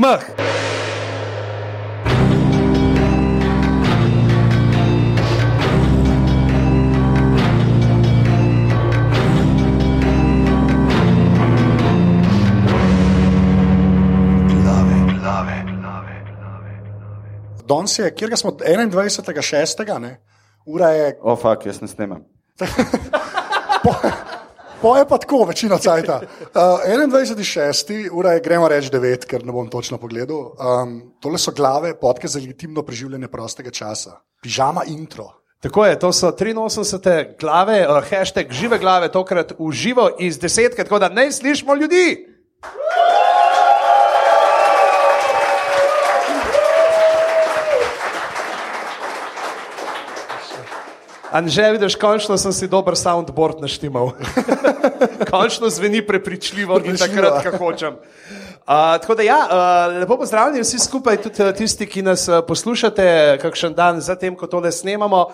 Gmah. Danes je, kjer smo 21.6. ne? Ura je, O, fuk, jaz ne snemam. po je pa tako, večino cajta. Uh, 21.6. ura je, gremo reči 9, ker ne bom točno pogledal. Um, tole so glave, podke za legitimno preživljanje prostega časa. Pižama intro. Tako je, to so 83 glave, uh, hashtag žive glave, tokrat v živo iz desetke, tako da ne slišimo ljudi. Anže, vidiš, končno sem si dober soundboard naštimal. končno zveni prepričljivo in Prepričljivo. takrat, ko hočem. Uh, tako da, ja, uh, lepo pozdravljeni vsi skupaj, tudi uh, tisti, ki nas uh, poslušate, kakšen dan zatem, ko tole snemamo.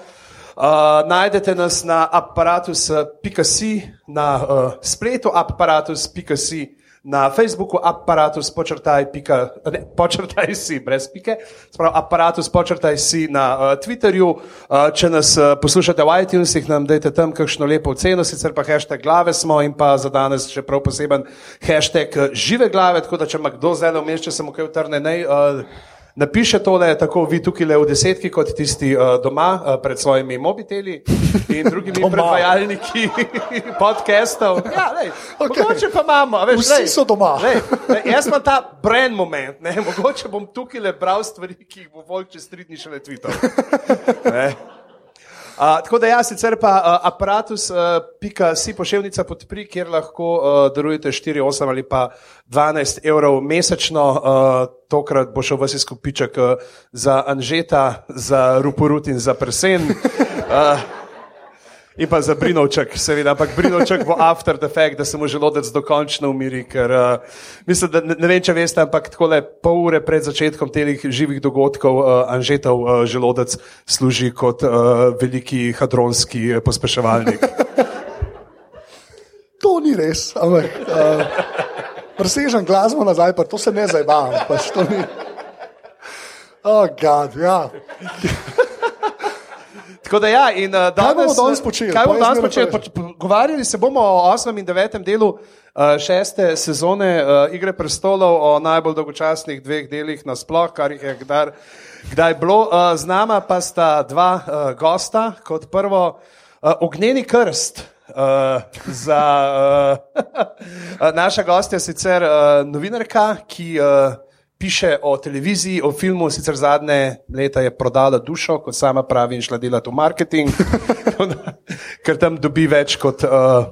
Uh, najdete nas na aparatus.si, na uh, spletu aparatus.si, na Facebooku aparatus počrtaj, pika, ne, počrtaj si, brez pike, sprav aparatus počrtaj si na uh, Twitterju. Uh, če nas uh, poslušate v iTunesih, nam dajte tam kakšno lepo oceno, sicer pa hashtag glave smo in pa za danes še prav poseben hashtag žive glave, tako da če ima kdo zdaj vmes, če se mu kaj utrne, naj. Uh, Napiše tole, tako vi tukaj le v desetki, kot tisti uh, doma uh, pred svojimi mobiteli in drugimi predvajalniki podcastov. Ja, lej, okay. Mogoče pa imamo. Veš, Vsi lej, so doma. Lej, lej, jaz imam ta brand moment, ne? mogoče bom tukaj le bral stvari, ki jih bo volk čez tri dni šele tweetal. Ne. Tako da jaz sicer pa uh, aparatus, uh, pika si pošiljnica podpri, kjer lahko uh, darujete 4, 8 ali pa 12 evrov mesečno. Uh, tokrat bo šel vsi skupiček uh, za Anžeta, za Ruporut in za Presen. Uh, In pa za Brinovček, seveda, ampak Brinovček bo after the fact, da se mu želodec dokončno umiri, ker uh, mislim, da ne, ne vem, če veste, ampak tako le pol ure pred začetkom teh živih dogodkov uh, Anžetov uh, želodec služi kot uh, veliki hadronski pospeševalnik. To ni res, ampak uh, presežem glasbo nazaj, pa to se ne zabavam. Pač to ni. Oh, God, ja. Tako da ja, in uh, Kaj bomo danes, danes počeli? Kaj bomo danes počeli? Pogovarjali se bomo o osmem in devetem delu uh, šeste sezone uh, Igre prestolov, o najbolj dolgočasnih dveh delih nasploh, kar jih je kdaj, kdaj bilo. Uh, z nama pa sta dva uh, gosta. Kot prvo, uh, ognjeni krst. Uh, za uh, naša gostja sicer uh, novinarka, ki uh, piše o televiziji, o filmu, sicer zadnje leta je prodala dušo, kot sama pravi, in šla delati v marketing, ker tam dobi več kot uh,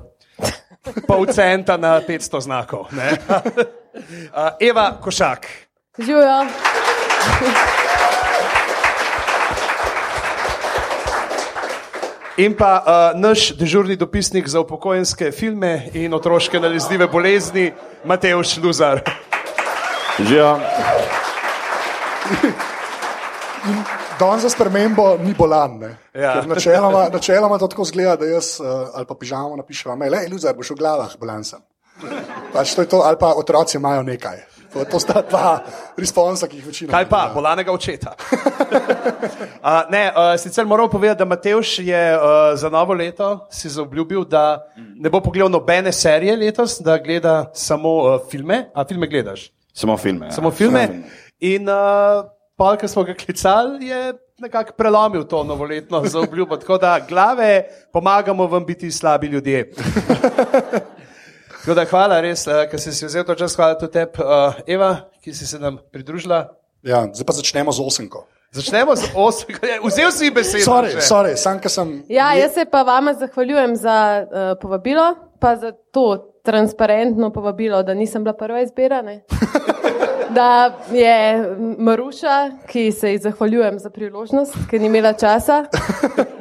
pol centa na 500 znakov. Uh, Eva Košak. Živijo. In pa uh, naš dežurni dopisnik za upokojenske filme in otroške nalezljive bolezni, Matej Šluzar. Živijo. Danes za spremembo ni bolan. Ne? Ja. Ker Načeloma, načeloma to tako zgleda, da jaz uh, ali pa pižamo napišem, le, Luzar, boš v glavah, bolan sem. Pač to je to, ali pa otroci imajo nekaj. To, to sta dva responsa, ki jih večina. Kaj pa, bolanega očeta. Uh, ne, uh, sicer moram povedati, da Matejš je uh, za novo leto si zaobljubil, da ne bo pogledal nobene serije letos, da gleda samo uh, filme. A filme gledaš? Samo filme. Ja. Samo filme. In uh, pa, ki smo ga klicali, je nekako prelomil to novoletno zaobljubo. Tako da glave pomagamo vam biti slabi ljudje. Tako da hvala res, uh, ker si si vzel to čas, hvala tudi tebi, uh, Eva, ki si se nam pridružila. Ja, zdaj pa začnemo z osemko. Začnemo z osem, vzel si besedo. Sorry, že. sorry, sam, sem. Ja, jaz se pa vama zahvaljujem za uh, povabilo, pa za to transparentno povabilo, da nisem bila prva izbira. ne. Da je Maruša, ki se ji zahvaljujem za priložnost, ker ni imela časa.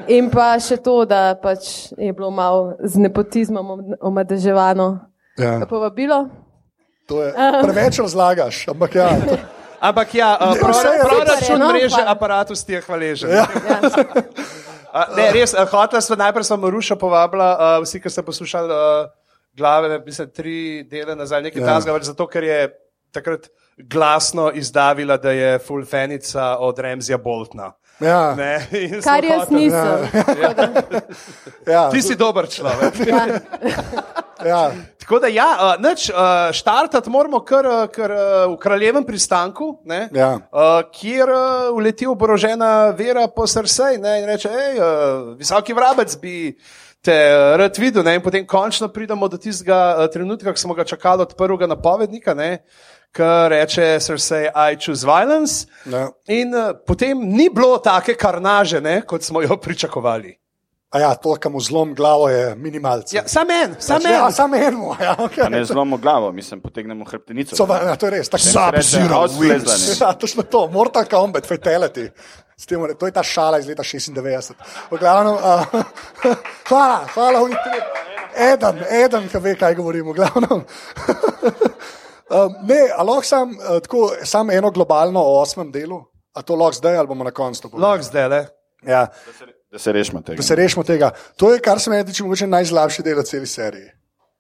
In pa še to, da pač je bilo malo z nepotizmom om- omadeževano Ja, povabilo. to je, preveč razlagaš, ampak ja. To, Ampak ja, uh, proračun super, no, mreže hvala. aparatus ti je hvaležen. ja. Ja. Uh, ne, res, uh, hotela sem najprej sem Maruša povabila, uh, vsi, ki ste poslušali uh, glave, mislim, tri dele nazaj, nekaj Ja. ja. tasga, zato ker je takrat glasno izdavila, da je fulfenica od Remzija Boltna. Ja, Ne, Kar jaz hoteli- nisem. ja, Ti si dober človek. Ja. ja. Tako da, ja, uh, nič, uh, štartati moramo kar, uh, kar v kraljevem pristanku, ne, Ja. kjer uleti oborožena vera po ne, in reče: hej, visoki vrabec bi. Te uh, rad videl, ne? in potem končno pridemo do tistega uh, trenutka, ki smo ga čakali od prvega napovednika, ki reče: Cersei, I choose violence. Ja. In uh, potem ni bilo take karnaže, ne? kot smo jo pričakovali. A ja, to, kar mu zlom glavo, je minimalce. Ja, sam en, sam Pač, ja, en. samo eno. Ja, Pa okay. ne zlomimo glavo, mislim, potegnemo hrbtenico. So, ja, to je res. tako- Sub-Zero wins. Ja, točno to, Mortal Kombat, Fatality. S Tem, to je ta šala iz leta 96. V glavnem, uh, hvala, hvala, oni tri. Eden, eden, ki ve, kaj govorim, v glavnem. um, ne, a lahko sam, uh, tako, sam eno globalno o osmem delu, a to lahko zdaj ali bomo na koncu to povedali? Lahko zdaj le. Ja, Da se rešimo tega. da se rešimo tega. To je, kar se meni tiče, mogoče najslabši del celi seriji.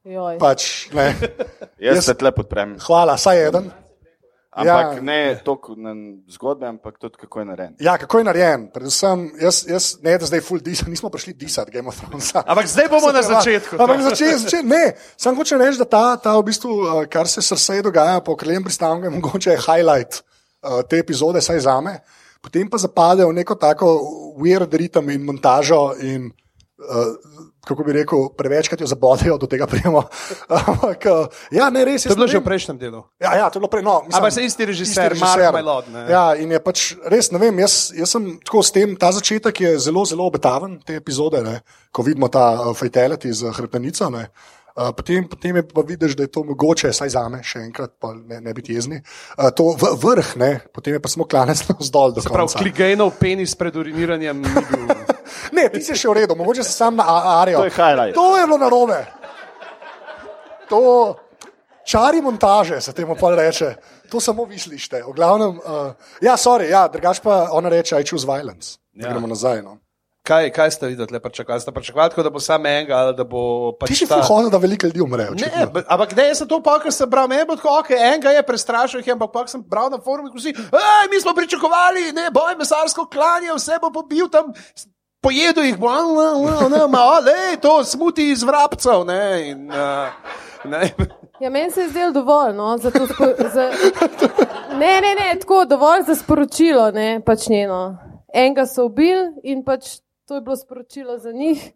Joj. Pač, ne. Jaz Jaz- se tle podprem. Hvala, saj eden. Ampak Ja. ne toliko na zgodbe, ampak tudi kako je narejen. Ja, kako je narejen? Predvsem, jaz, jaz ne, da zdaj full disat, nismo prišli disat Game of Thrones. Ampak zdaj bomo na začetku. Ampak začet, začet, ne, sam hočem reči, da ta, ta v bistvu, uh, kar se srce dogaja po kraljem pristanku, je mogoče highlight uh, te epizode, saj za me. Potem pa zapade v neko tako weird ritem in montažo in uh, kako bi rekel, prevečkrat jo zabodejo, do tega prijemo. Ampak, uh, ja, ne, res To je bilo že v prejšnjem delu. Ja, ja, to je bilo prej. No, mislim, Ampak se isti režiser, Mark Mylod, ne. Ja, in je pač res, ne vem, jaz, jaz sem tako s tem, ta začetek je zelo, zelo obetaven, te epizode, ne, ko vidimo ta uh, fatality z hrbtenico. Ne. Uh, potem, potem je pa vidiš, da je to mogoče, saj za me, še enkrat, pa ne, ne biti jezni. Uh, to v, vrh, ne, potem je pa smo klanec navzdol do Prav, konca. kligejnov penis pred uriniranjem ni bil. Ne, ti si še v redu, mogoče se sam na a- Arijo. To je highlight. To je bilo narobe. To čari montaže se temu pa reče. To samo vi slišite. V glavnem, uh, ja, sorry, ja, drugač pa ona reče, I choose violence. Ja. Gremo nazaj. No. Kaj, kaj ste videli, le pričakovali? Ste pričakovali, tako, da bo samo enega ali da bo pač Ti si ta... fuhodil, da veliko ljudi umre. Ne, ampak ne, jaz sem to pa, ker sem bral, meni je bilo tako, ok, enega je prestrašil, jih ampak pa sem bral na forumu, ko si, hej, mi smo pričakovali, ne, boj mesarsko klanje, vse bo pobil tam, pojedel jih bo, a, a, a, ne, ma, le, to smuti iz vrabcev, ne, in, uh, ne. Ja, meni se je zdelo dovolj. No, za to spo, za, ne, ne, ne, tako dovolj za sporočilo. Ne, pač njeno. Enega so ubili in pač to je bilo sporočilo za njih.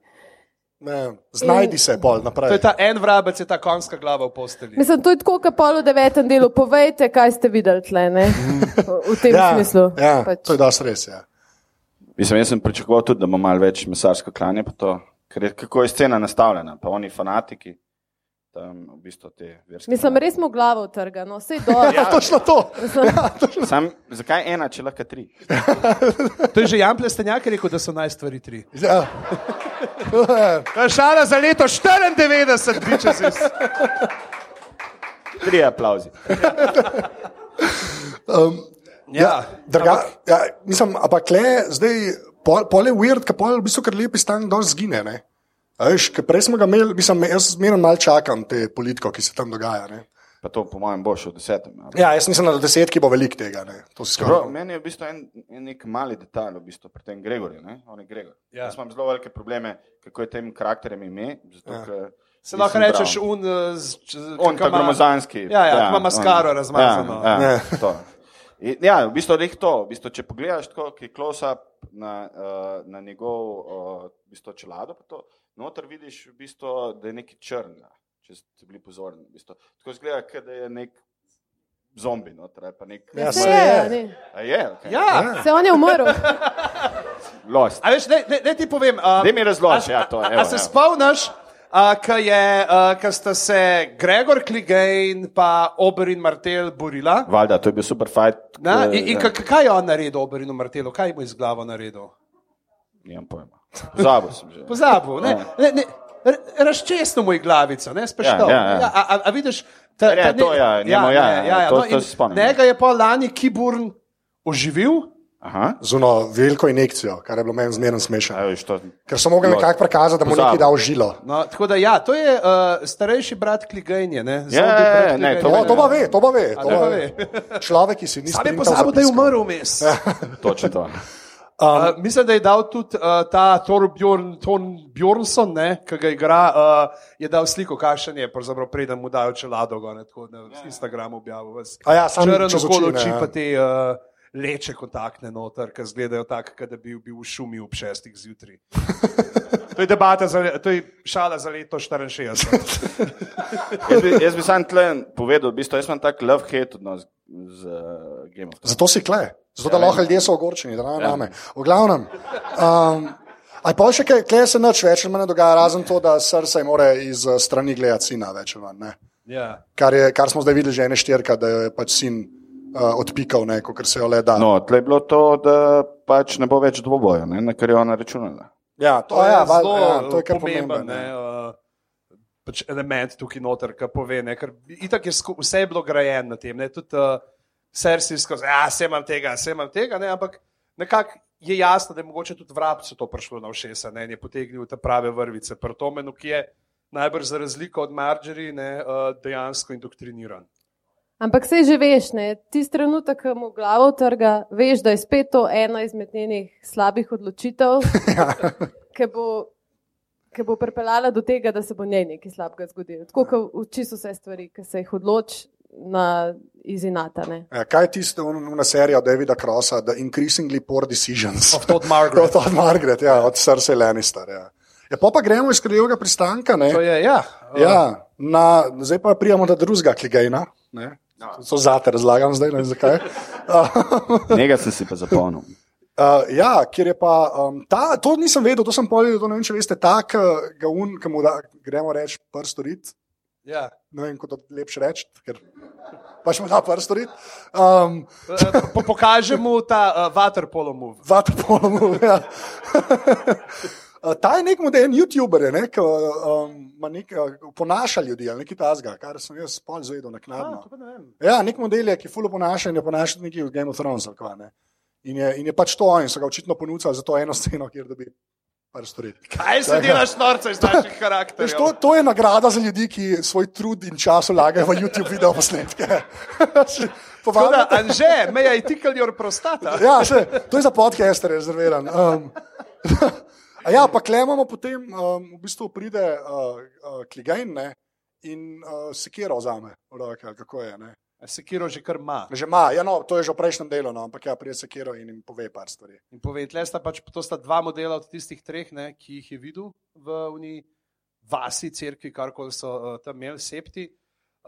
Ne, znajdi se bolj To naprej. je ta en vrabec, je ta konjska glava v posteli. Mislim, to je tako, kot pol v devetem delu. Povejte, kaj ste videli tle, ne? v, tem ja, smislu. Ja, pač. to je dosti res. Ja. Mislim, jaz sem pričakoval tudi, da bo malo več mesarsko klanje, pa to, ker je, kako je scena nastavljena, pa oni fanatiki, tam v bistvu te verske. Mislim, res smo glavo utrgano, vse dol. Ja, točno to. Sam, zakaj ena, če lahko tri? To je že Jan Plestenjak rekel, da so naj stvari tri. Ja. To je- je šala za leto 94, biče se. Tri aplauzi. Ja, Druga, ja, mislim, ampak le zdaj, pol, pol je weird, ker pol v bistvu kar lepi stan dol zgine. Ne? Veš, prej smo ga imeli, mislim, jaz zmerno mal čakam te politiko, ki se tam dogaja. Ne? Pa to, po mojem, bo še v desetem. ali? Ja, jaz mislim, da do desetki bo veliko tega. Skoraj. meni je v bistvu en, en nek mali detajl v bistvu pri tem Gregorju. ne, On je Gregor. Ja. Jaz imam zelo velike probleme, kako je tem karakterjem ime. Zato, Ja. ker Se lahko rečeš, un, eh, z- z- On, ima- gromozanski. Ja, ja, ima maskaro razmazano. Ja, ja, Ja. to. Ja, v bistvu je to. V bistvu, če pogledaš tako, ki je close-up na, uh, na njegov uh, v bistvu čelado, to, noter vidiš, v bistvu, da je neki črn, ja, če ste bili pozorni. V bistvu. Tako izgleda, kot da je nek zombi. Noter, ali pa nek, Ja, Se je, je. a? A je, okay. Ja, Se on je umrl. Lost. a veš, ne, ne, ne ti povem. Uh, Daj mi razloži, ja, to, A, evo, a se spomniš, ko uh, sta se Gregor Kligej in pa Oberin Martel borila? Valjda, to je bil super fight. Na, in in ja, ka- kaj je on naredil, Oberinu Martelu, kaj mu je z glavo naredil? Nimam pojma. Pozabil sem že. Pozabil, ne, Ja. ne, ne, razčesnil mu je glavico, ne speštal. Ja, ja, ja. a, a, a vidiš, ta, Ja, to ja, njemu ja, ne, to- no, to in se spomnim. Njega je pa lani Kiburn oživil Aha. z ono veliko injekcijo, kar je bilo meni zmerno smešno. To, Ker so mogli No, nekako prikazati, da mu neki dal žilo. No, tako da ja, to je uh, starejši brat Kligenje. Ne, Ja, ja, brat ja, ne, to to pa ve, to pa ve. To ne pa ve. ve. Človek, ki si ni Sam je pozabil, da je umrl vmes. točno to. Uh, mislim, da je dal tudi uh, ta Torbjorn Bjornson, ki ga igra, uh, je dal sliko, kakšen je, pravzaprav preden mu dajo čelado, ne, tako na Instagramu objavil. vas. A ja, samo Črn čez okolo oči, ja. pa te uh, leče kontaktne noter, ki izgledajo tako, kot da bi bil v šumi ob šestih zjutraj. To je debata, za, to je šala za leto 64. Jaz bi, jaz bi sam tle povedal, v bistvu, jaz imam tak love-hate odnos z uh, Game of Thrones. Zato si kle, zato da Ja, lahko ljudje so ogorčeni, da ne name. V glavnem. Um, Aj pa še kaj, kle se nič več ne dogaja, razen to, da srce more iz eh, strani gledati sina več ali manj. ne. ja. Kar, je, kar smo zdaj videli že ene štirka, da jo je pač sin odpikal, ne, kot se jo le da. No, tle je bilo to, da pač ne bo več dvoboja, ne, na kar je ona računala. Ja, To to, je ja, val, zelo ja, to je kar pomemben pomembno. ne, uh, pač element tukaj noter, ki pove. Ne, ker itak je sku, vse je bilo grajeno na tem. Ne, tudi uh, Sersi skozi, ja, vse imam tega, vse imam tega, ne, ampak nekako je jasno, da je mogoče tudi vrabcu to prišlo na všesa ne, in je potegnil te prave vrvice. Pri Tomenu, ki je najbrž za razliko od Marjorie ne, uh, dejansko indoktriniran. Ampak se že veš, ne, tisti trenutek, ko mu glavo trga, veš, da je spet to ena izmed njenih slabih odločitev, ki bo, ki bo pripeljala do tega, da se bo njej nekaj slabega zgodilo. Tako kot uči vse stvari, ki se jih odloči na izinata. Ne. Ja, kaj je tisto, ona serija od Davida Crossa, The Increasingly Poor Decisions? Of Todd Margaret. Od Margaret, ja, od Cersei Lannister. Ja. Ja, pa, pa gremo iz krajevega pristanka. Ne? To je, ja, uh, Ja, na, zdaj pa prijemo do drugega kligajna. To zate razlagam zdaj, ne vem zakaj. Njega sem si pa zapomnil. Uh, ja, ker je pa um, ta, to nisem vedel, to sem povedal, to ne vem, če veste, ta, ki ga un, ki mu da, gremo reči, prstorit. ja. Ne vem, kako to lepše reči, ker pač mu da prstorit. Um, Uh, po, pokaže mu ta uh, waterpolo move. Vatapolom. Ja. Uh, Ta je nek modern YouTuber, ne, ki um, ima nek, uh, ponaša ljudi, ali nekaj tasga, kar sem jaz spol zvedel naknadno. pa ne. Ja, nek model je, ki fulo ponaša in je ponašal neki v Game of Thrones. kva, ne. In je, in je pač to, in so ga očitno ponudili za to eno sceno, kjer dobi par storiti. Kaj se delaš norca iz naših karakterjev? to, to je nagrada za ljudi, ki svoj trud in čas vlagajo v YouTube video posnetke. Povabite- Anže, may I tickle your prostata? Ja, še, to je za podcaster rezerviran. Um, a ja, pa klemamo potem, um, v bistvu pride uh, uh, kligajn ne, in uh, sekiro vzame roke, kako je. Ne. Sekiro že kar ima. Že ima, ja, no, to je že v prejšnjem delu, no, ampak ja, pride sekiro in jim pove par stvari. In povej, tle sta pač, to sta dva modela od tistih treh, ne, ki jih je videl v uni vasi, cerkvi, karkoli so uh, tam imeli, septi,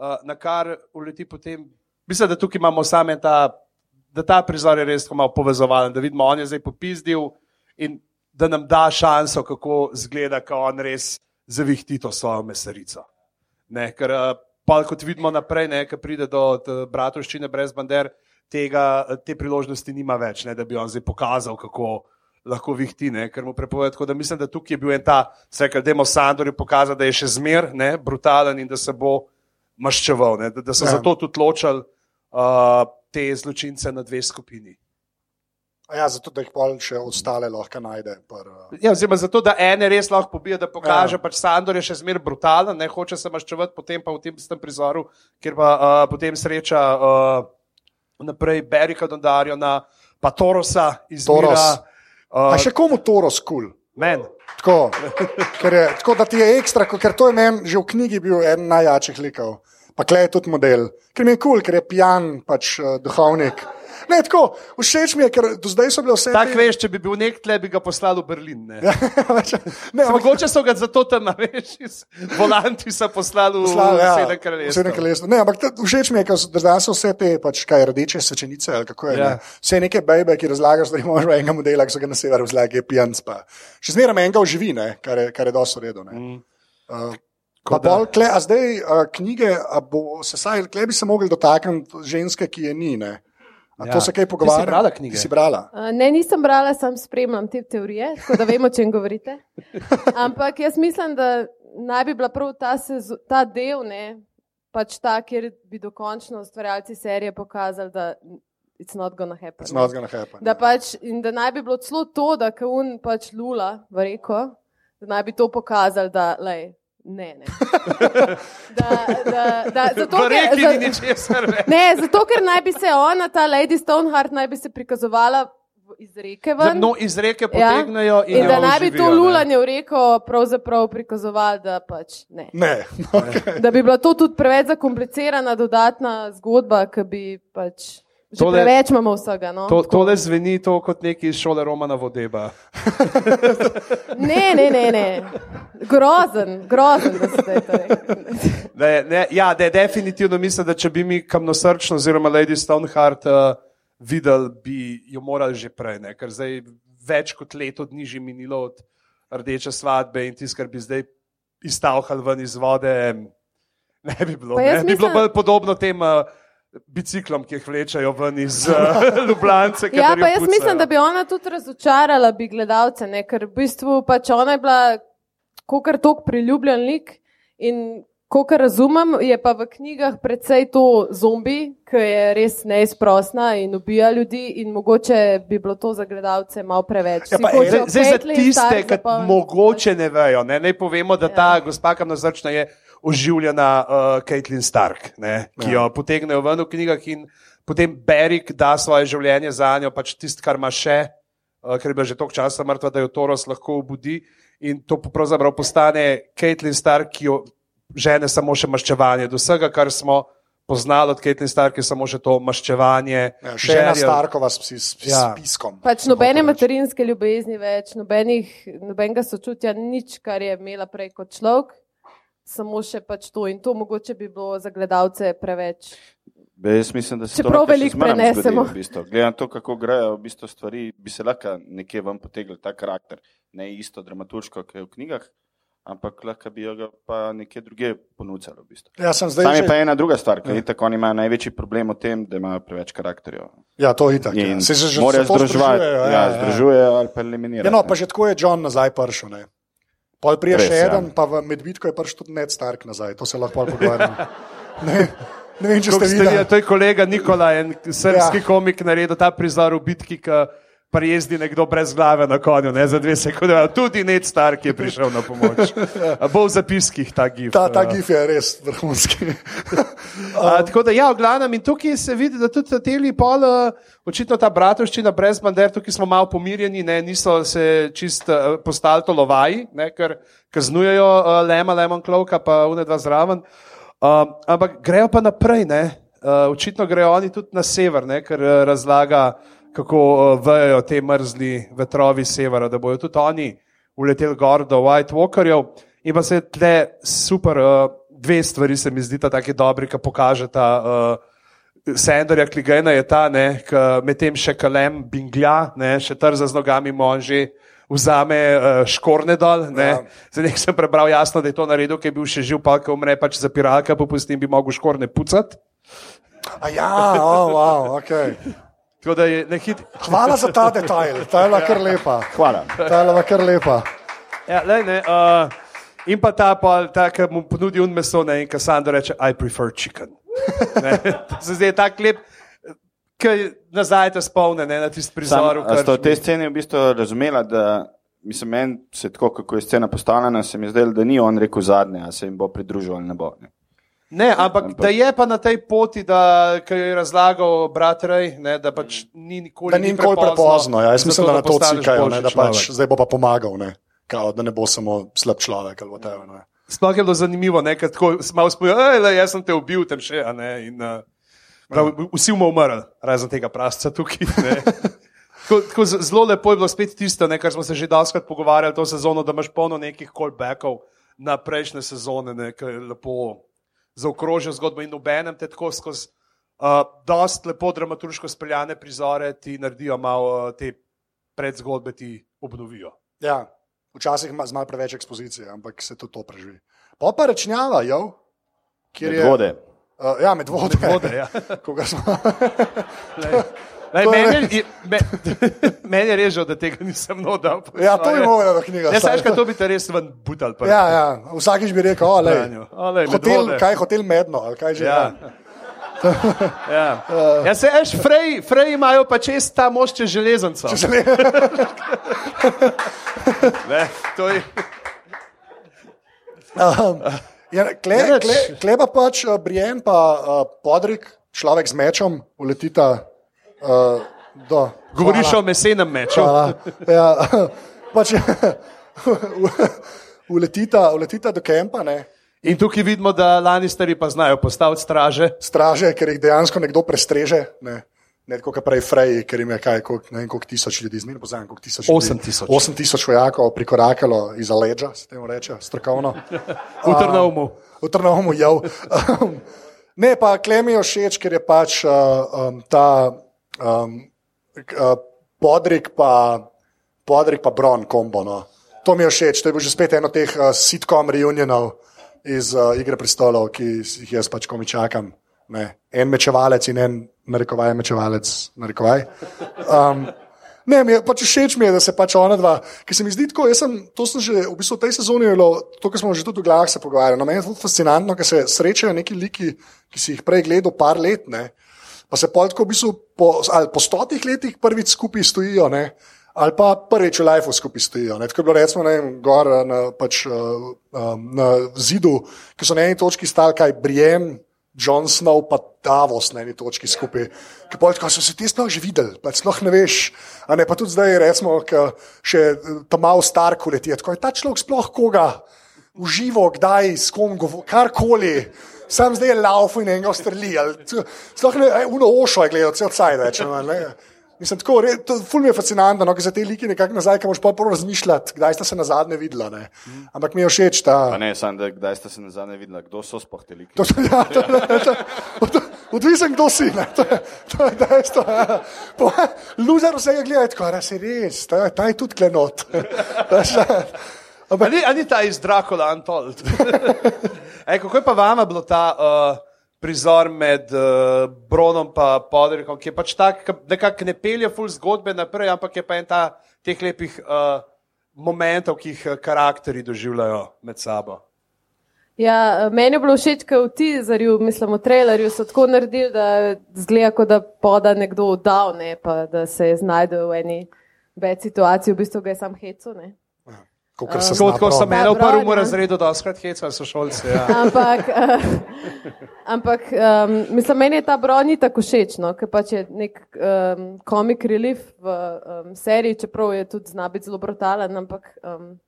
uh, na kar uleti potem. Mislim, da tukaj imamo same ta, da ta prizor je res tako malo povezovalen, da vidimo, on je zdaj popizdil in da nam da šanso, kako zgleda, ko on res zavihti to svojo mesarico. Ne, ker uh, pa, kot vidimo naprej, ne, ko pride do bratovščine brez bander, tega, eh, te priložnosti nima več, ne, da bi on zdaj pokazal, kako lahko vihti, ne, ker mu prepoveduje. Tako da mislim, da tukaj je bil en ta, vse, kar demo Sandorju pokazati, da je še zmer ne, brutalen in da se bo maščeval, ne, da, da so Ja. zato tudi ločali uh, te zločince na dve skupini. A Ja, zato, da jih pol še ostale lahko najde. Par, uh, Ja, oziroma zato, da ene res lahko pobije, da pokaže, Ja. ja. pač Sandor je še zmeraj brutalen, ne hoče se maščevati, potem pa v tem istem prizoru, kjer pa uh, potem sreča uh, naprej Berika Dondarjo na pa Torosa iz Toros. Mira. a Uh, še komu to razkul? men. Tako, je, tako da ti je ekstra, ker to je meni že v knjigi bil eden najjačih likov. Pa klej je tudi model, ker mi je kul, cool, ker je pijan, pač uh, duhovnik. Ne, tako, všeč mi je, ker do zdaj so bile vse Tako veš, če bi bil nek tle, bi ga poslal v Berlin. Ne? Ja. ne, ampak, Mogoče so ga zato tam, veš, iz volanti so poslali v Poslali, ja, sedem kraljestv. Sedem kraljestv. Ne, ampak ta- všeč mi je, ker da zdaj so vse te pač, kaj, rdeče svečenice. ali kako je, Ja. ne. Vse neke bebe, ki razlagajo stvari, imaš enega modela, ki so ga na severu razlagali, je pijan spa. Še zmeraj me enega oživi, ne, kar je, kar je dosto redo. Mm. Uh, Pa da- pol, kle, a zdaj a, knjige, a bo se saj, kle bi se mogli dotakniti ženske, ki je ni. Ne? A Ja. to se kaj Ti si pogovarja? brala knjige? Ti si brala. Uh, Ne, nisem brala, sam spremljam te teorije, tako da vemo, o čem govorite. Ampak jaz mislim, da naj bi bila prav ta, sezo, ta del, ne, pač ta, kjer bi dokončno ustvarjalci serije pokazali, da it's not gonna happen. It's not gonna happen. Da, pač, in da naj bi bilo celo to, da je un pač lula v reko, da naj bi to pokazali, da lej, ne. ne. da, da, da, zato, ker, za- ni ničesar več. ne, zato, ker naj bi se ona, ta Lady Stoneheart, naj bi se prikazovala iz reke ven. No, iz reke potegnejo in, in da naj bi to ne. lulanje v reko pravzaprav prikazovali, da pač ne. Ne, okay. Da bi bila to tudi preveč zakomplicirana dodatna zgodba, ki bi pač. Že Tole- preveč imamo vsega. No? To, tole zveni to kot neki šole Romana Vodeba. Ne, ne, ne, ne. Grozen, grozen, da ste to rekli. Je, ne, ja, da je definitivno mislim, da če bi mi kamnosrčno oziroma Lady Stoneheart uh, videli, bi jo morali že prej, ne? ker zdaj več kot leto dni že minilo od rdeče svadbe in tisto, kar bi zdaj iztavhali ven iz vode, ne bi bilo. Pa Ne? jaz Bi bilo mislim- bolj podobno tem uh, biciklom, ki jih vlečajo ven iz uh, Ljubljana. Ja, pa jaz mislim, da bi ona tudi razočarala bi gledalce, ne? ker v bistvu pač ona je bila kar tok priljubljen lik in Ko razumem, je pa v knjigah predvsej to zombi, ki je res neizprostna in ubija ljudi, in mogoče bi bilo to za gledalce malo preveč. Ja, pa, Zdaj, zdaj za tiste, ki mogoče ne vejo, ne, naj povemo, da ta Ja. gospa kamnozrčna je oživljena uh, Caitlin Stark, ne, ki jo potegnejo ven v knjigah in potem Berik da svoje življenje za njo, pač tisto, kar ima še, uh, ker je bila že toliko časa mrtva, da jo Toros lahko obudi in to pravzaprav postane Caitlin Stark, ki jo žene samo še maščevanje. Do vsega, kar smo poznali od Caitlin Stark, je samo še to maščevanje. Ja, še ena želja- Starkova s, s, s Ja. piskom. Pač nobene materinske ljubezni več, nobenih, nobenega sočutja, nič, kar je imela prej kot človek, samo še pač to in to mogoče bi bilo za gledalce preveč. Be, jaz mislim, da se Čeprav to lahko še veliko prenesemo. zgodi, V bistvu. Glede na to, kako grejo v bistvu stvari, bi se lahko nekje ven potegnil ta karakter. Ne isto dramaturško, kot je v knjigah, ampak lahko bi jo pa nekje druge ponudili. V bistvu. Ja, sem zdaj Tam je že- pa ena druga stvar, ker itak oni imajo največji problem v tem, da imajo preveč karakterjev. Ja, to je itak. Ja. Se že, že morajo zato združevati, združujejo, ja, združujejo ali pa eliminirajo. Ja, no, pa že tako je John nazaj prišel. Pol prije Res, še ja. eden, pa v medvidku je prišel tudi Ned Stark nazaj, to se lahko pogovarjamo. Ne, ne vem, če ste videli, to je kolega Nikola, en srpski Ja. ja. komik, naredil ta prizor v bitki, ki prijezdi nekdo brez glave na konju, ne za dve sekunde. Tudi Ned Stark je prišel na pomoč. Bo v zapiskih ta gif. Ta, ta Ja. gif je res vrhunski. A, tako da, ja, v glavnem, in tukaj se vidi, da tudi teli pol, uh, očitno ta bratovščina brez bander, tukaj smo malo pomirjeni, ne, niso se čist uh, postali to lovaji, ne, ker kaznujejo uh, Lema, Lemon Klovka, pa une dva zraven. Um, ampak grejo pa naprej, ne. Uh, očitno grejo oni tudi na sever, ne, ker uh, razlaga, kako uh, vejo te mrzli vetrovi severa, da bojo tudi oni uleteli gor do White Walkerjev. In pa se tle super, uh, dve stvari se mi zdita tako dobri, ki pokažeta. Uh, Sandorja Kligena je ta, ki medtem še kalem binglja, ne, še trza z nogami može. Vzame uh, škorne dol. Ne. Ja. Zdaj nek sem prebral jasno, da je to naredil, ker je bil še živ, pa ko umre, pač zapiralka, popustim bi mogel škorne pucati. A ja, oh, wow, okay. Je hit. Hvala za ta detajl, ta je bila kar lepa. Hvala. Ta je bila kar lepa. Ja, lej, ne, uh, in pa ta, pa, ta ki mu ponudi un meso, ne, in Kassandra reče: I prefer chicken. Ne, se zdaj tak lep, ki nazaj te spomne ne, na tisti prizor. ste v tej sceni v bistvu razumela, da mislim, meni se tako, kako je scena postavljena, se mi je zdelo, da ni on rekel zadnje, a se jim bo pridružil ali ne bo. Ne. Ne, ampak da je pa na tej poti, da je razlagal brat Rej, ne, da pač ni nikoli, Da ni nikoli prepozno. Ja. Jaz mislim, da na to cikajo, ne, da pač človek. zdaj bo pa pomagal, ne. Kao, da ne bo samo slab človek ali whatever. Ne. Sploh je bilo zanimivo, ne, tako malo spojo, da jaz sem te ubil tam še. a Ne, in, uh, prav, vsi bomo umrli, razen tega prasca tukaj. Tako, tako zelo lepo je bilo spet tisto, ne, kar smo se že dalkrat pogovarjali to sezono, da imaš polno nekih callbackov na prejšnje sezone, ne, ki je lepo zaokrožil zgodbo in obenem te tako skozi uh, dost lepo dramaturško speljane prizore ti naredijo malo uh, te predzgodbe, ti obnovijo. Ja, včasih ima z malo preveč ekspozicije, ampak se tudi to preživi. Pa pa rečnjava, jo, kjer je. Vode. Uh, ja, med vode. Vode, ja. Koga smo. Lej, To meni, je, me, meni je res žal, da tega nisem nodal. Ja, to je moja knjiga. Ja, znaš, kaj to bi te res ven butal. prst. Ja, ja, vsakič bi rekel, o, lej, Franjo, a, lej, med hotel, kaj hotel medno, ali kaj že. Ja. Ja. Ja, ja se veš, frej, frej imajo pa čez ta most čez železnico. Ne, to je. Um, ja, kle, Ja, kle, kleba pač uh, Brian pa uh, Podrik, človek z mečom, uletita uh, do. Govoriš o mesenem meču. Hvala. Ja, pač, uletita, uletita do kempa, ne. In tukaj vidimo, da Lannisteri pa znajo postaviti straže. straže, ker jih dejansko nekdo prestreže. Ne. Ne tako, kot prej Frej, ker jim je kaj, koliko, ne vem, koliko tisoč ljudi, zmerno poznam, koliko tisoč ljudi. Osem tisoč. 8 tisoč vojakov prikorakalo iz Aleđa, se temu reče, strokovno. V Trnovmu. V Trnovmu, ja. Um, ne, pa klemijo všeč, ker je pač uh, um, ta um, uh, podrik pa, podrik pa Bron kombo. No. To mi je všeč, to je bil že spet eno teh uh, sitcom reunionov iz uh, Igre prestolov, ki jih jaz pač komi čakam. Ne. En mečevalec in en narekovaj mečevalec. Narekovaj. Um, Ne, mi je pač všeč mi je, da se pač ona dva, ki se mi zdi tako, jaz sem, to sem že v bistvu v tej sezoni, je bilo, to, kar smo že tudi v glavah se pogovarjali, no, meni je zelo fascinantno, ker se srečajo neki liki, ki si jih prej gledal par let, ne, pa se pol tako v bistvu po, ali po stotih letih prvič skupaj stojijo, ne, ali pa prvič v lifeu skupaj stojijo. Ne. Tako je bilo recimo ne, gor na, pač, uh, um, na zidu, ki so na eni točki stali kaj Brienne, John Snow pa Davos na eni točki skupaj. Ki pa tako so se ti sploh že videli, pa sploh ne veš. A ne pa tudi zdaj, recimo, ki še tam malo star koleti. Tako je ta človek sploh koga uživo, kdaj, s kom, govo- karkoli. Sam zdaj je laufo in enega c- Sploh ne, uno ošo je gledal, cel cajt ne. Mislim, tako, re, to ful mi je fascinantno, no, ker za te like nekako nazaj, ki moš pa prvo razmišljati, kdaj sta se na zadnje videla. Ne. Ampak mi je všeč ta. Pa ne, samo da kdaj ste se nazadnje videli, kdo so sploh te liki. To, ja, to, to, to, odvisen, kdo si. Ne, to, je- to je dejstvo. ja. Po- Luzer vsega gleda, tako da se res, ta, ta je tudi klenot. Veš, A ni, a ni ta iz Dracula Untold? Ej, kako je pa vama bilo ta uh, prizor med uh, Bronom in Podrikom, ki je pač tak, ki nekako ne pelje ful zgodbe naprej, ampak je pa en ta teh lepih uh, momentov, ki jih uh, karakteri doživljajo med sabo. Ja, meni je bilo všeč, ker v teaserju, mislim, v trailerju so tako naredili, da zgleda, da poda nekdo dal, ne pa da se znašel v eni več situaciji, v bistvu ga je sam heco. Ne. Kakor se Tako, zna tako sem imel v prvem prav, ja. razredu, da skrat hecali so šolci. Ja. Ampak, uh, ampak um, mislim, meni je ta broj ni tako všeč, no, ker pač je nek um, komik relief v um, seriji, čeprav je tudi zna biti zelo brutalen. Ampak um,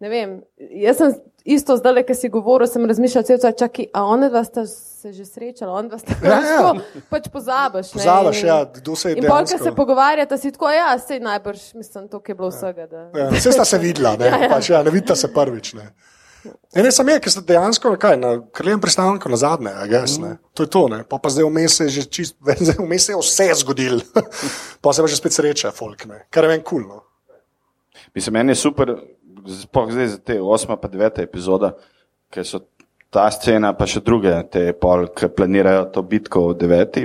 ne vem, jaz sem isto zdaj, ki si govoril, sem razmišljal, cel čas, čakaj, a one dva sta se že srečala, on dva sta Ja, ja. tako, pač pozabiš. ne, Pozabiš, ja, kdo se je In pol, ko dejansko. se pogovarjata, si tako, ja, sej najbrž, mislim, to je bilo vsega. Da. Ja, Vse sta se videla, ne, ja, ja. Pač, ja, ne vidita se prvič. Ne. Ja, ne, sam je, ker ste dejansko kaj, na kraljem pristanku na zadnje, a guess, ne. to je to. Ne. Pa, pa zdaj vmes se je že čist, zdaj vmes se je vse zgodilo, pa se pa že spet sreča, folk, ne. kar je meni kul. Cool, no. Mislim, meni je super, sploh zdaj za te osma pa deveta epizoda, ker so ta scena, pa še druge, te pol, ki planirajo to bitko v deveti,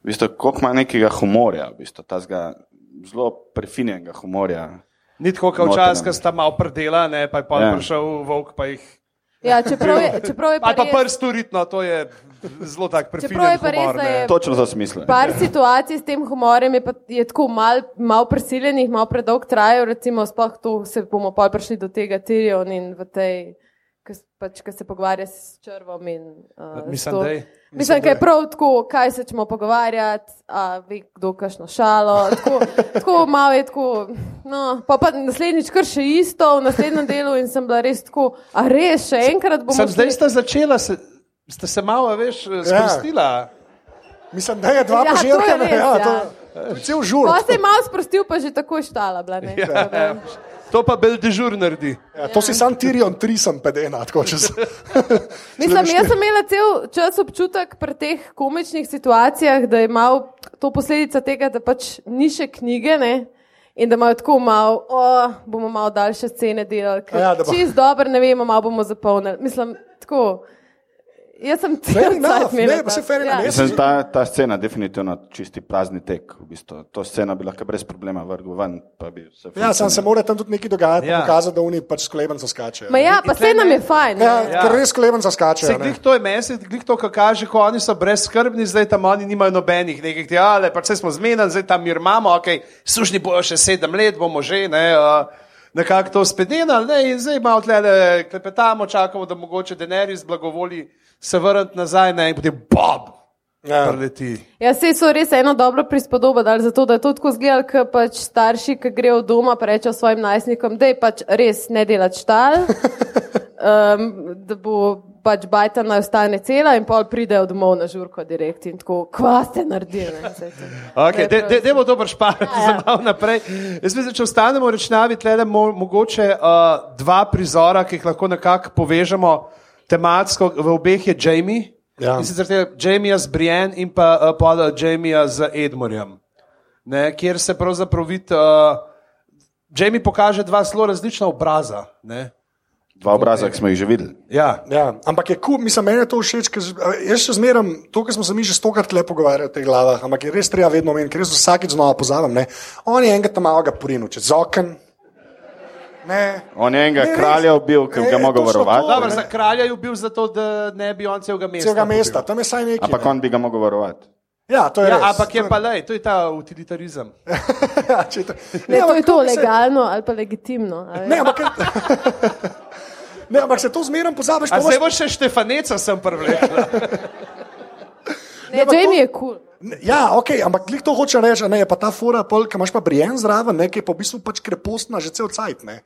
v bistvu, koliko ima nekega humorja, v bistvu, tazga zelo prefinjenega humorja. Ni tako, kot včasih, ko sta malo predela, ne, pa je pa Ja. prišel volk, pa jih. Ja, čeprav je, čeprav je pa pa res- prst turitno, to je zelo tak Čeprav prefinjen je pa res, humor. ne. je- Točno za smisel. Par situacij s tem humorjem je, pa, je tako mal, mal prisiljenih, mal predolg trajajo, recimo, sploh tu se bomo pa prišli do tega Tyrion in v tej, ki pač, se pogovarja s črvom in uh, Mislim, da je. Mislim, da je prav tako, kaj se ćemo pogovarjati, a ve kdo kašno šalo. Tako, tako malo je tako, no, pa, pa naslednjič kar še isto, v naslednjem delu in sem bila res tako, a res še enkrat bomo. Sem zdaj sta začela, se, ste se malo, veš, sprostila. Mislim, da je dva Ja, je požirka, ne, ja, ja. to je cel žur. Pa se je malo sprostil, pa že tako štala. Bila, ne. Ja, to pa bel dežur naredi. Ja, to si sam Tyrion, tri sem pedena, čez. Mislim, jaz sem imela cel čas občutek pri teh komičnih situacijah, da je malo to posledica tega, da pač ni še knjige. Ne? In da imajo tako malo, oh, bomo malo daljše scene delali, Ja, ja, bo- čist dobro ne vemo, malo bomo zapolnili. Mislim, tako. Jaz sem cel cajt imela ne, pa ta- saj fair enough, Ja. Mislim, ta, ta scena definitivno čisti prazni tek. V bistvu. To scena bi lahko brez problema vrgel ven. pa bi se Ja, sam se mora tam tudi nekaj dogajati, Ja. ja. pokazati, da oni pač s kolebanca skačejo. Ma ja, pa se nam je fajn. Ja, ne. ja. Ker res kolebanca skačejo. Se glih to je meni, glih to, kar kaže, ko oni so brezskrbni, zdaj tam oni nimajo nobenih nekih, ja, le, pač se smo zmenili, zdaj tam mir imamo, ok, sužni bojo še sedem let, bomo že, ne, uh, nekako to spedenali, ne, in zdaj malo tle klepetamo, čakamo, da mogoče Denerys blagovoli se vrniti nazaj, ne, in potem bob, Ja. preleti. Ja, sej so res eno dobro prispodobo dali, zato da je to tako zgledal, ker pač starši, ki grejo doma, pa rečejo svojim najstnikom, da je pač res ne delati štal, um, da bo pač bajta naj ostane cela in pol pridejo domov na žurko direkt in tako, kva ste naredili. Okay, de, de, demo dober šparati Ja, ja. za malo naprej. Jaz mislim, če ostanemo rečnavi, tle mo, mogoče uh, dva prizora, ki jih lahko nekako povežemo tematsko, v obeh je Jamie. Ja. In sicer Jamija z Brienne in pa uh, pa Jamija z Edmorjem. Ne, kjer se pravzaprav vidi, uh, Jamie pokaže dva zelo različna obraza. Ne. Dva obraza, ki smo jih že videli. Ja. Ja, ampak je kul, cool, mislim, meni je to všeč, ker jaz še zmeram to, kar smo se mi že stokrat lepo pogovarjali o teh glavah, ampak je res treba vedno omeniti, ker res vsakeč znova pozabim. Ne. On je enega tam malega porinu čez okn. Ne. On je enega Ne, kralja ubil, ki ga Ne, je mogel varovati. to, Dobro, ne. za kralja je bil zato, da ne bi on celega mesta. Celega mesta, pobil. tam je saj nekaj. Ampak ne. on bi ga mogel varovati. Ja, to je Ja, res. ampak je pa lej, to je ta utilitarizem. ja, če to, Ne, to ampak je to se- legalno ali pa legitimno. a Ne, ampak, ne, ampak se to zmeram pozabiš. Pa zdaj imaš- bo še Štefaneca sem privlekla. Ne, ampak to- Jamie je kul. Ne, Ja, ok, ampak glih to hoče reči, a ne, pa ta fora, pol, ki imaš pa Brienne zraven, ne, ki je pa v bistvu pač krepostna že cel cajt. Ne.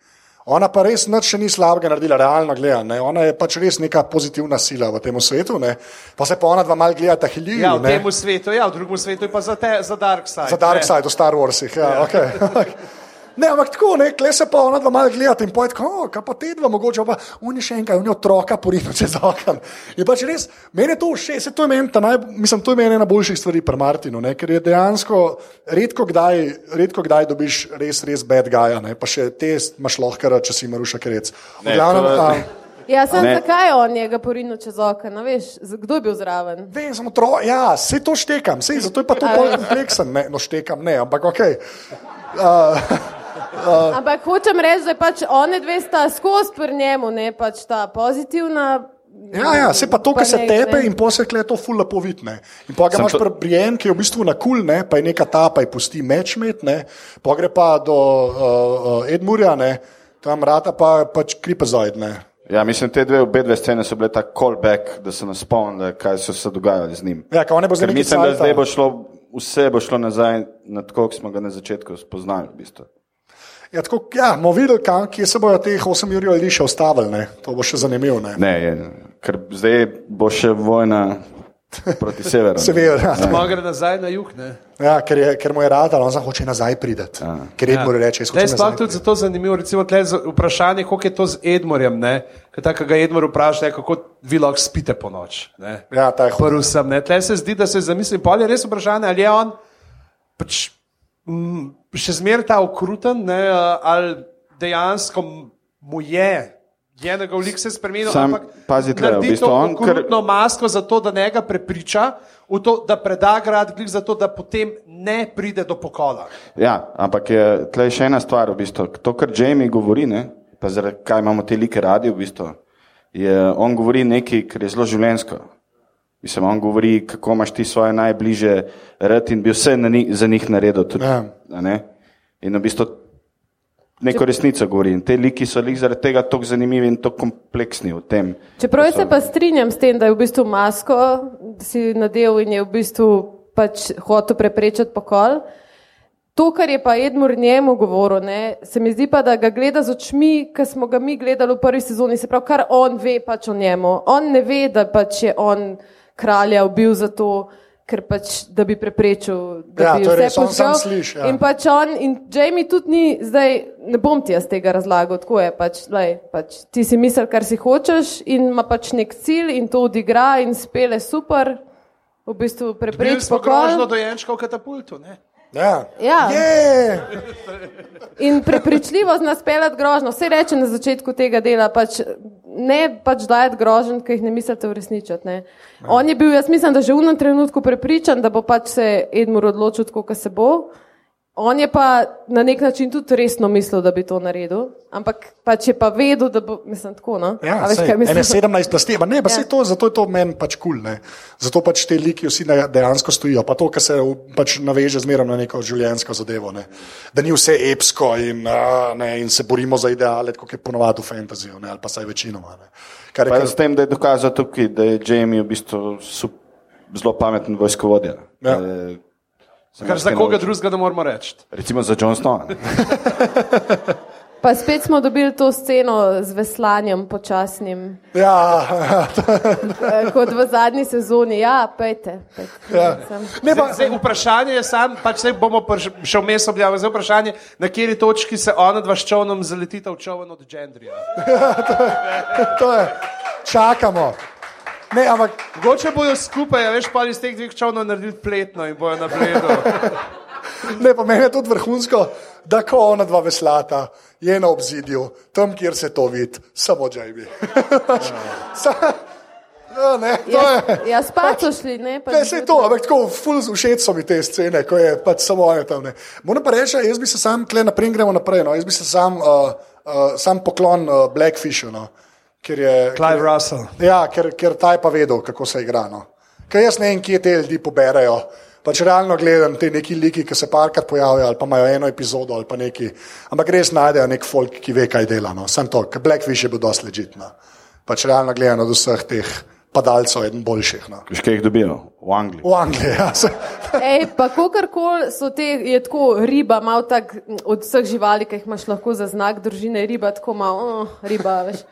Ona pa res nič ni slabega naredila, realno gledano. Ona je pač res neka pozitivna sila v tem svetu. Ne. Pa se pa ona dva mal gledata hiljivi. Ja, v tem svetu, ja, v drugem svetu je pa za, te, za Dark Side. Za Dark ne. Side, v Star Warsih. Ja, ja. Okay. Ne, ampak tako, ne, kle se pa ona dva malo gledata in poje tako, "O, kaj pa te dva, mogoče pa on je še enkrat, on je otroka porino čez okno. Je pač res, meni je to všeč, se to je meni, ta naj, mislim, to je meni ena boljših stvari pri Martinu, ne, ker je dejansko redko kdaj, redko kdaj dobiš res, res bad guya, ne, pa še te imaš lahko, če si Maruša Krec. V Ne, glavnem, to- a, Ja, sem Ne. zakaj je on njega porinil čez okno, veš, kdo je bil zraven? Vem, samo tro, ja, vse to štekam, sej, zato je pa to bolj kompleksen, ne, no štekam ne, ampak ok. Ampak hočem reči, da je pač one dve sta skozi pri njemu, ne pač ta pozitivna. Ja, ja, se pa to, kar se ne, tepe ne. in posekle, je to ful lepo vidne. In pa ga imaš pri Brienne, ki je v bistvu na kul, cool, pa je neka ta, pa je pusti meč med, ne, pa gre pa do uh, uh, Edmurja, ne, tam rata pa pač kripezoid, ne. Ja, mislim, te dve, obe dve scene so bile tako callback, da so nas spomnili, kaj so se dogajali z njim. Ja, kao ne bo zdaj mislim, da cajta. zdaj bo šlo, vse bo šlo nazaj na tako, kot smo ga na začetku spoznali. V bistvu. Ja, tako, ja, bomo videli, kam, kje se bojo teh 8 ur ljudi še ustavili, ne, to bo še zanimivo, ne. Ne, je, ker zdaj bo še vojna proti severu. Sever, ja. Smo gre nazaj na jug. Ne? Ja, ker, je, ker mu je rad, on hoče nazaj priti. Ja. Ker Edmur reče, jaz Tle je sploh tudi zato zanimivo, recimo, vprašanje, koliko je to z Edmorjem. Tako ga Edmor vpraša, kako vi lahko spite po noč. Ne? Ja, ta je hud. Prvi sem. Ne? Tle se zdi, da se zamislim, pol je res vprašanje, ali je on pač, mm, še zmeraj ta okruten, ne, ali dejansko mu je. Je njegov lik se spremenil, Sam ampak pazi tle, v bistvu to on kar- masko zato, da njega prepriča, v to, da preda grad, glik zato, da potem ne pride do pokola. Ja, ampak je tle še ena stvar, v bistvu. to, kar Jamie govori, ne, pa zaradi kaj imamo te like radi, v bistvu, je, on govori nekaj, kar je zelo življensko. Mislim, on govori, kako imaš ti svoje najbližje rad in bi vse ni, za njih naredil. Tudi, Ja. a ne? In v bistvu neko resnico govori. In te liki so lih zaradi tega tako zanimivi in tako kompleksni v tem. Čeprav jaz se so- pa strinjam s tem, da je v bistvu masko si nadel in je v bistvu pač hotel preprečiti pokol. To, kar je pa Edmur njemu govoril, ne, se mi zdi pa, da ga gleda z očmi, ki smo ga mi gledali v prvi sezoni, se pravi, kar on ve pač o njemu. On ne ve, da pač je on kralja ubil zato, ker pač, da bi preprečil, da Ja, bi to je vse sliši, ja. In pač on in Jamie tudi ni, zdaj ne bom ti jaz tega razlagal, tako je pač, lej, pač ti si misel, kar si hočeš in ima pač nek cilj in to odigra in spele super, v bistvu Prijeli prepreči smo grožno pokol. dojenčka v katapultu. Ne? Ja. Ja. In prepričljivost nas pelati grožno. Vse reče na začetku tega dela, pač ne pač dajati grožen, ki jih ne mislite uresničiti. Ne. On je bil, jaz mislim, da že v enem trenutku prepričan, da bo pač se Edmur odločil, tako kot se bo. On je pa na nek način tudi resno mislil, da bi to naredil, ampak pač je pa vedel, da bo, mislim, tako. No? Ja, A veš, sej, mislim? ene 17 plasti, pa ne, pa Ja. ja. to, zato je to meni pač kul. Cool, zato pač te liki vsi ne- dejansko stojijo. Pa to, kar se pač naveže zmeraj na neko življenjsko zadevo. Ne. Da ni vse epsko in, a, ne, in se borimo za ideale, kot je ponovadi v fantaziju, ne, ali pa saj večinoma. Ne. Kar je, Pa kar, s tem, da je dokazal tukaj, da je Jamie v bistvu sup- zelo pameten vojskovodja. Ja. Se Kar za koga drugega ne moramo reči. Recimo za John Snow. ne. Pa spet smo dobili to sceno z veslanjem počasnim, ja, eh, kot v zadnji sezoni. Ja, pejte. pejte. Ja. Ne, pa, Zdaj, zdaj, vprašanje je sam, pač se bomo še vmes objavili. Zdaj vprašanje, na kateri točki se ona dva s čovnom zaletita v čovn od Gendrija. to je, čakamo. Ne, ampak Mogoče bojo skupaj, a veš, pa iz teh dveh čovnov naredili pletno in bojo na bledu. Ne, pa meni je tudi vrhunsko, da ko ona dva veslata je na obzidju, tam, kjer se to vidi, samo Jamie. Sa- no, ne, to je. Ja, ja spat so šli, ne? pa Ne, ni se bilo to, ampak tako ful všeč so mi te scene, ko je pač samo one tam. Ne. Moram pa reči, jaz bi se sam, tle naprej gremo naprej, no. jaz bi se sam, uh, uh, sam poklon uh, Blackfishu, no. Ker je. Clive Russell. Ja, ker, ker ta je pa vedel, kako se igra. No. Ker jaz ne vem, kje te ljudi poberajo. Pač realno gledam te neki liki, ki se parkrat pojavijo, ali pa imajo eno epizodo, ali pa neki. Ampak res najdejo nek folk, ki ve, kaj dela. No. Sam to, ker Blackfish je bil dosti ležitno. Pač realno gledano od vseh teh padalcev, eden boljših. No. Veš, kaj jih dobijo? V Angliji. V Angliji, ja. Ej, pa kakorkoli so te, je tako riba, malo tak od vseh živali, ki jih imaš lahko za znak družine, riba tako malo, oh, riba, veš.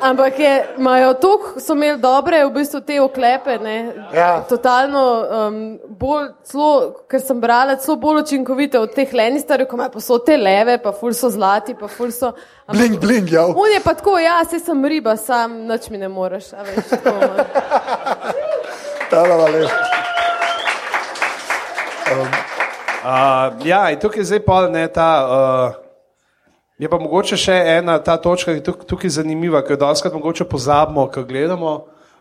Ampak je, imajo toliko, so imeli dobre, v bistvu te oklepe, ne, Ja. totalno um, bolj, celo, ker sem brala, celo bolj učinkovite od teh Lannisterjev, ko imajo pa so te leve, pa ful so zlati, pa ful so. ampak- bling, bling, ja. On je pa tako, ja, se sem riba, sam nič mi ne moreš, a veš, tako. no. Ta, la, la, le. Uh, ja, in tukaj je zdaj pa ne ta. Uh, je pa mogoče še ena ta točka, ki je tuk- tukaj zanimiva, ki jo doskrat mogoče pozabimo, ko gledamo.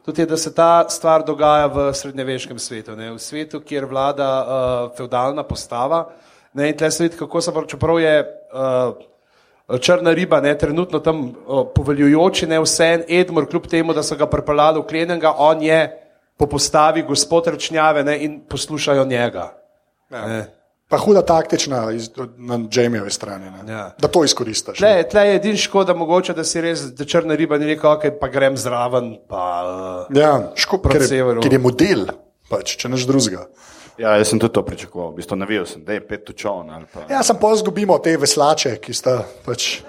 Tudi je, da se ta stvar dogaja v srednjeveškem svetu, ne? v svetu, kjer vlada uh, feudalna postava. Ne? In tle se vidi, kako se prav, čeprav je uh, črna riba, ne, trenutno tam uh, poveljujoči, ne vse en Edmur, kljub temu, da so ga pripeljali v klenenga, on je po postavi gospod rečnjave ne, in poslušajo njega. Ja. Pa huda taktična iz, na Jamieove strani, ne. Ja. da to izkoristiš. Tle, tle je edin škoda, mogoče, da si res, da črna riba ni rekel, ok, pa grem zraven. Pa, uh, Ja, ško, Proti ker, severu. ker je model, pač, če neš drugega. Ja, jaz sem tudi to pričakoval. V bistvu navijal sem, da je pet tučon ali pa. Ja, sem pa izgubimo te veslače, ki sta pač.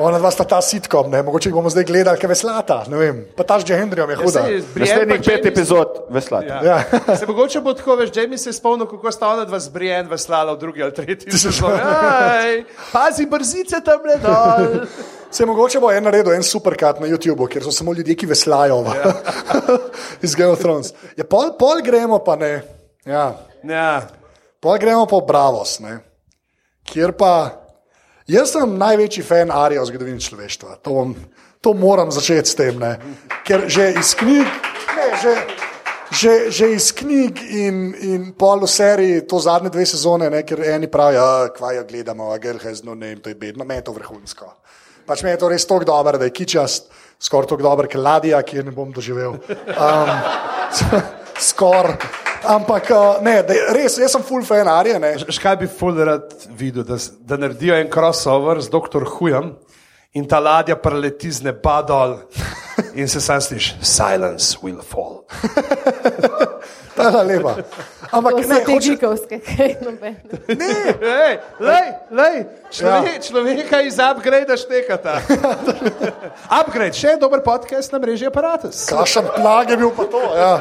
Ona dva sta ta sitkom, ne? mogoče jih bomo zdaj gledali, kaj veslata. ne vem. Pa ta z Hendrijem je huda. Brienne Naslednjih pa pet Jaime- epizod veslate. Ja. Ja. Se mogoče bo tako, veš, Jamie se je spomnil, kako sta ona dva z Brienne veslala v drugi ali tretji sezoni. Pazi, brzice tam le dol. Se mogoče bo en naredil en superkat na YouTubu, kjer so samo ljudje, ki veslajo ja. iz Game of Thrones. Ja, pol, pol gremo pa ne. Ja. Ja. Pol gremo pa v Bravos, ne? kjer pa jaz sem največji fan Arija v zgodovini človeštva. To, bom, to moram začeti s tem, ne? ker že iz knjig, ne, že, že, že iz knjig in, in pol v seriji, to zadnje dve sezone, ne? ker eni pravijo, kvaj jo gledamo, a girl has no name, to je bedno, meni je to vrhunsko. Pač meni je to res tako dobro, da je kičast, skoraj tako dobro, kot ladja, ki je ne bom doživel. Um, skoraj. Ampak uh, ne, da, je- res, jaz sem full fan Arije. ne. Škaj bi ful rad videl, da, da naredijo en crossover z dr. Hujem in ta ladja preleti z neba dol in se sam sliši, silence will fall. Ta je lepa. Ampak ne, te hoče, gigovske, kaj nobene. Ej, lej, lej, človek, ja. človeka iz upgrade štekata. upgrade, še en dober podcast na mreži aparatus. kašem plag je bil pa to. Ja.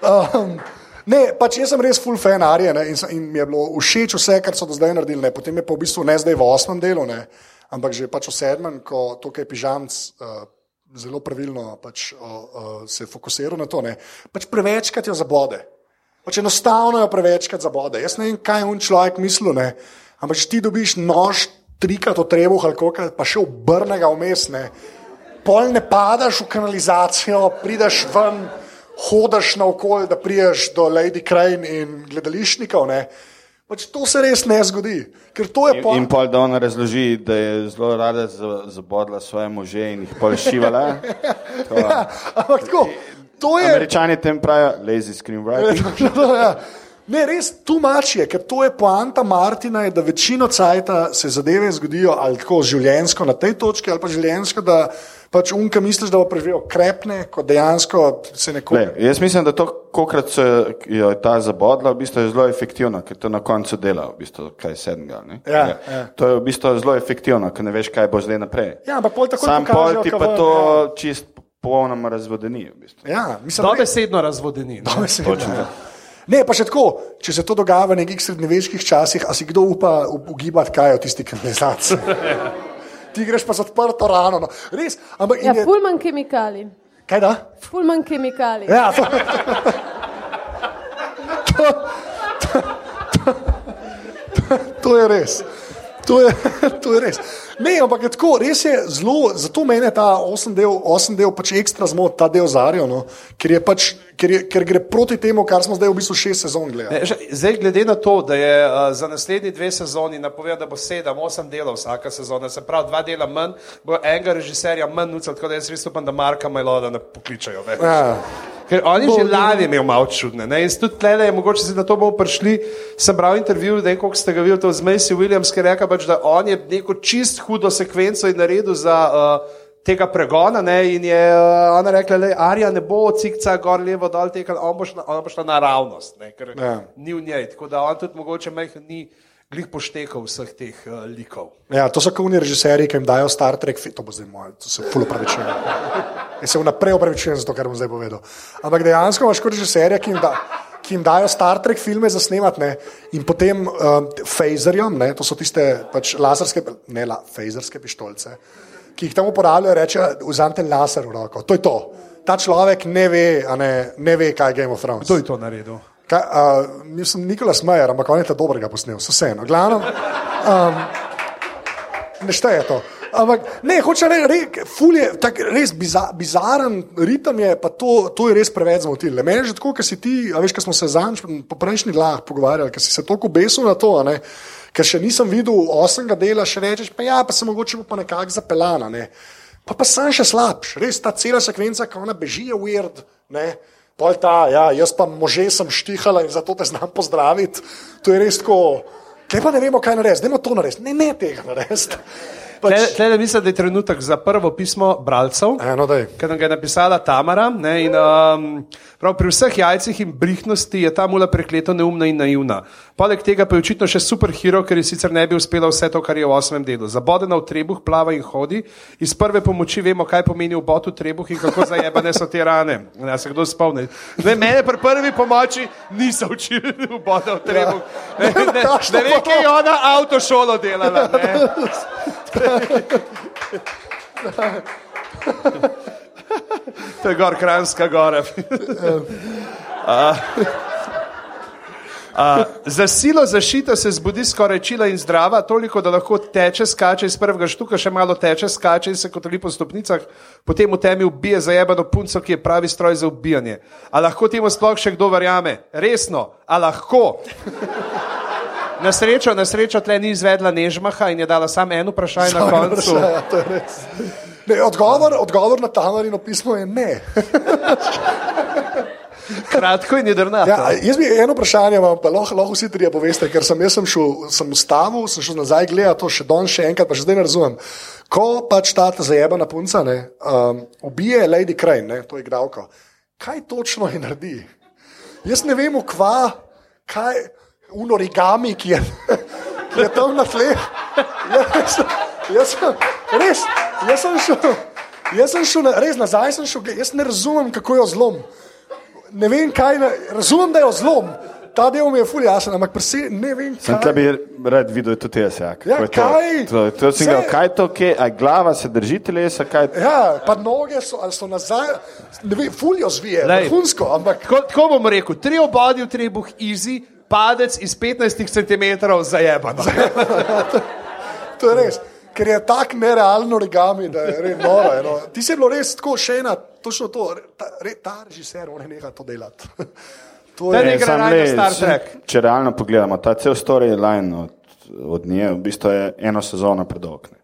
Um, Ne, pač jaz sem res full fan Arije ne, in, in mi je bilo všeč vse, kar so do zdaj naredili. Ne. Potem je pa v bistvu ne zdaj v osmem delu, ne, ampak že pač v sedmem, ko tukaj pižamc uh, zelo pravilno pač, uh, uh, se fokusira na to. Ne. Pač prevečkrat jo zabode. Pač enostavno jo prevečkrat zabode. Jaz ne vem, kaj je on človek mislil, ne. ampak če ti dobiš nož trikrat od trebuha ali koliko, pa še obrnega vmes, ne. pol ne padaš v kanalizacijo, prideš ven, hodiš naokol, da priješ do Lady Crane in gledališnikov. Ne. Pač to se res ne zgodi, je In, in pol da ona razloži, da je zelo rada za- zabodla svoje može in jih pol šivala. To, Ja, ampak tako, to je. Američani tem pravijo lazy screenwriting. Ja. Ne, res tumač je, ker to je poanta Martina, je, da večino cajta se zadeve zgodijo ali tako življenjsko na tej točki, ali pa življenjsko, da pač unka misliš, da bo preživel krepne, ko dejansko se neko. Le, jaz mislim, da to, kolikrat se jo je ta zabodla, v bistvu je zelo efektivno, ker to na koncu dela, v bistvu, kaj sedmega. ne. Ja, ja. To je v bistvu zelo efektivno, ker ne veš, kaj bo zdaj naprej. Ja, ampak pol tako Sam pol ti pa to čist popolnoma razvodeni. V bistvu. Ja, mislim, da Dobesedno razvodeni. ne. Dobesedno, ja. Ne, pa še tako, če se to dogaja v nekih srednjeveških časih, a si kdo upa ugibati, kaj je v tisti kanalizaciji? Ti greš pa z odprto rano. No. Res, ampak Ja, je, fulman kemikali. kaj da? Fulman kemikali. Ja, to, to, to, to, to je res. To je, to je res. Ne, ampak je tako, res je zelo, zato meni ta osem del, osem del pač ekstra zmot, ta del Zarijo, no, ker, pač, ker, je, ker gre proti temu, kar smo zdaj v bistvu šest sezon gledali. Zdaj, glede na to, da je uh, za naslednji dve sezoni napovedal, da bo sedem, osem delov vsaka sezona, se pravi dva dela manj, bo enega režiserja manj nucal, tako da jaz res upam, da Marka Majloda ne pokličajo več. Ja. Ker on je že lani imel malo čudne. Ne? In tudi tle, mogoče se na to bomo prišli. Sem bral intervju, da je koliko ste ga videli, to z Macy Williams, ki je rekel, pač, da on je neko čist hudo sekvenco in naredil za uh, tega pregona. Ne? In je uh, ona rekla, da Arja ne bo cikca gor, levo, dol, tekal, on bo šla, on bo šla naravnost, ne? ker Ja. ni v njej. Tako da on tudi mogoče majhen ni glih poštekal vseh teh uh, likov. Ja, to so kauni režiserji, ki jim dajo Star Trek, to bo zdaj moje, to se fulo pravičujem. Jaz se vnaprej opravičujem za to, kar bom zdaj povedal. Ampak dejansko imaš kot režiserja, ki jim, da, ki jim dajo Star Trek filme za snemati ne, in potem um, phaserjem, ne, to so tiste pač laserske, ne la, phaserske pištolce, ki jih tam uporabljajo, reče, vzamete laser v roko. To je to. Ta človek ne ve, a ne, ne ve, kaj je Game of Thrones. Kdo je to naredil? Kaj, uh, nisem Nikolas Majer, ampak on je ta dobrega posnel, vseeno. Glavno, um, ne šteje to. Ampak ne, hoče reči, re, ful je tak, res biza, bizaren ritem, je, pa to, to je res preveč zmotil. Meni je že tako, ker si ti, a veš, ker smo se zanj po prejšnjih lah pogovarjali, ker si se toliko besil na to, ne, ker še nisem videl osmega dela, še rečeš, pa ja, pa se mogoče bo pa nekako zapeljana. Ne. Pa pa sem še slabš, res ta cela sekvenca, ko ona beži, je weird. Ne. Pol ta, ja, jaz pa može sem štihala in zato te znam pozdraviti. To je res tako, kaj pa ne vemo, kaj narediti, dajmo to narediti, ne, ne tega narediti. Tle, Pač, tle mislim, da je trenutek za prvo pismo bralcev. eno. Ker nam ga je napisala Tamara. Ne, in, um, prav, pri vseh jajcih in brihnosti je ta mula prekleto neumna in naivna. Poleg tega pa je očitno še superhero, ker je sicer ne bi uspela vse to, kar je v osmem delu. Zabodena v trebuh, plava in hodi. Iz prve pomoči vemo, kaj pomeni v trebuh in kako zajebane so te rane. Ja, se kdo spomni? Ne, mene pri prvi pomoči niso učili v trebuh. Ne, ne, ne, ne vem, kaj je ona avtošolo delala. Ne. To je gor Kranjska gora. Za silo zašita se zbudi skoraj čila in zdrava, toliko, da lahko teče, skače iz prvega štuka, še malo teče, skače in se kotali po stopnicah, potem v temi ubije zajebano punco, ki je pravi stroj za ubijanje. A lahko temu sploh še kdo verjame? Resno, a lahko? Na srečo, na srečo tle ni izvedla Nežmaha in je dala samo eno vprašanje na koncu. Ja, je res. Ne, odgovor, odgovor na Tamarino pismo je ne. Kratko in jedrnato. Ja, jaz bi eno vprašanje, vam pa lahko, lahko vsi trije poveste, ker sem, sem šel, sem ustavil, sem šel nazaj gledati to še danes, še enkrat, pa še zdaj ne razumem. Ko pač ta zajebana punca ne, um, ubije Lady Crane, ne, to je igralka, kaj točno je naredi? Jaz ne vem, kva, kaj, unorigami, ki je, ki je tam na tleh. Jaz, jaz, sem- res, jaz sem šel, jaz sem šel na, res nazaj, sem šel, jaz ne razumem, kako jo zlom ne vem, kaj, na- razumem, da je zlom, ta del mi je ful jasen, ampak prsi ne vem, Sem kaj. tle bi rad videl tudi jaz, jak. Ja, je to- kaj? To, to sem Saj- ga, kaj je to, kje, a glava se drži telesa, kaj Ja, pa noge so, ali so nazaj, ne vem, fuljo zvije, Glej. vrhunsko, ampak Tako, tako bom rekel, tri obodi v trebuh, easy, padec iz 15 cm zajeban. to je res. Ker je tako nerealno origami, da je res noro. je, No. Ti si bilo res tako še ena, točno to, re- ta, re, ta režiser, on je nekaj to delati. To je, ne Ne, sam raje le, Star če- Trek. Če realno pogledamo, ta cel storyline od, od nje, v bistvu je eno sezono predolg. ne.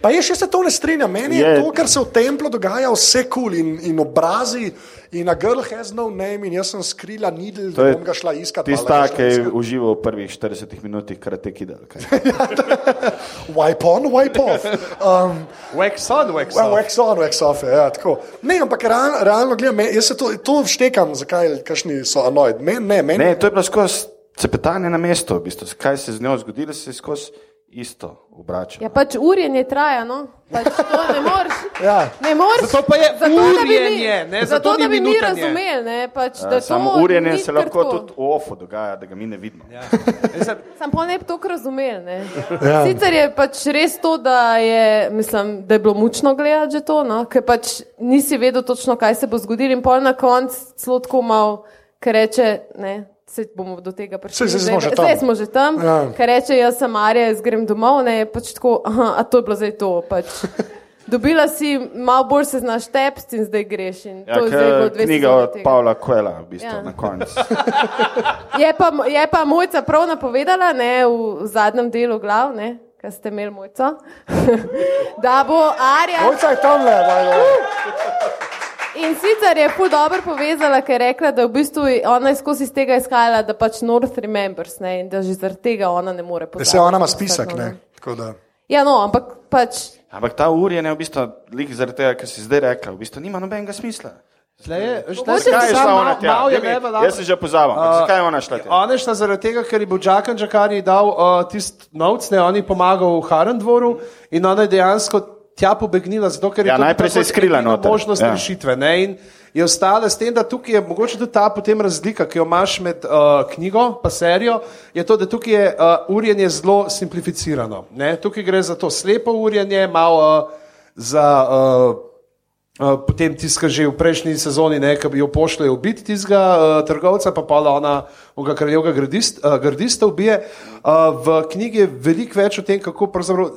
Pa je še se to ne strinja. Meni je, Je- to, kar se v templu dogaja, vse kul cool in, in obrazi. In a girl has no name, in jaz sem skrila nidel, To da bom ga šla iskat. Tista, ki je užival v prvih 40 minutah karate kidal. kaj. Wipe on, wipe off. Um, Wax on, wax Well, off. wax on, wax off, je, ja, tako. Ne, ampak real, realno gledam, jaz se to, to vštekam, zakaj kakšni so annoyed. Men, ne, meni, Ne, to je bilo skozi cepetanje na mestu, v bistvu. kaj se je z njo zgodilo, se je skozi isto obračalo. Ja, pač urjenje traja, no. Pač to ne moreš. Ja. Ne moreš. Zato pa je zato, da bi mi- urjenje, ne, zato zato, da bi mi razumeli, ne, pač, da Ja, Samo to urjenje se lahko tako. tudi v ofu dogaja, da ga mi ne vidimo. Ja. Sam pa ne bi to razumel. Ne. Ja. Sicer je pač res to, da je, mislim, da je bilo mučno gledati že to, no? ker pač nisi vedel točno, kaj se bo zgodilo, in pol na koncu celo tako mal, ker reče. Ne, Se bomo do tega prišli. Zdaj smo že tam. Zdaj smo že tam. Ja. Ker reče, jaz sem Marija, jaz grem domov, ne, pač tako, aha, a to je bilo zdaj to. Pač. Dobila si, malo bolj se znaš tepsti in zdaj greš. In Ja, to je zdaj dve knjiga od tega. Pavla Kuela, v bistvu, Ja. na koncu. Je pa, je pa mojca prav napovedala ne, v, v zadnjem delu glav, ne, kaj ste imeli mojco, da bo Arja. Mojca je tam le, valjda. In sicer je ful dobro povezala, ker je rekla, da v bistvu ona je skozi iz tega izhajala, da pač North remembers ne, in da že zaradi tega ona ne more pozabiti. se ona ima spisek, ne. Da. Ja, no, ampak pač. Ampak ta urjenje, v bistvu, lik zaradi tega, kar si zdaj rekla, v bistvu nima nobenega smisla. Tle je, Zakaj je šla ona tja? malo je Daj mi- level up. Jaz se že pozavam, ampak zakaj je ona šla tja? Ona je šla zaradi tega, ker je bil Džakan Džakani dal uh, tisti novc, ne, on je pomagal v Harendvoru in ona je dejansko tja pobegnila, zato ker je Ja, najprej se skrila noter. možnost Ja. rešitve. Ne, in je ostala s tem, da tukaj je mogoče tudi ta potem razlika, ki jo imaš med uh, knjigo in serijo, je to, da tukaj je uh, urjenje zelo simplificirano. Ne. Tukaj gre za to slepo urjenje, malo uh, za. Uh, potem tiska že v prejšnji sezoni, ne, ki jo pošljejo ubiti tistega uh, trgovca, pa pa ona ga kraljevega gardist, uh, gardista ubije. Uh, v knjigi je veliko več o tem, kako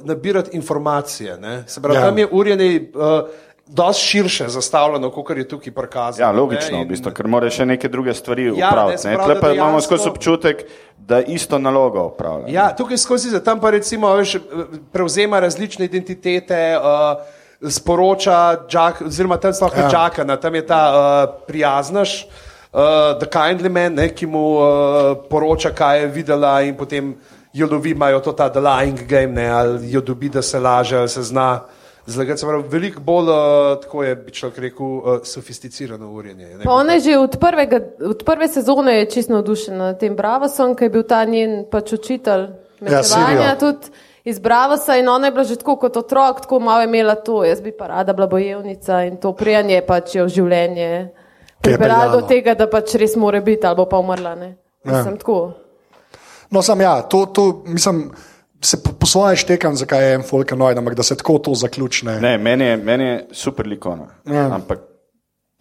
nabirati informacije. Ne. Se pravi, Ja. tam je urjenje uh, dosti širše zastavljeno, kot je tukaj prikazano. Ja, logično, ne, v bistvu, ker moraš še neke druge stvari Ja, ne, upraviti. ne. pravi, da pa imamo skozi občutek, da isto nalogo upravlja. Ja, tukaj skozi tam pa recimo veš, prevzema različne identitete. Uh, Sporoča, Jack, oziroma tam sploh ne Ja. čaka, na tam je ta uh, prijaznaš, uh, The Kindly Man, ne, ki mu uh, poroča, kaj je videla, in potem jo lovi, imajo to ta The Lying Game, ne, ali jo dobi, da se laže, ali se zna zlagati. Se pravi, Veliko bolj, uh, tako je, bi človek rekel, uh, sofisticirano urjenje. ne. Pa ona je že od, prvega, od prve sezone je čisto navdušena nad tem Bravosom, ki je bil ta njen pač učitelj. Sirijo. tudi iz Bravosa in ona je bila že tako kot otrok, tako malo imela to. Jaz bi pa rada bila bojevnica in to prijanje pač je v življenje pripeljalo do tega, da pač res more biti ali bo pa umrla. Ne? Ja. Mislim, tako. No, sam ja, to, to mislim, se po, po svoje štekam, zakaj je en folk annoyed, ampak da se tako to zaključne. Ne, meni je, meni je super likovna, Ja. ampak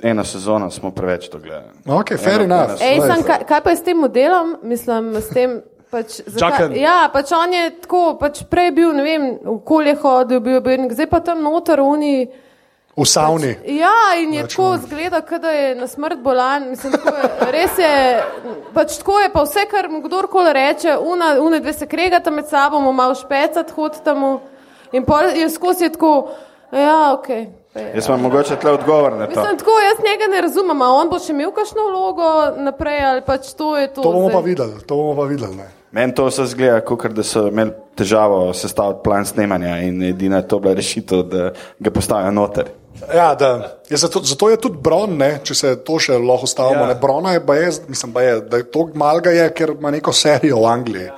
eno sezono smo preveč to gledali. Ok, fair Eno- enough. eno Ej, sem, kaj, kaj pa je s tem modelom? Mislim, s tem. Pač, zakaj, ja, pač on je tako, pač prej je bil, ne vem, v kolje hodil, bil je bil, zdaj pa tam noter oni. V savni. Ja, in je Pač tako zgleda, kot da je na smrt bolan. Mislim, tako je, res je, pač tako je, pa vse, kar mu kdorkoli reče, una, une dve se kregata med sabo, mu malo špecat, hodita mu. In pol je skozi tako, ja, ok. je. Jaz imam mogoče tle odgovor na to. Mislim, tako, jaz njega ne razumem, a on bo še imel kakšno vlogo naprej ali pač to je to. To bomo zdaj. pa videli, to bomo pa videli. Ne. Meni to vse zgleda, kot da so imeli težavo sestaviti plan snemanja in edina to bila rešitev, da ga postavijo noter. Ja, da, je zato, zato je tudi Bron, ne, če se to še lahko stavimo. Ja. Ja. Brona je, baje, mislim, baje, da je to malga, je, ker ima neko serijo v Angliji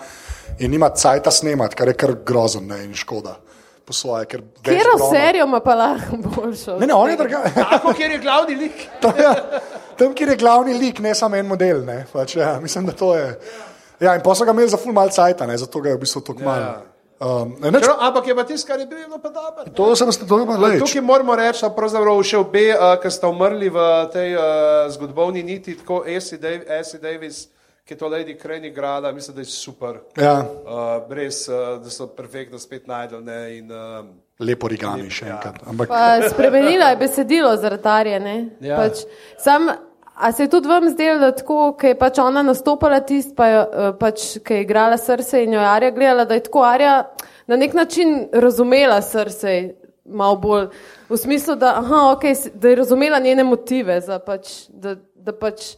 in nima cajta snemati, kar je kar grozno ne, in škoda. po svoje. ker več Kjer brona. serijo ima pa lahko boljšo? Ne, ne, on je drugačen. Tako, kjer je glavni lik. Tam, kjer je glavni lik, ne samo en model. Ne, pač, ja, mislim, da to je. Ja, in pa so ga imeli za full mal cajt, zato ga je v bistvu tako malo. Um, ne, nič, Čero, ampak je pa tisto, kar je bilo pa dobro. to sem se dobro leč. Tukaj moramo reči, da pravzaprav še obe, uh, ki sta umrli v tej uh, zgodovni niti, tako Essie Dav Davis, ki je to Lady Crane igrala, mislim, da je super. Ja, Uh, res, uh, da so perfektno spet najdel. Ne, in, uh, lepo origami še Ja. enkrat. Ampak, Pa spremenila je besedilo zaradi Arje. ne? Ja. Pač, sam, a se je tudi vam zdelo, tako, ko je pač ona nastopala tist, pa je, eh, pač, ko je igrala srce in jo je Arja gledala, da je tako Arja na nek način razumela srce. Malo bolj v smislu, da, aha, okay, da je razumela njene motive, za pač, da, da, pač,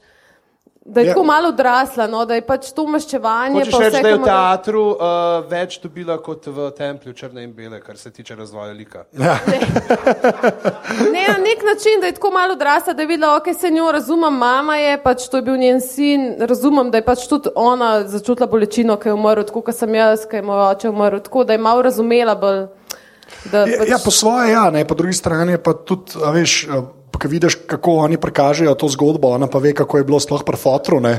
da je Ja. tako malo odrasla, no, da je pač to maščevanje. Reči, vse, da je v teatru uh, več dobila kot v templju črne in bele, kar se tiče razvoja lika. ja, Ne, na nek način, da je tako malo odrasla, da je videla, da se njo razumem, mama je, pač to je bil njen sin, razumem, da je pač tudi ona začutila bolečino, ko je umrl, tako kot sem jaz, ko je moj oče umrl, tako da je malo razumela bolj. Da, Ja, pač, ja, po svoje, ja, ne, po drugi strani pa tudi, a veš, ko vidiš, kako oni prikažejo to zgodbo, ona pa ve, kako je bilo sploh pri fotru. Ne,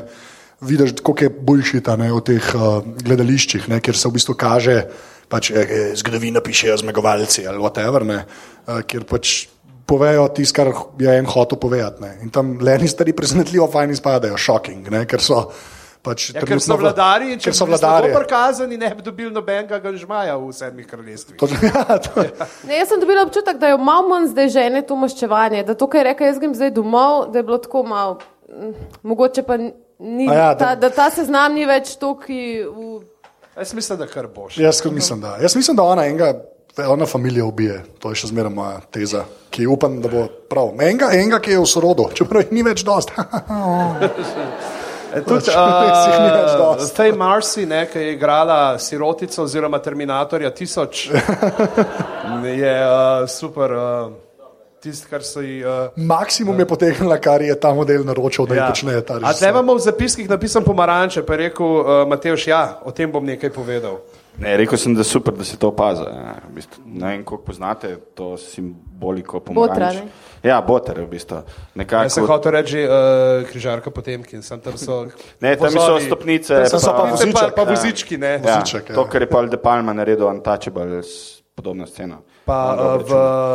vidiš, koliko je boljšita ne, v teh uh, gledališčih, ne, kjer se v bistvu kaže, pač, eh, eh, zgodovino pišejo zmagovalci ali whatever, ne, uh, kjer pač povejo tisto, kar je en hotel povedati. Ne. In tam leni stari presenetljivo fajn izpadajo, shocking, ne, ker so. Pač Ja, ker so vladari in če so vladari. slabo prikazani, ne bi dobili nobenega ganžmaja v sedmih kraljestvih. To, ja, to, ne, jaz sem dobila občutek, da je malo manj zdaj žene to maščevanje, da to, kar je rekel, jaz grem zdaj domov, da je bilo tako malo, mogoče pa ni, A ja, da- ta, da ta seznam ni več toki v. Jaz mislim, da kar boš. Jaz kot mislim, da. Jaz mislim, da ona enega, ona familijo ubije. To je še zmeraj moja teza, ki upam, da bo prav. Enega, enega ki je v sorodu, čeprav jih ni več dost. E, Tudi uh. Fej Marsi, ne, ki je igrala sirotico oziroma Terminatorja 1000, je uh, super. Uh, so ji. Uh, Maksimum je potegnila, kar je ta model naročil, da ja. počne ta A režiser. tle imamo v zapiskih napisan pomaranče, pa je rekel uh, Mateoš, ja, o tem bom nekaj povedal. Ne, rekel sem, da je super, da se to opazi. Ja, v bistvu, ne vem, koliko poznate to simboliko pomaranč. ne? Ja, boter je v bistvu. Jaz sem Nekako, hotel reči uh, križarka potemkin, sem tam so. ne, tam so vozovi. stopnice, Tam so pa, pa pa, pa ja. vozički, ne. Ja, Voziček, ja. to, kar je Paul De Palma naredil, Untouchable, s- podobna scena. Pa On uh, v.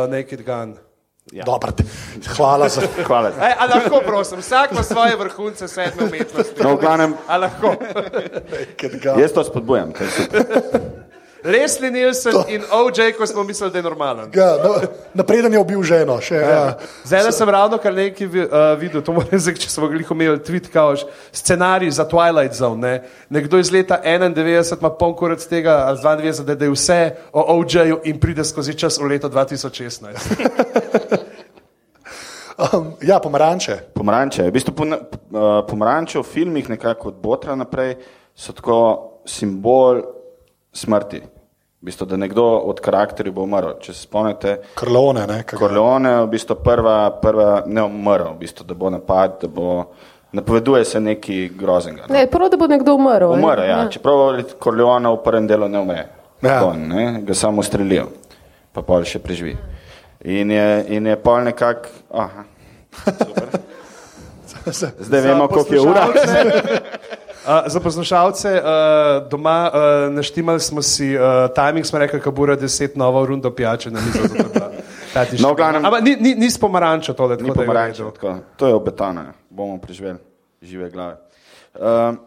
Naked Gun. Ja. Dobro, te- hvala za. Hvala. Ej, a lahko, prosim, vsak ima svoje vrhunce sedme umetnosti. No, v glavnem, A lahko. jaz to spodbujam. to. Leslie Nielsen in OJ, ko smo mislili, da je normalen. Ja, no, napreden je ubil ženo. Še, ja. Zdaj sem ravno kar nekaj uh, videl, to moram reči, če smo glih imeli tweet, kao scenarij za Twilight Zone. Ne? Nekdo iz leta 91 ima poln kurac tega, ali z 92, da, da je vse o OJ-ju in pride skozi čas v leto 2016. Um, ja, pomaranče. Pomaranče. V bistvu uh, pomaranče v filmih, nekako od Botra naprej, so tako simbol smrti. V bistvu, da nekdo od karakterjev bo umrl. Če se spomnite, Krlone, ne? Corleone je v bistvu prva, prva ne umrl, v bistvu, da bo napad, da bo. Napoveduje se nekaj groznega. no. Ne, prav, da bo nekdo umrl. ne? Umrl, ja. Čeprav Corleone v prvem delu ne ume, Ja. ja. ne? ga samo ustrelijo, pa pol še preživi. In je, in je pol nekako. aha, super. Zdaj vemo, koliko je ura. Uh, za poslušalce uh, doma uh, naštimali smo si uh, timing, smo rekli, da bo ura 10 nova rundo pijače na mizo. No, glavnem- Ampak ni, ni, ni s pomarančo tole, Ni tako da je v pomaranče, redu. tako. to je obetano, bomo preživeli, žive glave. Um,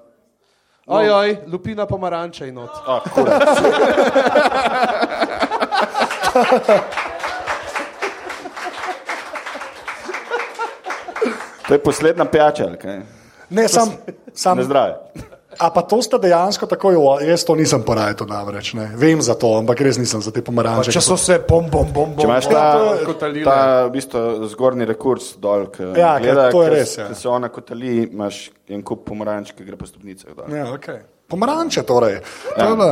Oj, oj, lupina pomaranča in not. oh, To je poslednja pijača? Ne, sam, sam, Na zdravje. a pa to sta dejansko tako, jo, jaz to nisem porajal namreč. Ne. Vem za to, ampak res nisem za te pomaranče. Če so se bom, bom, bom, bom, Če imaš ta, bom, kotalile. ta v bistvu, zgornji rekurs dol, ki Ja, gleda, to je res, ja. ko se ona kotali, imaš en kup pomaranč, ki gre po stopnicah. dol. Ja, okay. Pomaranče torej. To je bila.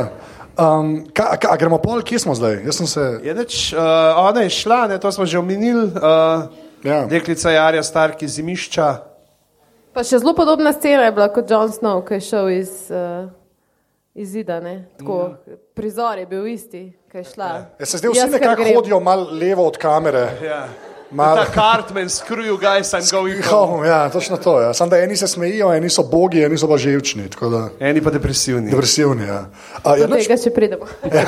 Um, ka, ka, gremo pol, kje smo zdaj? Se. Je neč, uh, ona je šla, ne, to smo že omenili. Uh, Ja. Deklica Jarja Starki zimišča. Pa še zelo podobna scena je bila kot Jon Snow, ki je šel iz, uh, iz zida. ne. Tako, Ja. Prizor je bil isti, ki je šla. Ja, se zdaj vsi nekako hodijo malo levo od kamere. Ja. Mal- Ta Cartman, screw you guys, I'm going home. Ja, točno to. Ja. Samo da eni se smejijo, eni so bogi, eni so pa živčni. tako Da, Eni pa depresivni. depresivni. Ja. A, ja, Do nač, tega še pridemo.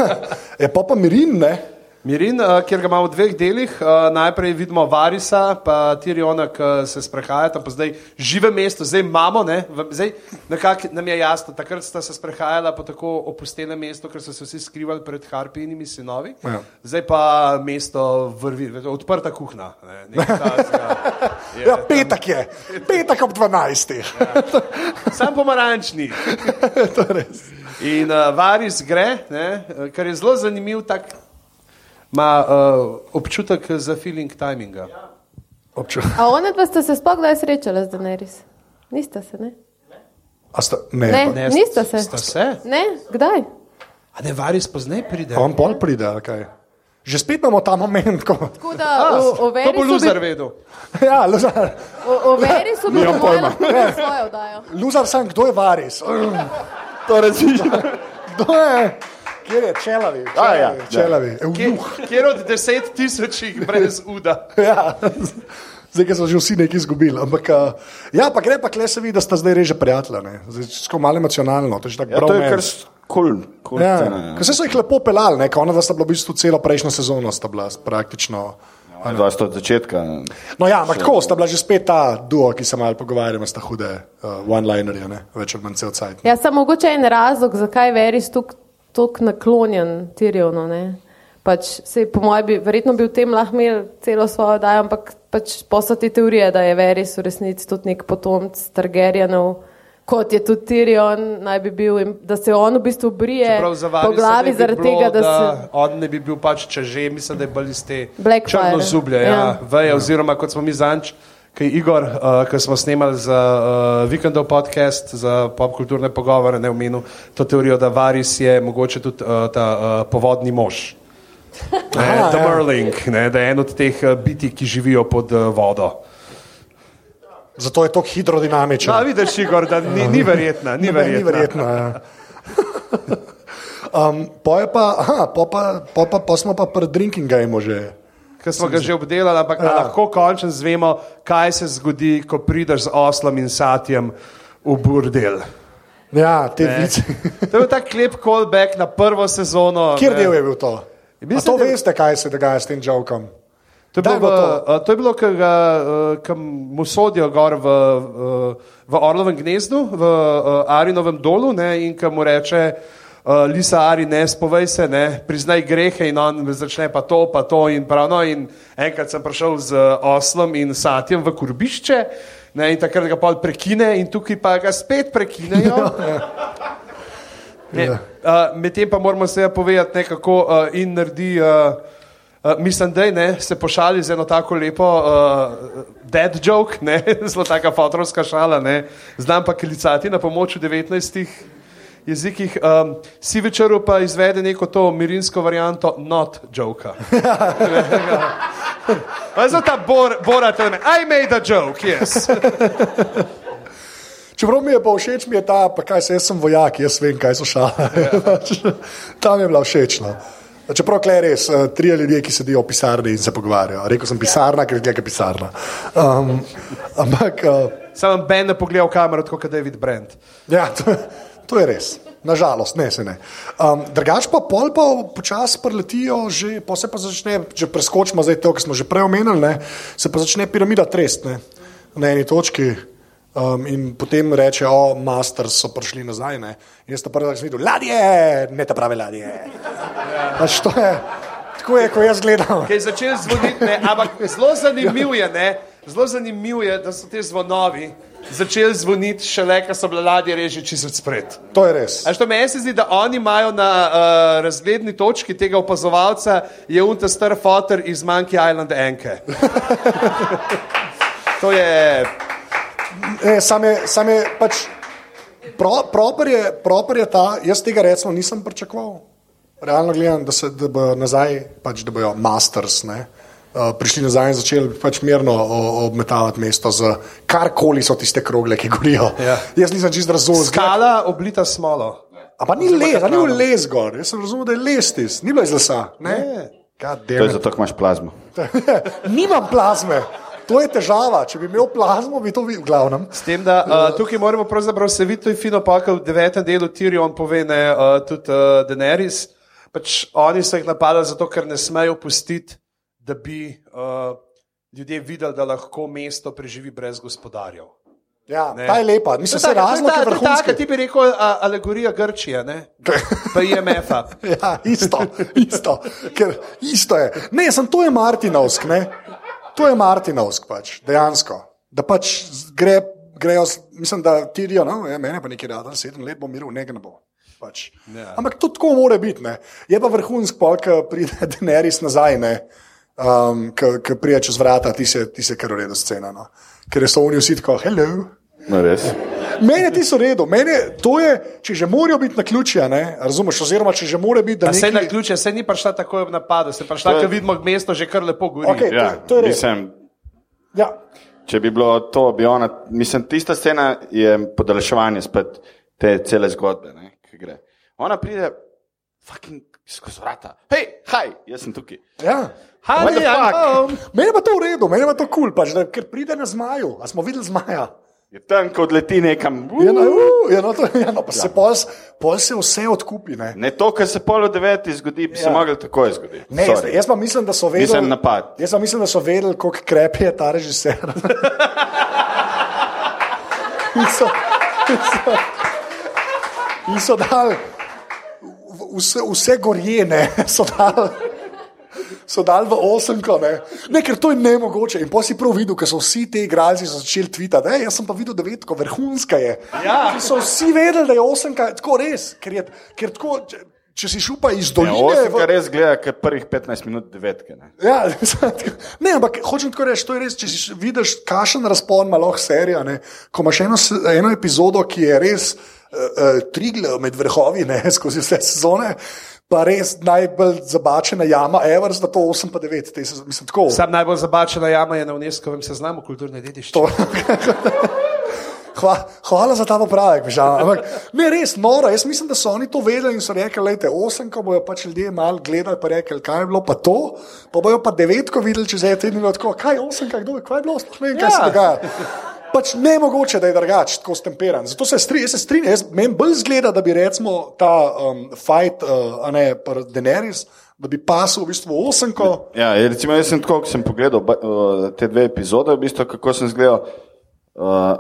je pa pa mirin, ne? Mirin, uh, kjer ga imamo v dveh delih, uh, najprej vidimo Varisa, pa Tiriona, ki se sprehajata, pa zdaj žive mesto, zdaj imamo, ne, zdaj nekako nam je jasno, takrat sta se sprehajala po tako opustenem mestu, ker so se vsi skrivali pred Harpijnimi sinovi, Ja. zdaj pa mesto vrvi, odprta kuhna. Ne, takega. Je Ja, petek je, petek ob 12. Sam pomarančni. In uh, Varis gre, ne, eh, kar je zelo zanimiv, tak, ima uh, občutek za feeling timinga. Obču- A one dva sta se sploh kdaj srečala z Daenerys? Nista se, ne? A sta, ne, Ne. ne. Nista se. Sta se? Ne, kdaj? A ne, Varis pozneje pride. On pol pride, ali kaj. Že spet imamo ta moment, ko. Tako da A, o, o to bo loser bi, vedel. Ja, luzar, o, o Verisu bi Nimam po mojem pojma. luzar sem, kdo je varis? To razmišljam. Kdo je? Kjer je čelavi? Ja, Čelavi. ja. čelavi. Kje, Eunuh. kjer od deset tisočih brez uda? Ja. Zdaj, so že vsi nekaj izgubili. Ampak, uh, ja, pa gre pa kle se vidi, da sta zdaj reže prijatelja. ne. Tako malo emocionalno. To je, Ja, to je kar kul. Cool, Ja, scena, ja. ker se so jih lepo pelali, ne, ona da sta bila v bistvu celo prejšnjo sezono, sta bila praktično. Dva sta od začetka. No, ja, ampak tako sta bila že spet ta duo, ki se malo pogovarjamo, sta hude uh, one-linerje, ne, več ali manj cel cajt. Ja, samo mogoče en razlog, zakaj je Veris tako naklonjen Tirjonu. ne. Pač, sej, po mojem, bi verjetno bi v tem lahko imel celo svojo oddajo, ampak pač posod te teorije, da je Veris v resnici tudi nek potomc Targaryenov, kot je tudi Tirjon, naj bi bil, in da se on v bistvu brije po glavi zaradi bilo, tega, da, se. On ne bi bil pač, če že, mislim, da je bolj iz te črnozublje, ja, Ja. veje, oziroma kot smo mi zanč, ki je Igor, uh, ki smo snemali za uh, Vikendov podcast, za popkulturne pogovore, ne omenil to teorijo, da Varis je mogoče tudi uh, ta uh, povodni mož. Ne, Aha, The ja. Merling, ne, da je en od teh uh, bitij, ki živijo pod uh, vodo. Zato je to hidrodinamično. No, vidiš, Igor, da ni, ni verjetna. Ni Ne, verjetna. Ni verjetno ja. um, po pa, aha, po pa, po pa, po smo pa pri drinking gameu že. Ker smo ga že obdelali, ampak ja. Lahko končno zvemo, kaj se zgodi, ko prideš z oslom in satjem v burdel. Ja, te vice. To je bil tak lep callback na prvo sezono. Kjer ne. del je bil to? Mislim, to da- veste, kaj se dogaja s tem jokom? To je Kdaj bilo, to? uh, to je bilo ki ga, uh, ki mu sodijo gor v, uh, v Orlovem gnezdu, v Arinovem dolu ne, in ki mu reče, uh, Lisa Ari, ne spovej se, ne, priznaj grehe in on začne pa to, pa to in pravno. In enkrat sem prišel z oslom in satjem v kurbišče ne, in takrat ga pol prekine in tukaj pa ga spet prekinejo. Ne, uh, Medtem pa moramo se povedati, ne, kako uh, in naredi. Uh, Uh, mislim, da ne, se pošali z eno tako lepo uh, dead joke, ne, zelo taka fotorovska šala. Ne. Znam pa klicati na pomoč v 19 jezikih. Um, si večeru pa izvede neko to mirinsko varianto not joka. Zdaj ta bor, bora, I made a joke, yes. Čeprav mi je pa všeč, mi je ta, pa kaj se jaz sem vojak, jaz vem, kaj so šale. Tam je bila všeč. No. Čeprav je res, eh, tri ljudje, ki sedijo v pisarni in se pogovarjajo. Rekel sem pisarna, ker je nekaj pisarna. Um, ampak, uh, Sam Ben ne pogleda v kamero, tako kot David Brent. ja, to, to je res. Nažalost, ne se ne. Um, drugač pa pol pa počasi preletijo, že, pa se pa začne, če preskočimo zdaj to, kar smo že prej omenili, ne, se pa začne piramida trest ne, na eni točki. Um, in potem reče, o, Masters so prišli nazaj. Ne. In jaz sem prvi videl, ladje, ne te prave ladje. Ja. To je, tako je, ko jaz gledam. Ki je začel zvoniti, ampak zelo zanimiv je, ne, zelo zanimiv je, da so ti zvonovi začeli zvoniti šele, ko so bile ladje reži čisto spred. To je res. A što meni se zdi, da oni imajo na uh, razgledni točki tega opazovalca, je unta star fotor iz Monkey Island Enke. to je, Ne, sam je, sam je pač, pro, proper, je, proper je ta, jaz tega recimo nisem pričakoval. Realno gledam, da, se, da bojo nazaj, pač, da bojo masters, ne, prišli nazaj in začeli pač mirno obmetavati mesto z karkoli so tiste krogle, ki gorijo. Ja. Jaz nisem čist razumel. zgled- skala oblita smolo. Ampak ni les, ni bil les gor, jaz sem razumel, da je les tis, ni bilo iz lesa. Ne? God To je zato, ker imaš plazmo. Nimam plazme, to je težava. Če bi imel plazmo, bi to videl, v glavnem. S tem, da uh, tukaj moramo pravzaprav se videti, to je fino, pa v devetem delu Tyrion pove, ne, uh, tudi uh, Daenerys. Pač oni so jih napadali zato, ker ne smejo pustiti, da bi uh, ljudje videli, da lahko mesto preživi brez gospodarjev. Ja, Ne. ta je lepa, mislim, se To je razlog to je je ta- je taka, vrhunski. ti bi rekel, a, alegorija Grčije, ne? pa IMF-a. Ja, isto, isto, ker isto je. Ne, sem to je Martinovsk, ne. To je Martinovsk pač, dejansko. Da pač gre, grejo, mislim, da tirijo, no, ja, mene pa nekaj rada, sedem let bo miru, nekaj ne bo. Pač. Ja. Ampak to tako mora biti. Ne. Je pa vrhunsk, pol, ko pride Daenerys nazaj, ne, um, ki pride čez vrata, ti se, ti se kar ureda scena. No. Ker so oni vsi tako, hello. No, res. Mene ti so redo, mene to je, če že morajo biti na ključje, ne, razumeš, oziroma če že mora biti, da Se na nekaj... ključe, se ni prišla takoj v napadu, se prišla, je- ker vidimo, mesto že kar lepo gori. Okej. Ja, To- to je res. mislim, Ja, če bi bilo to, bi ona, mislim, tista scena je podaljševanje spet te cele zgodbe, ne, ki gre. Ona pride, fucking skozi vrata. Hej, haj, jaz sem tukaj. ja. Home. Meni pa to v redu, meni pa to kul, cool, pač, da, ker pride na zmaju. A smo videli zmaja? Je tam, ko odleti nekam. Ja, no, uh, ja, no, to, ja, no, pa se pol, pol se vse odkupi. Ne, Ne to, kar se pol v deveti zgodi, bi se Ja. moglo takoj zgoditi. ne jaz, jaz pa mislim, da so vedeli. Mislim, napad. Jaz pa mislim, da so vedeli, kako krep je ta režiser. in, so, in, so, in so dali vse, vse gorjene, so dali. So dali v osemko, ne? ne, ker to je nemogoče. In pa si prav videl, ker so vsi ti igralci začeli tvitati. "Ej, Jaz sem pa videl devetko, vrhunska je. Ja. Ker so vsi vedeli, da je osemka, tako res. Ker je, ker tako, če, če si šupa iz Ja, doline. osem, v- res gleda, ker prvih 15 minut devetke. Ne. Ja, ne, ampak hočem tako reči, to je res. Če si vidiš, kakšen razpon ima lahko serija, ne, ko imaš eno, eno epizodo, ki je res uh, uh, trigla med vrhovi ne, skozi vse sezone. Pa res najbolj zabačena jama, Evers, da to 8 pa 9, te se mislim tako. Sam najbolj zabačena jama je na UNESCO-vem seznamu kulturne dediščine. Hva, hvala za ta popravek, žal. Ampak ne, res noro. Jaz mislim, da so oni to vedeli in so rekli, je osem, ko bojo pač ljudje malo gledali, pa rekli, kaj je bilo pa to, pa bojo pa devetko videli čez en teden tako, kaj je osem, kaj, kdo, kaj je bilo, sploh ne vem, kaj Ja. se dogaja. Pač ne mogoče, da je drugače, tako stemperan. Zato se jaz se strinjam, jaz meni bolj zgleda, da bi recimo ta um, fight, uh, a ne pa Daenerys, da bi pasel v bistvu osemko. Ja, recimo, jaz sem tako, ko sem pogledal uh, te dve epizode, v bistvu, kako sem zgledal. Uh,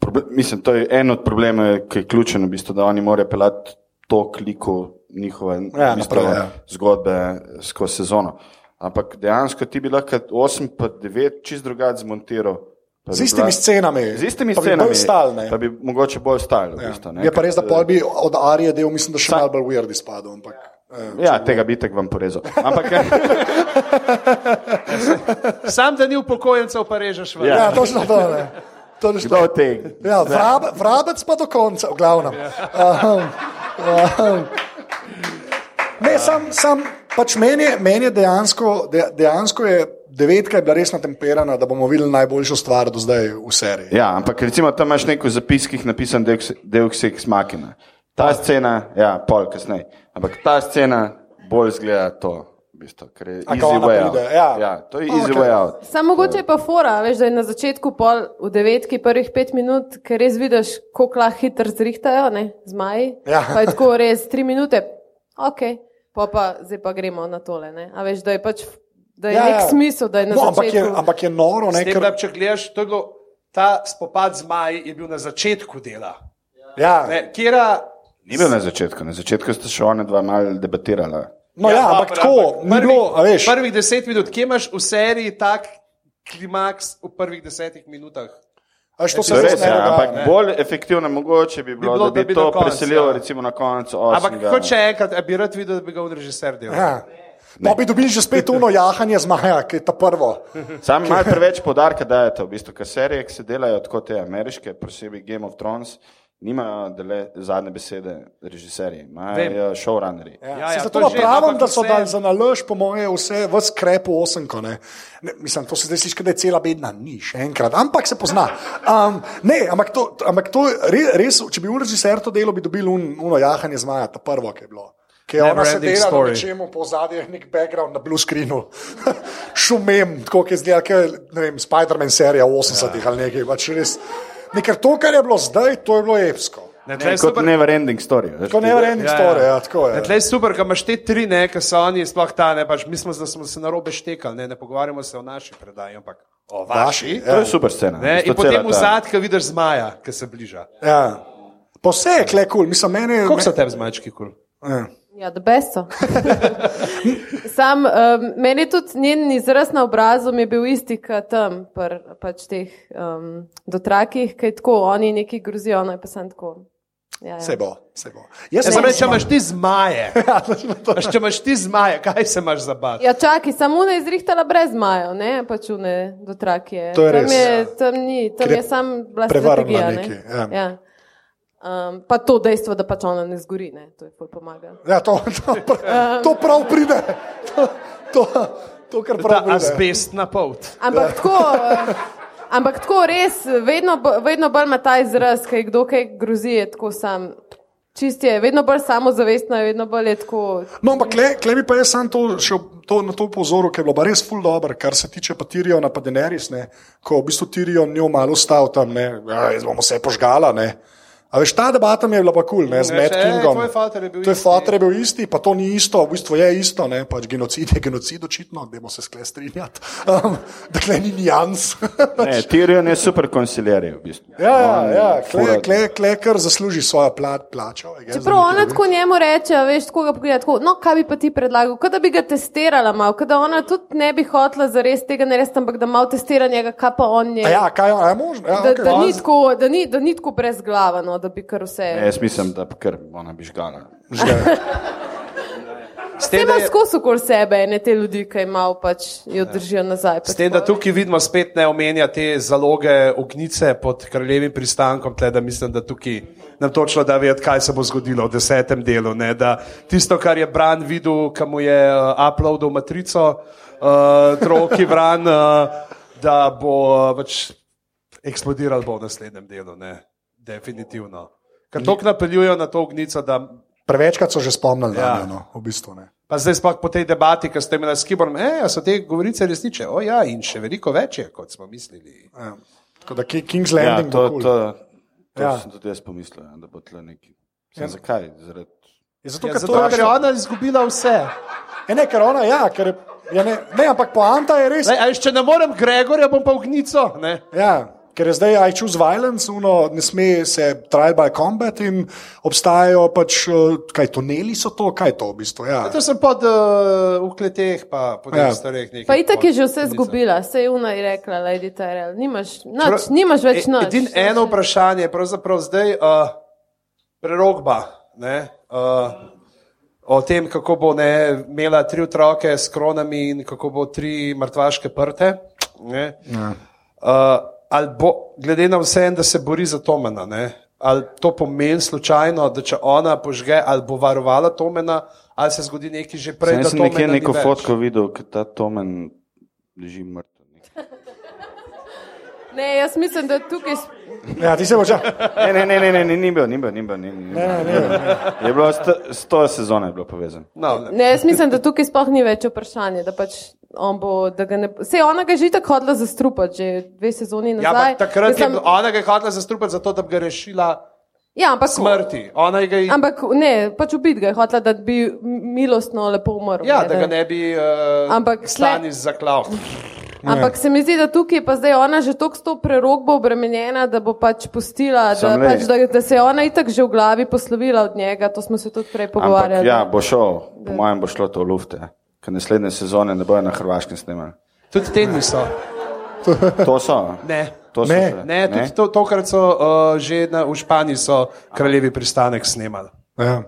proble- mislim, to je en od problemov, ki je ključen, v bistvu, da oni morajo pelati to kliko njihove Ja, v bistvu, naprej, ja. zgodbe skozi sezono. Ampak dejansko ti bi lahko 8 pa 9 čist drugače zmontiral. Z istimi bila- scenami. Z istimi scenami. bolj stal, ne. pa bi mogoče bolj stal. V Ja. bistvu, ne, Je pa res, da pol bi od Arije del, mislim, da še malo bolj weird izpadel. Ampak, eh, Ja, tega bi tek vam porezal. Ampak Sam, da ni upokojencev, pa režeš v. Ja. ja, točno to. Ne. Točno kdo to. od teh? Ja, vrab, vrabec pa do konca, v glavnem. Um, um, ne, sam, sam pač meni je, meni je dejansko, de, dejansko je devetka je bila res natemperana, da bomo videli najboljšo stvar do zdaj v seriji. Ja, ampak recimo tam imaš neko zapiskih napisan Deus Ex Machina. Ta scena, ja, pol kasneje. Ampak ta scena bolj zgleda to, v bistvu, ker je pride, ja. ja, to je easy Okej. way out. Samo mogoče je pa fora, veš, da je na začetku pol v devetki prvih pet minut, ker res vidiš, kako lahko hitro zrihtajajo, ne, zmaji. Ja. Pa je tako res tri minute, ok, pa pa zdaj pa gremo na tole, ne. A veš, da je pač, da je Ja, ja, nek ja. smisel, da je na No, ampak, je, začetku. ampak je noro, ne, tem, ker, da, če gledaš, to je bilo, ta spopad z Maj je bil na začetku dela. ja, Ne, Kjera, Ni bil na začetku, na začetku sta še ona dva malo debatirala. no, ja, ampak tako, ni bilo, a veš. Prvih deset minut, kje imaš v seriji tak klimaks v prvih desetih minutah? A veš, to se To je res ne ja, dogaja. ampak ne. bolj efektivno mogoče bi bilo, bilo, da bi, da bi to do konca, preselil ja. recimo na koncu Ampak kot še enkrat, bi rad videl, da bi ga režiser delal. Ja. Pa bi dobili že spet uno jahanje zmaja, ki je ta prvo. Sam malo preveč podarka dajete, v bistvu, ker serije, ki se delajo tako te ameriške, posebej Game of Thrones, nimajo dele, zadnje besede režiserji, imajo showrunnerji. Ja, Ja, ja, ja, zato že, pravim, da so vse- dali za nalož, po moje, vse v skrepu osemko. Ne. Ne, mislim, to se zdaj sliši, da je cela bedna, ni še enkrat, ampak se pozna. Um, ne, ampak to, ampak to res, res, če bi bil režiser to delo, bi dobil un, uno jahanje zmaja, ta prvo, ki je bilo. Ki je ona Never-ending sedela na story. nečemu po zadnjem, nek background na blue screenu, šumem, tako kot je zdaj, kot je, ne vem, Spider-Man serija 80-ih ja. ali nekaj. Pač res, nekaj to, kar je bilo zdaj, to je bilo epsko. Ne, Ne, je kot super- never ending story. veš, Tako ti- ne vrem Ja, story, ja. ja, tako Ne, je. tle je super, ker imaš te tri, ne, ki so oni sploh ta, ne, pač, mi smo, da smo se na robe štekali, ne, ne pogovarjamo se o naši predaji, ampak o vaši. Vaši, To je super scena. Ne, in potem v zadku vidiš zmaja, ki se bliža. Ja. Je kle kul, cool. mislim, meni Koliko so tebi zmajčki kul? Cool? Ja. Ja, da beso. Sam, um, meni tudi njen izraz na obrazu mi je bil isti, kot tam, pr, pač teh um, dotrakih, ki je tako, oni neki grozijo, ona je pa sem tako. Ja, ja. Se bo, se bo. Jaz sem sem rekel, če imaš ti zmaje, Veš, če imaš ti zmaje, kaj se imaš za bati? Ja, čakaj, samo ne izrihtala brez zmajev, ne pač une dotrakije. To je tam res. Je, tam ni, tam Ker je sam bila prevrnila strategija. ja. Ne? Ja. Um, pa to dejstvo, da pač ona ne zgori, ne? to je ful pomaga. Ja, to, to, prav, to prav pride. To, to, to kar Ta prav pride. azbestna pot. Ampak tako, eh, ampak tako res, vedno, vedno bolj ima ta izraz, ki kdo kaj grozi, je tako sam. Čist je, vedno bolj samozavestno je, vedno bolj je tako. No, ampak kle, kle bi pa jaz sam to, še to, na to upozoril, ker je bilo pa res ful dobro, kar se tiče pa Tirijo na Padeneris, ne, ko v bistvu Tirijo njo malo stal tam, ne, ja, jaz bomo vse požgala, ne. A veš, ta debata mi je bila pa kul, ne, z Mad še, Kingom. tvoj foter je bil Tvoj foter je bil isti, pa to ni isto, v bistvu je isto, ne, pač genocid je genocid očitno, dajmo se skle strinjati. Um, dakle, ni nijans. Ne, Tyrion je super konsiljer. V bistvu. ja, ja, On ja, kle, kle, kle, kar zasluži svojo plat, plačo. Čeprav da ona tako njemu reče, a veš, tako ga pogleda, tako, no, kaj bi pa ti predlagal, kot da bi ga testirala malo, kot da ona tudi ne bi hotela zares tega narediti, ampak da malo testira njega, kaj pa on je. A ja, kaj a je možno? Ja, Da, okay. da, ni tako, da, ni, da ni tako brezglavano, da bi kar vse. Ne, jaz mislim, da ker ona bi žgala. S Te tem, da ima je- skozi okoli sebe, ne te ljudi, ki malo pač jo držijo nazaj. Pač tem, da tukaj vidimo spet ne omenja te zaloge ognice pod kraljevim pristankom, tle, da mislim, da tukaj nam točno da vedeti, kaj se bo zgodilo v desetem delu. Ne? Da tisto, kar je Bran videl, ki mu je uh, uploadil matrico, uh, troki Bran, uh, da bo uh, pač eksplodiral bo v naslednjem delu. Ne? Definitivno. Ker to napeljujejo na to ognico, da Prevečkrat so že spomnili Ja. na njo, no, v bistvu. Ne. Pa zdaj sploh po tej debati, ki ste imeli s Kiborom, e, so te govorice resnične. O ja, in še veliko več je, kot smo mislili. Ja. Tako da Ki- King's Ja, Landing to, bo cool. to, to Ja. ja. sem tudi jaz pomislil, ja, da bo tle neki. Sem, zakaj? Zaradi Je zato, Ja, ker zato, to ker je ona izgubila vse. E, ne, ker ona, ja, ker je, ja, ne, ne, ampak poanta je res. Veš, če ne morem Gregorja, bom pa ognico. Ne? Ja, ker je zdaj I choose violence, uno, ne sme se trial by combat in obstajajo pač, eh, kaj tuneli so to, kaj je to v bistvu. Ja. To sem pod uh, v kleteh, pa po Ja. ja. starih nekaj. Pa itak je že vse izgubila, se je una je rekla, Lady Tyrell. Nimaš, nač, Čeprav- nimaš več E- noč. Edino eno vprašanje je pravzaprav zdaj uh, prerogba. Ne, uh, o tem, kako bo ne, imela tri otroke s kronami in kako bo tri mrtvaške prte. Ne, Ja. uh, ali bo, glede na vse, da se bori za Tomena, ne, ali to pomeni slučajno, da če ona požge, ali bo varovala Tomena, ali se zgodi nekaj že prej. Sem, sem nekje neko več. fotko videl, ki ta Tomen leži mrtev. Ne, jaz mislim, da tukaj. ja, ti se boš. Ja. Ne, ne, ne, ne, ne, ne, ni bil, ni bil, ni bil. Ni, ni, Ne, ne, ne, ne. Je bilo sto, sto sezone je bilo povezano. No, ne. Ne, jaz mislim, da tukaj sploh ni več vprašanje. Da pač on bo, da ga ne. Vse ona ga je že tako hodila zastrupati, že dve sezoni Ja, nazaj. ampak takrat Mislim- je ona ga je hotela zastrupati, zato da bi ga rešila Ja, ampak, smrti. Ona ga je, ampak ne, pač ubiti ga je hotela, da bi milostno lepo umrl. ja, ne, da ga ne bi uh, Ampak Stanis zaklal. Ampak se mi zdi, da tukaj pa zdaj ona že tako s to prerogbo obremenjena, da bo pač pustila, da, Samo lej. pač, da, da se je ona itak že v glavi poslovila od njega. To smo se tudi prej Ampak pogovarjali. ja, bo šel, po mojem bo šlo to v lufte, ker naslednje sezone ne bojo na Hrvaškem snemali. Tudi te niso. To so. Ne. To so Ne. se- Ne, tudi to, tokrat so uh, že na, v Španiji so kraljevi pristanek snemali. Ja.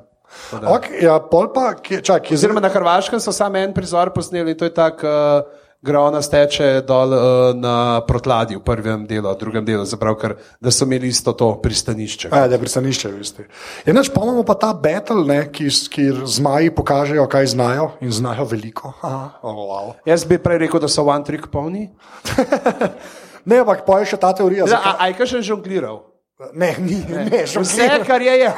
Okay, ja, pol pa, kje- čak, je Oziroma na Hrvaškem so samo en prizor posneli, to je tak uh, gre ona steče dol uh, na protladju v prvem delu, v drugem delu, zaprav, ker da so imeli isto to pristanišče. A, da je pristanišče, veste. Enač pa imamo pa ta battle, ne, ki, kjer zmaji pokažejo, kaj znajo in znajo veliko. Aha, oh, wow. Jaz bi prej rekel, da so one trick pony. Ne, ampak pa je še ta teorija. Ja, zakaj- a- Aj, kaj še žongliral? Ne, ni, ne, že Vse, kar je, je,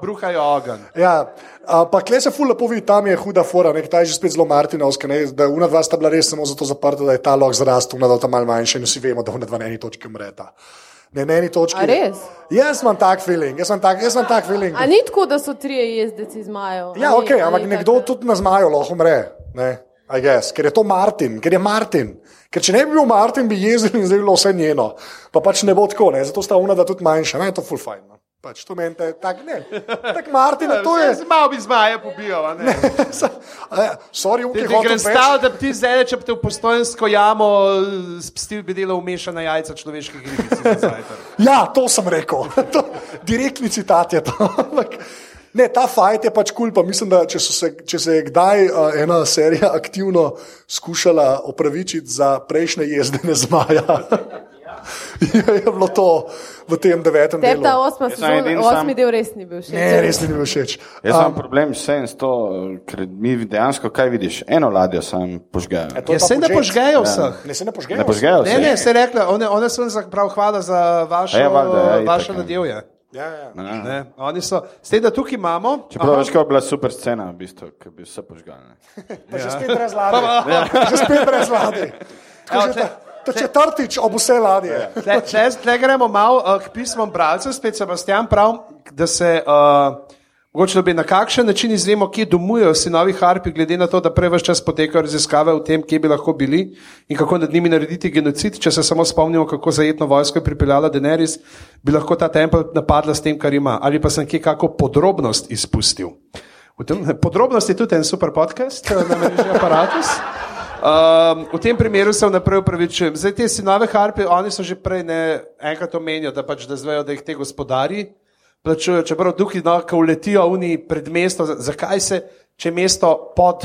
bruhajo ogenj. Ja, a, pa kle se ful lepo vidi, tam je huda fora, ne, ta je že spet zelo Martinovska, ne, da una dva sta bila res samo zato zaprta, da je ta lok zrastel, una dva ta mal manjša in vsi vemo, da una dva na eni točki umreta. Ne, na eni točki. A res? Jaz imam tak feeling, jaz imam tak, jaz imam tak feeling. A ni tako, da so trije jezdeci zmajev? Ja, ok, ampak nekdo tudi na zmaju lahko umre, ne, I guess, ker je to Martin, ker je Martin. Ker če ne bi bil Martin, bi jezdil in zdaj bi bilo vse njeno. Pa pač ne bo tako, ne, zato sta una da tudi manjša, ne, to je full fine. No. Pač to meni, tak ne. Tak Martin, to je. Malo bi zmaje pobijal. a ne? Sorry, unki ti hotel grem več. stav, da bi ti zdaj, če bi te v postojansko jamo spustil, bi delal umešana jajca človeških ribic. zajtrk. Ja, to sem rekel. To, direktni citat je to. Ne, ta fajt je pač kul, cool, pa mislim, da če, se, če se je kdaj uh, ena serija aktivno skušala opravičiti za prejšnje jezdene zmaja, je, je bilo to v tem devetem Tebi delu. ta osma sezona, osmi del res ni bil všeč. Ne, res ni bil všeč. Jaz imam problem vsem s to, ker mi dejansko, kaj vidiš, eno ladjo sam požgejo. To Ja, se ne požet. požgejo vseh. Ne, se ne požgejo. Ne požgejo Ne, vse. ne, se rekla, one, one so za prav hvala za vašo, A ja, valjda, ja, vaše ja. Ja, ja. Ne, oni so, s tem, da tukaj imamo. Čeprav veš, kaj je bila super scena, v bistvu, ki bi vse požgali. Pa že spet brez ladje. Že spet brez ladje. Tako Evo, že ta- To četrtič ob vse ladje. Tle, tle, tle gremo malo uh, k pismom bralcev, spet Sebastian prav, da se uh, mogoče bi na kakšen način izvemo, kje domujejo sinovi harpi, glede na to, da prej vse čas potekajo raziskave o tem, kje bi lahko bili in kako nad njimi narediti genocid. Če se samo spomnimo, kako zajetno vojsko je pripeljala Daenerys, bi lahko ta tempelj napadla s tem, kar ima. Ali pa sem kje kako podrobnost izpustil. Tem, podrobnost je tudi en super podcast na mreži Apparatus. Um, v tem primeru se vnaprej upravičujem. Zdaj, te sinove harpe, oni so že prej ne, enkrat omenili, da, pač, da zvejo, da jih te gospodari plačujejo. Čeprav tukaj, no, ko uletijo oni pred mesto, za- zakaj se, če je mesto pod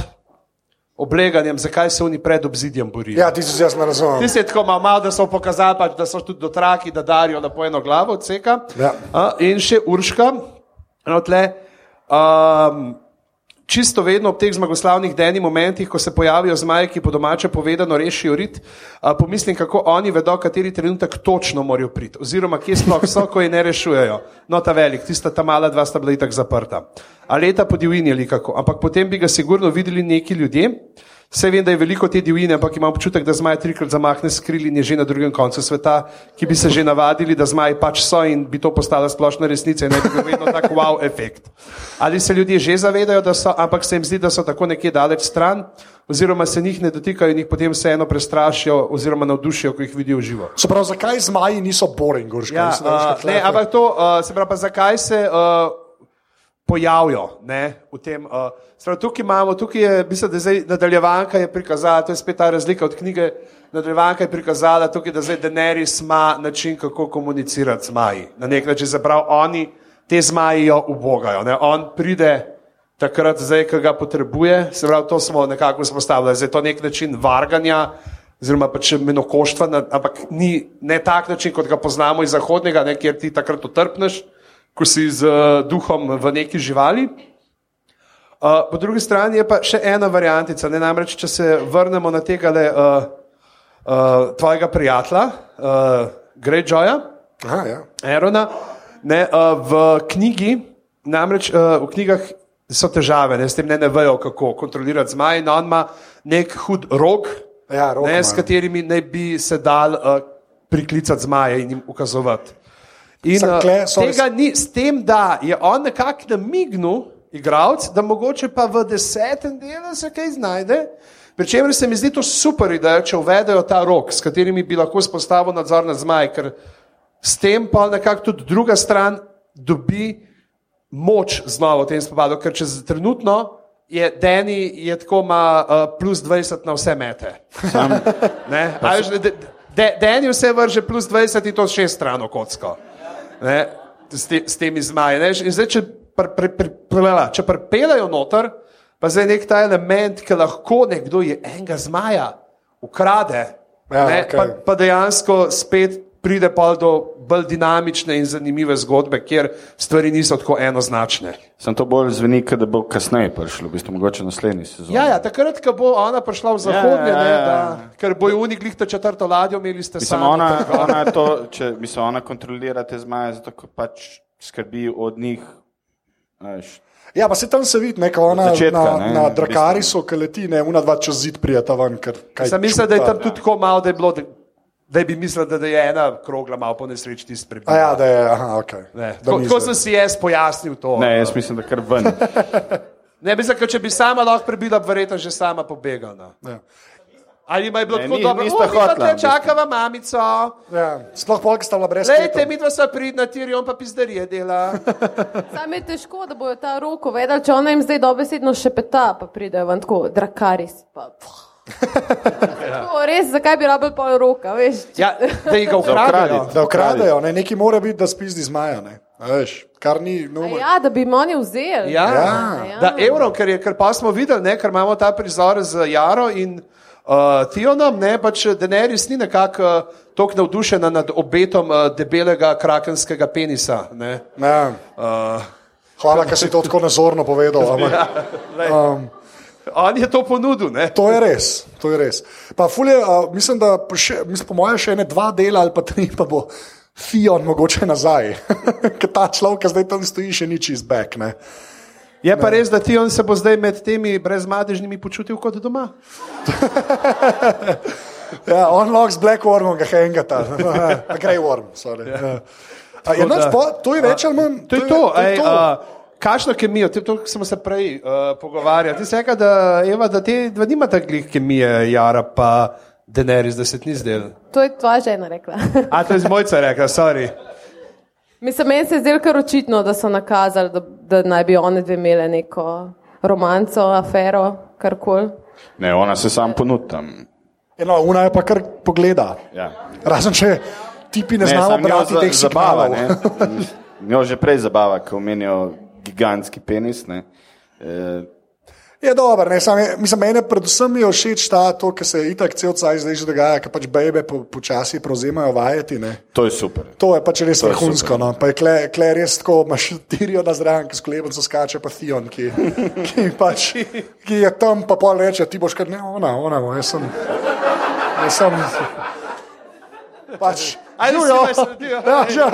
obleganjem, zakaj se oni pred obzidjem borijo? Ja, ti si jaz ne razumem. Ti si tako malo, da so pokazali, pač, da so tudi dotraki, da darijo lepo eno glavo odseka. Ja. A, in še Urška, no, tle, um, čisto vedno ob teh zmagoslavnih denih momentih, ko se pojavijo zmaji, ki po domače povedano rešijo rit, a, pomislim, kako oni vedo, kateri trenutek točno morajo priti, oziroma kje sploh so, ko je ne rešujejo. No, ta velik, tista ta mala dva sta bila itak zaprta. A leta po divjini ali kako, ampak potem bi ga sigurno videli neki ljudje. Vse vem, da je veliko te divjine, ampak imam občutek, da zmaj trikrat zamahne skril in je že na drugem koncu sveta, ki bi se že navadili, da zmaj pač so in bi to postala splošna resnica in ne bi bil vedno tak wow efekt. Ali se ljudje že zavedajo, da so, ampak se jim zdi, da so tako nekje daleč stran, oziroma se njih ne dotikajo in jih potem vseeno prestrašijo oziroma navdušijo, ko jih vidijo v živo. Se pravi, zakaj zmaji niso boring, gorški? Ja, uh, ne, ampak to, uh, se pravi, pa zakaj se uh, pojavijo ne, v tem. Uh, pravi, tukaj imamo, tukaj je, mislim, da zdaj nadaljevanka je prikazala, to je spet ta razlika od knjige. Nadaljevanka je prikazala tukaj, da zdaj Daenerys ima način, kako komunicirati z zmaji. Na nek način, zaprav oni te zmaji jo ubogajo. Ne. On pride takrat, zdaj, ko ga potrebuje, se pravi, to smo nekako vzpostavili, zdaj je to nek način varganja. Oziroma, pač menokoštva, ampak ni ne tak način, kot ga poznamo iz zahodnega, ne, kjer ti takrat utrpneš, ko si z uh, duhom v neki živali. Uh, po drugi strani je pa še ena variantica. Ne, namreč, če se vrnemo na tega le, uh, uh, tvojega prijatelja, uh, Greyjoya, Aha, ja. Erona, ne, uh, v knjigi, namreč uh, v knjigah so težave, ne, s tem ne, ne vejo, kako kontrolirati zmaj. No, on ima nek hud rok, Ja, rog ne, ima. s katerimi naj bi se dal uh, priklicati zmaje in jim ukazovati. In tle, sorry, tega ni, s tem, da je on nekako namignil, igralec, da mogoče pa v desetem delu se kaj znajde. Pričemer se mi zdi to super ideja, če uvedejo ta rok, s katerimi bi lahko spostavil nadzor nad zmaj, ker s tem pa nekako tudi druga stran dobi moč znova v tem spopadu, ker čez trenutno je Deni je tako ima uh, plus 20 na vse mete. Ne? A veš, de- de- Deni vse vrže plus 20 in to šest strano kocko. Ne? S, te, s temi zmaji. Ne? Zdaj, če, če pripeljajo noter, pa zdaj nek ta element, ki lahko nekdo je enega zmaja ukrade, Ja, ne, okej. pa, pa dejansko spet pride pa do bolj dinamične in zanimive zgodbe, kjer stvari niso tako enoznačne. Sem to bolj zveni, kot da bo kasneje prišlo, v bistvu mogoče naslednji sezon. Ja, ja, takrat, ko bo ona prišla v zahodne, Ja, ja, ne, ja, ja. da, ker bojo unik glih to četrto ladjo imeli, ste sami. ona, tako. ona, to, če, mislim, ona kontrolira te zmaje, zato pač skrbi od njih. Ja, pa se tam se vidi, neka ona začetka, na, ne, na Drakarisu, ki leti, ne, una dva čez zid prijeta ven. ker kaj Sem mislil, da je tam tudi tako malo, da je bilo, da, da bi mislil, da, da je ena krogla malo po nesreči tisti A prebila. ja, da je, aha, ok. Ne, Tako, tako sem si jaz pojasnil to. Ne, jaz mislim, da kar ven. Ne, mislim, ker če bi sama lahko prebila, bi verjetno že sama pobegala. Ja. Ali ima je bilo Ne, tako ni- dobro, da hotela, v te bistvu. čakava mamico. Ja, sploh polk sta bila brez Lejte, sklepa. mi dva sva pridna, tiri, on pa pizdarije dela. Sam je težko, da bojo ta roko vedeli, če ona jim zdaj dobesedno šepeta, pa pridejo ven tako, drakaris. Pa, tako, res, zakaj bi rabili pol roka, veš? Ja, da jih ga ukradejo. Da ukradejo, ne, neki mora biti, da spizdi zmaja. Ne. A Veš, kar ni nujno. Ja, da bi jim oni vzeli. Ja, Ja. Ja. da evro, ker, je, ker pa smo videli, ne, ker imamo ta prizor z Jaro in uh, Tionom, ne, pač Denerys ni nekako uh, tako navdušena nad obetom uh, debelega krakenskega penisa. Ne. Ja. Uh, Hvala, ker si to tako nazorno povedal. ampak, um, on je to ponudil, ne. To je res, to je res. Pa fulje, uh, mislim, da še, mislim, po mojem še ne dva dela ali pa tri, pa bo Fion mogoče nazaj. Ker ta človek, ki zdaj tam stoji, še ni čist back. Ne? Je pa res, da Tion se bo zdaj med temi brezmadežnimi počutil kot doma. Ja, on lahko z Black Wormom ga hengata, a Grey Worm. sorry. Ja. A, je, Tako da- po, to je več ali manj. To je to. to, je Ej, to. uh, Kakšno kemijo, to, to smo se prej uh, pogovarjali. Ti si rekel, da, Eva, da te dva nimata glih kemije, Jara pa Denerys, da se ti ni zdel. To je tvoja žena rekla. A to je z mojca rekla, sorry. Mislim, meni se je zdelo kar očitno, da so nakazali, da, da naj bi one dve imele neko romanco, afero, karkoli. Ne, ona se sam ponuta. Eno, una je pa kar pogleda. Ja. Razen če tipi ne, ne njo brati za- teh zabava. ne. Njo že prej zabava, ko omenijo gigantski penis. Ne. E, Je dobro, ne, sam mislim, mene predvsem mi je všeč ta, to, kar se itak cel cel zdaj že dogaja, ker pač bebe po, počasi prevzemajo vajeti. Ne. to je super. To je pač res vrhunsko. No. Pa je kle, kle res tako, imaš tirijo na zraven, ki s klebnico skače, pa Theon, ki, ki, pač, ki je tam, pa pol reče, ti boš kar ne, ona, ona, bo, jaz sem. Jaz sem pač, me sledijo, Ja, že,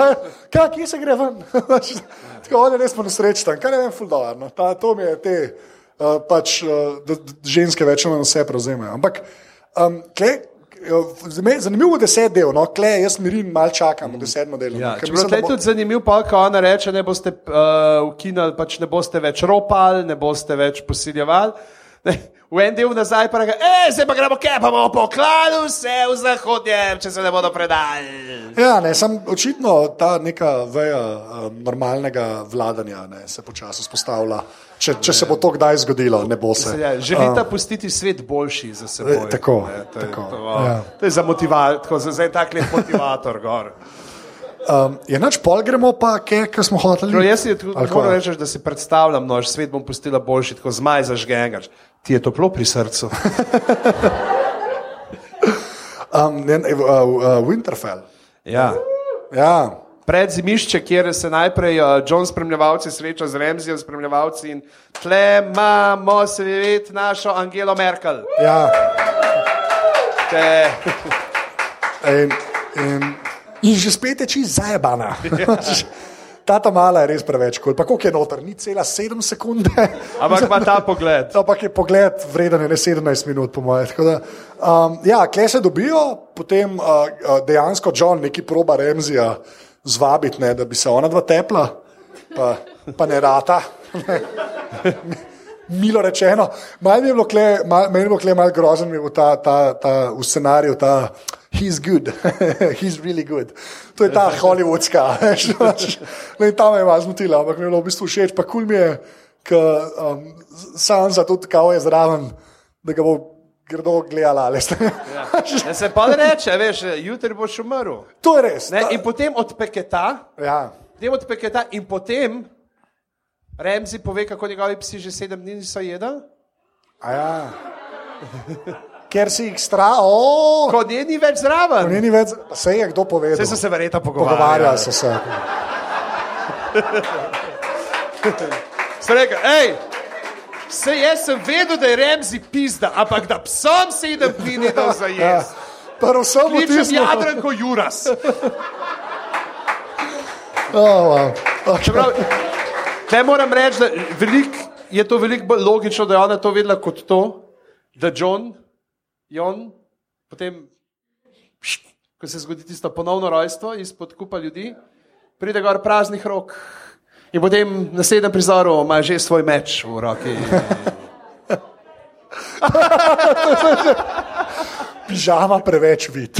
kaj, kje se gre ven? Tako, on je res nesrečen, kar je meni fuldoarno. Ta, to mi je te, uh, pač, uh, da, da ženske večino vse prevzemajo. Ampak, um, kle, zame- zanimivo je deset del, no, kle, jaz mirim, mal čakam, v desetmo delu. Ja, no, bo mislim, bo- tudi zanimiv, pa ko ona reče, ne boste uh, ukinili, pač ne boste več ropali, ne boste več posiljevali. Ne, v en del nazaj pa reče, e, zdaj pa gremo kje, pa bomo poklali vse v zahodnje, če se ne bodo predali. Ja, ne, sem očitno ta neka veja um, normalnega vladanja ne, se počasi vzpostavlja. Če, če se bo to kdaj zgodilo, ne bo se. Ja, želite pustiti svet boljši za seboj. Eh, tako, ne, to, je, tako, to, ja. to je za motivacijo, za, en tak lep motivator. Gor. Um, je nač pol gremo pa, kje smo hoteli. No, jaz Ali moram reči, da si predstavljam, no, svet bom pustila boljši, tako zmaj zažgengaš. Ti je toplo pri srcu. Um, ne, uh, uh, Winterfell. Ja. Ja. Pred zimišče, kjer se najprej uh, John spremljevalci sreča z Remzijem spremljevalci in tle imamo svet našo Angelo Merkel. Ja. Te, In, in, in že spet je čist zajebana. Ta ta mala je res preveč kul. Pa koliko je noter, ni cela 7 sekunde. ampak ima ta pogled. Ampak je pogled vreden, je ne 17 minut, po mojem. Um, ja, kle se dobijo, potem uh, dejansko John neki proba Remzija zvabiti, ne, da bi se ona dva tepla, pa, pa ne rata. Milo rečeno, malo mi je bilo kle, mal, meni je bilo kle malo grozen, mi je bil ta, ta, ta v scenariju, ta he's good, he's really good. To je ta hollywoodska, veš, pač. tam me je malo zmotila, ampak mi je bilo v bistvu všeč, pa kul mi je, ker um, sam za tudi kao je zraven, da ga bo grdo gledala, ste. Ja se pa reče, veš, jutri boš umrl. To je res. Ne, in potem odpeketa, Ja. potem odpeketa in potem Remzi pove, kako njegovi psi že sedem dni niso jedli. A ja. ker si jih strah, oh, Ko nje ni več zraven. ni več, se je kdo povedal. Vse so se verjetno Pogovarjali pogovarjali. so se. Sem rekel, hej, se jaz sem vedel, da je Remzi pizda, ampak da psom sedem plini dol za Ja. jaz. Prvo samo Kličem tisno. Jadranko Juras. Oh, wow. okay. Čeprav, Te moram reči, da velik, je to veliko bolj logično, da je ona to vedela kot to, da John, Jon, potem, ko se zgodi tisto ponovno rojstvo izpod kupa ljudi, pride gor praznih rok in potem na sedem prizoru ima že svoj meč v roki. Pižama preveč vid.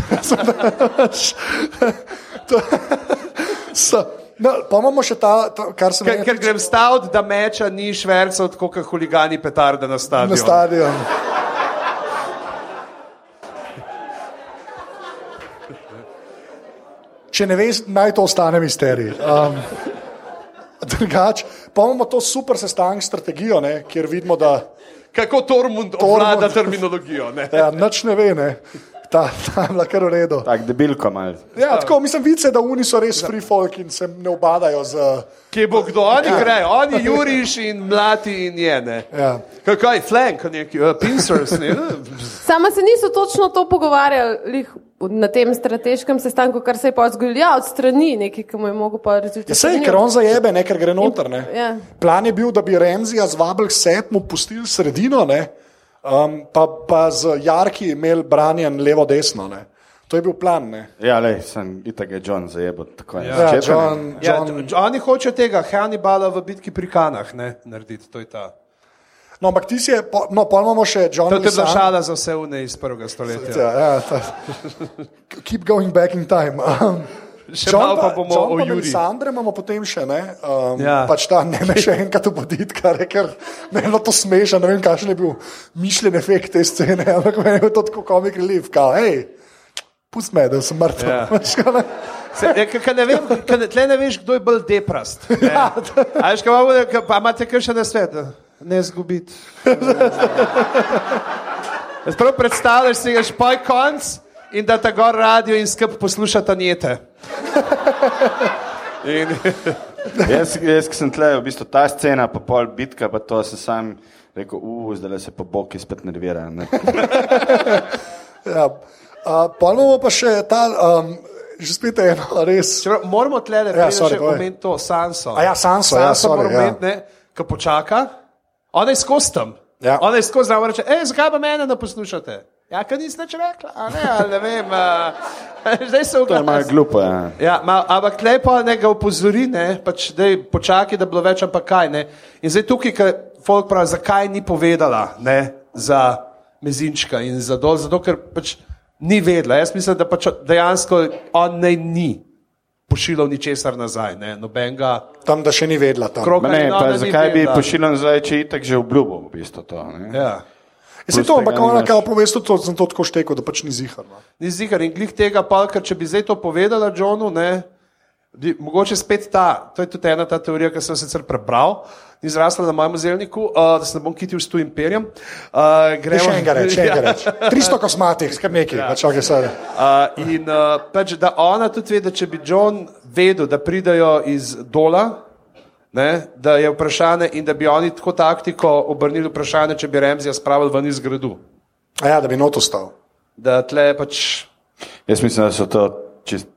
To- so- No, pa imamo še ta, to, kar sem Ker, ker grem staviti, da meča ni švercev, tako kot huligani petarde na na stadionu. stadion. Če ne veš, naj to ostane misterij. Um, drugač, pa imamo to super sestanek strategijo, ne, kjer vidimo, da Kako Tormund obvlada terminologijo. Ne? ja, nič ne ve. Ne. Ta, ta je bila kar v redu. Tako debilko mal. Ja, tako, mislim, vice, da oni so res free folk in se ne obadajo z. Kje bo kdo, oni ja. grejo, oni juriš in mlati in jene. Ja. Kaj, flank, neki uh, pincers. Ne? Sama se niso točno to pogovarjali lih na tem strateškem sestanku, kar se je pa zgodilo. Ja, od strani neki, ki mu je mogel pa rezultat. Ja, sej, ker on zajebe, ne, ker gre noter. Ne. Ja. Plan je bil, da bi Remzija zvabil k sedmu, pustil sredino, ne, um, pa, pa z Jarki imel branjen levo-desno. ne. To je bil plan. Ne. Ja, le, sem itak je John zajebal. Ja, ne. John, Ja, John, Dž- oni hočejo tega Hannibala v bitki pri Kanah ne, narediti. To je ta. no, ampak ti si je, po, no, pa imamo še John To je bila šala za vse une iz prvega stoletja. Ja, ja, ta, keep going back in time. Še malo pa bomo John o pa Juri. Melisandre imamo potem še, ne? Um, Ja. ja. Pač ta ne me še enkrat obuditi, kar je, ker me je to smešno, ne vem, kakšen je bil mišljen efekt te scene, ampak meni je to tako komik relief, kao, hej, pust me, da sem mrtev. Ja. Se, ja, ka, ne vem, ka ne, ne veš, kdo je bolj deprast. Ne. A veš, imamo, ka, pa imate kar še na svet, ne zgubiti. Jaz Prav predstavljaš si ga špaj konc in da ta gor radio in skrb poslušata njete. In, Jaz, jaz ki sem tle, v bistvu ta scena, pa pol bitka, pa to sem sam rekel, uf, zdaj se pa boki spet nervira. Ne. Ja. Uh, imamo pa še ta, um, že spet eno, res. čeprav, moramo tle le Ja, ja, sorry, še omeniti to Sanso. A ja, Sanso, ja, sorry, moramo ja. omeniti, ne, ko počaka, ona je skozi tam. Ja. Ona je skozi zraven reče, hej, zakaj pa mene ne poslušate? Ja, ker nisi nič rekla, a ne, ali ne vem. Uh, zdaj se To je malo glupo. Ja. Ja, ma, ampak tlej pa nekaj opozori, ne, pač dej počakaj, da bi bilo več, ampak kaj. Ne. In zdaj tukaj, ker folk pravi, zakaj ni povedala ne, za mezinčka in za dol, zato ker pač ni vedela. Jaz mislim, da pač dejansko on ne ni pošiljal ničesar nazaj, ne, nobenega Tam, da še ni vedela. Ma Ne, in pa ni zakaj bi vedela. pošiljal zdaj, če itak že obljubil v bistvu to? Ne? Ja. Se to, ampak ona kao pove, to, sem to tako štekel, da pač ni zihar. No. Ni zigar in glih tega, pa, ker če bi zdaj to povedala Johnu, ne, bi, mogoče spet ta, to je tudi ena ta teorija, ki sem sicer prebral, ni zrasla na mojem zelniku, uh, da se ne bom kitil s tujim perjem. Uh, Ne, še enega reči, še enega reči. 300 kosmatih, skar nekaj, ja. čakaj se. Uh, in uh, pač, da ona tudi ve, da če bi John vedel, da pridajo iz dola, ne, da je vprašanje in da bi oni tako taktiko obrnili vprašanje, če bi Remzija spravili ven iz gradu. A ja, da bi not ostal. Da tle pač. Jaz mislim, da so to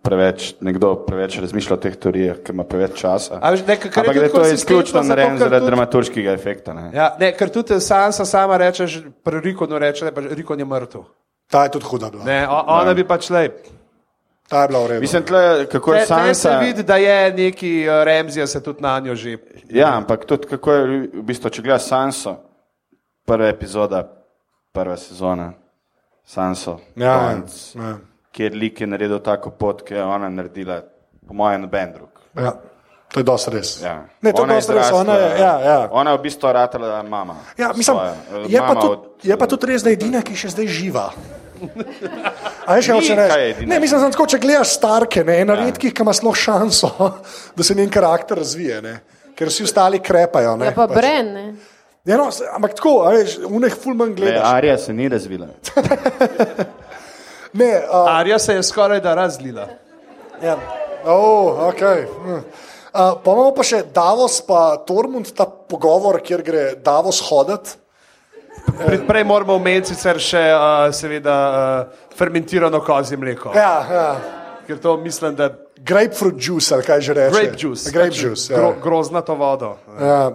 preveč, nekdo preveč razmišlja o teh teorijah, ker ima preveč časa. A ne, ker je Ampak da je to izključno narejeno zaradi dramaturškega efekta. Ne? Ja, ne, ker tudi Sansa sama reče, že pri Rikonu reče, da je Rikon je mrtev. Ta je tudi huda bila. Ne, o, ona bi pač lep. Ta je bila v redu. Mislim, tle, kako je Tle, tle se Sansa. vidi, da je neki uh, Remzija se tudi na njo že. Ja, ampak tudi kako je, v bistvu, če gledaš Sanso, prva epizoda, prva sezona, Sanso, Ja, konc, ja. kjer lik je naredil tako pot, ki je ona naredila, po mojem, noben drug. ja. To je dosti res. Ja. Ne, to je Ona dosti res. Ona je, ja, ja. Ona je v bistvu ratala mama. Ja, mislim, svoja, je, pa mama tudi, od- je pa tudi res, da je edina, ki je še zdaj živa. A veš, kaj Ni, hoče je reči? Ne, mislim, da tako, če gledaš starke, ne, ena Ja. redkih, ki ima sploh šanso, da se njen karakter razvije, ne. ker vsi ostali krepajo. Ne, Ja, pa pač. Bren, ne. Ja, no, ampak tako, a veš, v nekih ful manj Le, gledaš. Arija se ni razvila. Ne, uh, Arja se je skoraj da razlila. ja. oh, okay. hm. uh, pa imamo pa še Davos, pa Tormund, ta pogovor, kjer gre Davos hoditi. Prej moramo omeniti sicer še uh, seveda uh, fermentirano kozje mleko. Ja, ja. Ker to mislim, da Grapefruit juice, ali kaj že reče. grape juice. Grape juice. Gro, Ja. groznato vodo. Ja.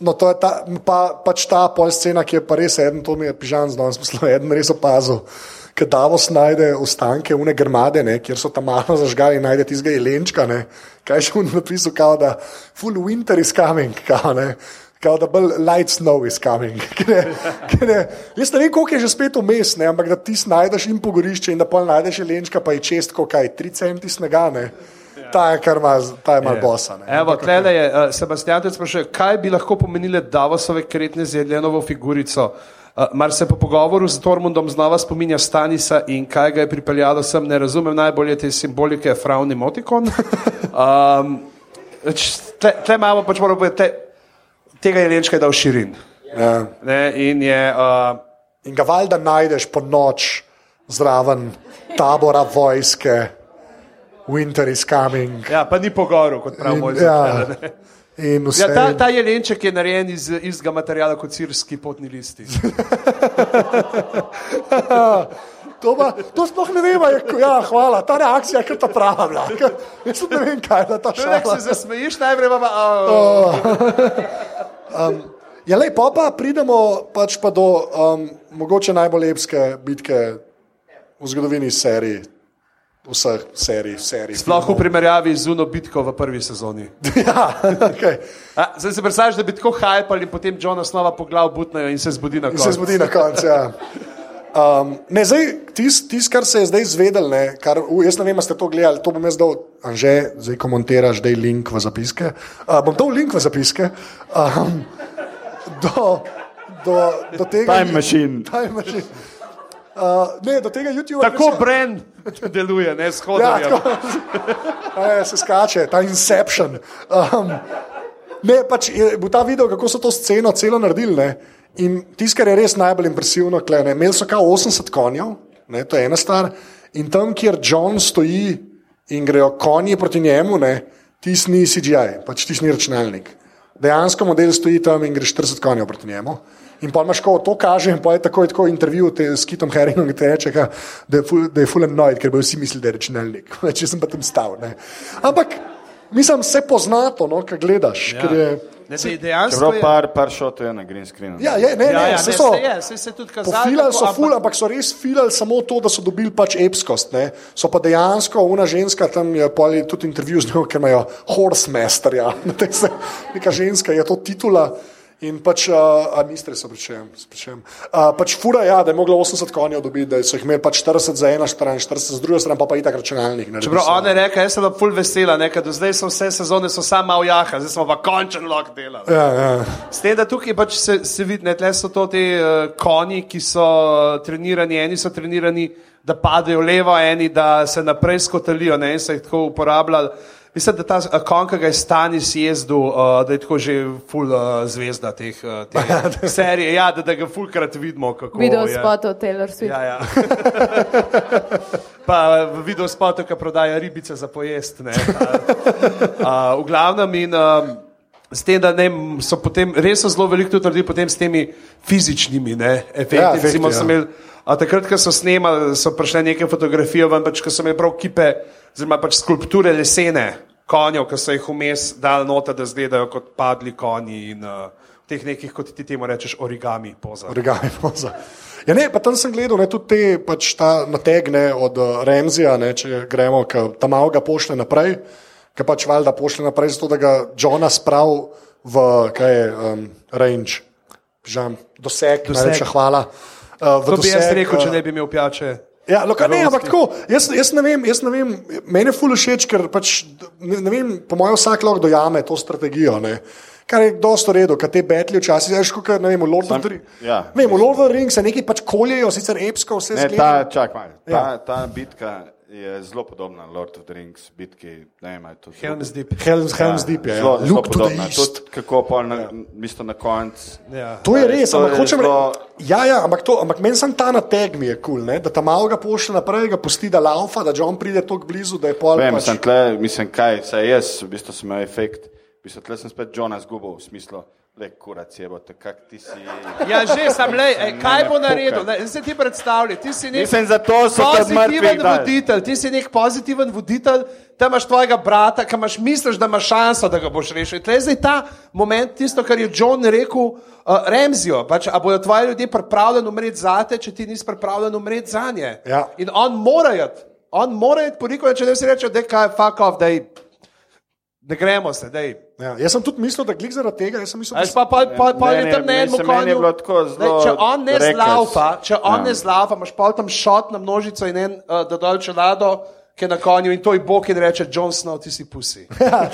No, to je ta, pa, pač ta pol scena, ki je pa res eden, to mi je pižan zdanes poslal, eden res opazil. Ker Davos najde ostanke une grmade, ne, kjer so tam malo zažgali in najde tistega jelenčka. Ne. Kaj še v napisu, kao da full winter is coming, kao, ne. Kao da bolj light snow is coming. Ker Ne, ker ne, jaz ne vem, koliko je že spet vmes, ne, ampak da ti najdeš in pogorišče in da pol najdeš jelenčka, pa je čest, kot kaj, 3 centi snega, ne. Ta je kar ima, ta je mal bosa. Ne. Evo, tlele je uh, Sebastian tudi sprašuje, kaj bi lahko pomenile Davosove kretne z jedljenovo figurico. Uh, mar se po pogovoru z Tormundom znova spominja Stanisa in kaj ga je pripeljalo sem, ne razumem najbolje te simbolike, frown emotikon. Um, tle, tle imamo pač moramo povedati, te, tega je dal širin. Ja. Ne, in je, uh, In ga valjda najdeš po noč zraven tabora vojske, Winter is coming. ja, pa ni pogovoril, kot pravi moj ja, zatelj. in vse. Ja, ta, ta jelenček je narejen iz istega materiala kot sirski potni listi. To, pa, to sploh ne vemo, ja, hvala, ta reakcija je kar ta prava. bila. Jaz ne vem, kaj je bila ta Če šala. se zasmejiš, najprej pa. Oh. Ja, lej, pa, pa pridemo pač pa do um, mogoče najbolj epske bitke v zgodovini serij, vseh serij, serij. Sploh v primerjavi z Uno bitko v prvi sezoni. Ja, okay. A, zdaj si predstavljaš, da bi tako hajpali in potem John osnova po glavu butnajo in se zbudi na koncu. se zgodi na koncu. Ja. Um, ne, zdaj, tisto, tis, kar se je zdaj zvedel, ne, kar, jaz ne vem, ali ste to gledali, to bom jaz dal, Anže, zdaj komentiraš, da je link v zapiske. Uh, bom dal link v zapiske. Um, do, do, do tega. Time machine. Time machine. Uh, ne, do tega YouTube. Tako Bren deluje, ne Ja, shodarja. tako, ne, se skače, ta Inception. Um, ne, pač je, bo ta video, kako so to sceno celo naredili. Ne? In tisto, kar je res najbolj impresivno, ne, imeli so kao 80 konjev, ne, to je ena stvar. In tam, kjer John stoji in grejo konji proti njemu, tisti ni CGI, pač tisti ni računalnik. Dejansko model stoji tam in gre 40 konjev proti njemu. In pa imaš, ko to kaže, in pa je tako, tako intervju te, s Kitom Herringom, ki ti reče, da je full, je full annoyed, ker bojo vsi mislili, da je računalnik. Če sem pa tam stal. Ne. Ampak mislim, se pozna to, no, kaj gledaš. Ja. Ker je, Ne, sej dejansko je. par, par šotov je na green screenu. ja, je, ne, Ja, ne, ja, se ne, so. saj je, se je tudi kazalo, Pofilali kako, so ampak- ful, ampak so res filali samo to, da so dobili pač epskost. Ne. So pa dejansko, una ženska tam je tudi intervju z njo, ker imajo horsemaster, ja. neka ženska je to titula. In pač, uh, a niste se pričem, pričem. Uh, pač fura ja, da je mogla 80 konjev dobiti, da so jih imeli pač 40 za eno stran, 40 za drugo stran, pa pa itak računalnik. naredi Čeprav ona je rekla, jaz sem bila full vesela, ne, do zdaj so vse sezone so samo malo jaha, zdaj smo pa končen lok delali. Ja, ja. S tem, da tukaj pač se, se vidi, ne, tle so to ti uh, konji, ki so uh, trenirani, eni so trenirani, da padejo levo, eni da se naprej skotalijo, ne, in so jih tako uporabljali. Mislim, da ta uh, konj, ki ga je Stanis jezdil, uh, da je tako že full uh, zvezda teh, uh, teh serij, ja, da, da ga fulkrat vidimo, kako Video spotov Taylor Swift. Ja, ja. pa video spotu, ki prodaja ribice za pojest. Ne, a, a, v glavnem in um, s tem, da ne, so potem res so zelo veliko tudi naredili potem s temi fizičnimi ne, efekti. Ja, efekti, Recimo, ja. imel, a takrat, ko so snemali, so prišle neke fotografije, ven, pač, ko so imeli prav kipe, oziroma pač skulpture lesene konjev, ki so jih vmes dali noter, da izgledajo kot padli konji in uh, teh nekih, kot ti temu rečeš, origami poza. Origami poza. Ja, ne, pa tam sem gledal ne, tudi te pač ta nategne od uh, Remzija, ne, če gremo, ki tam malo ga pošle naprej, ki pač valjda pošle naprej, zato da ga Johna sprav v kaj je um, range, Žam, doseg, Doseg. doseg. najlepša hvala. Uh, To bi jaz doseg, rekel, če ne bi imel pijače. Ja, loka, ne, ampak tako, jaz, jaz ne vem, jaz ne vem, meni je ful všeč, ker pač, ne, ne vem, po mojem vsak lahko dojame to strategijo. Ne. Kar je dosto redo, kaj te betli včasih, veš, kot ne vem, v Lord of the Rings. ja. Vem, v Lord of the Rings se nekaj pač koljejo, sicer epsko, vse Ne, zgleda. ta, čak, malo. ta, Ja. ta bitka je zelo podobna Lord of the Rings bitki. Ne vem, zelo- Helm's Deep. Helms, Helms Deep je. Zelo, Ja. zelo Look to the podobna. Tudi kako pol na, ja. na koncu. Ja. To je res, To ampak je hočem zelo- reči. Ja, ja, ampak, to- ampak meni sem ta na teg mi je kul, cool, da ta malo ga pošlje naprej, ga pusti, da laufa, da John pride tako blizu, da je pol. Vem, pač, sem tle, mislim, kaj, saj jaz, v bistvu sem imel efekt, v bistvu tle sem spet Johna zgubil, v smislu, le kurac je, bote, kak ti si. Ja, že sem le, ej, kaj bo naredil? Ne, zdaj ti predstavljaj, ti si nek Mislim, zato so mrtvi pozitiven dali. voditelj, ti si nek pozitiven voditelj, tam imaš tvojega brata, ki imaš misliš, da imaš šanso, da ga boš rešil. Tle je zdaj ta moment, tisto, kar je John rekel uh, Remzijo, pač, a bodo tvoji ljudje pripravljeni umreti zate, če ti nisi pripravljen umreti za nje. Ja. In on mora iti, on mora iti po reku, če ne si reče, da je kaj, fuck off, da ne gremo se, da je. Ja, jaz sem tudi mislil, da glik zaradi tega. Mislil, da pa, pa, pa, pa je Meni- tam enem mislim, meni je tako konju. zelo Če on ne zlaufa, če on Ja. ne zlaufa, imaš pa tam šot na množico in en uh, da dol čelado, ki je na konju in to je Bog in reče, John Snow, ti si pusi. Ja,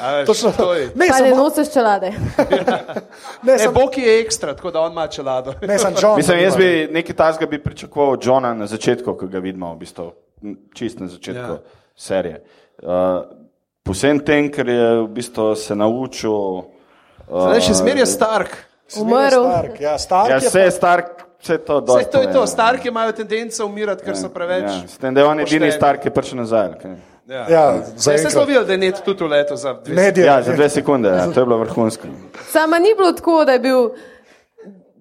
A veš, točno to je. Ne, Pa sem, ne nosiš čelade. ne, Ne, sem, Bog je ekstra, tako da on ima čelado. ne, sem John. Mislim, jaz bi nekaj tasga bi pričakoval od Johna na začetku, ko ga vidimo, v bistvu, čist na začetku ja. serije. Uh, po vsem tem, ker je v bistvu se naučil. Uh, Zdaj še zmeraj je Stark. Umrl. Stark, ja, Stark Ja, je vse je star, vse to Vse to je to, pove, Starki imajo tendenco umirati, ker so preveč. Ja, s tem, da je on edini star, ki je prišel nazaj. kaj? Ja. Ja, Zdaj ste zaenkrat. slovili, da je net tudi v letu za dve je, Ja, za dve sekunde, ja, to je bilo vrhunsko. Sama ni bilo tako, da je bil.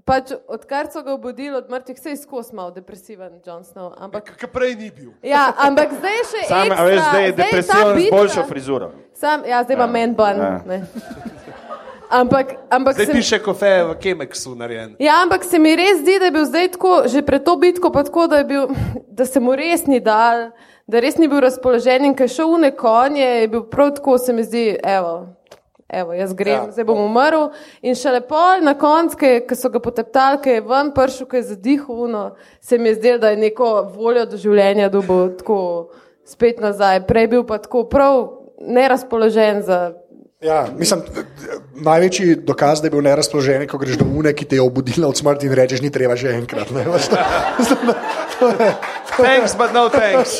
Pač, odkar so ga obudili od mrtvih, se je skozi malo depresiven, John Snow. Ampak, Ki prej ni bil. ja, ampak zdaj je še Sam, ekstra, veš, zdaj je depresiven z boljšo frizuro. Sam, ja, zdaj ima Ja. men ban. Ja. ne. Ampak, ampak Zdaj se, piše kofe v Kemeksu narejen. ja, ampak se mi res zdi, da je bil zdaj tako, že pred to bitko, pa tako, da, je bil, da se mu res ni dal, da res ni bil razpoložen in ker je šel v ne konje, je bil prav tako, se mi zdi, evo. Evo, jaz grem, Ja. zdaj bom umrl. In še lepo na koncu, ki so ga poteptali, ki je ven prišel, ki je zadihal, uno, se mi je zdelo, da je neko voljo do življenja dobil tako spet nazaj. Prej bil pa tako prav nerazpoložen za. Ja, mislim, največji dokaz, da je bil nerazpoložen, ko greš do une, ki te je obudila od smrti in rečeš, ni treba že enkrat. Ne, Veš, to- Thanks, but no thanks.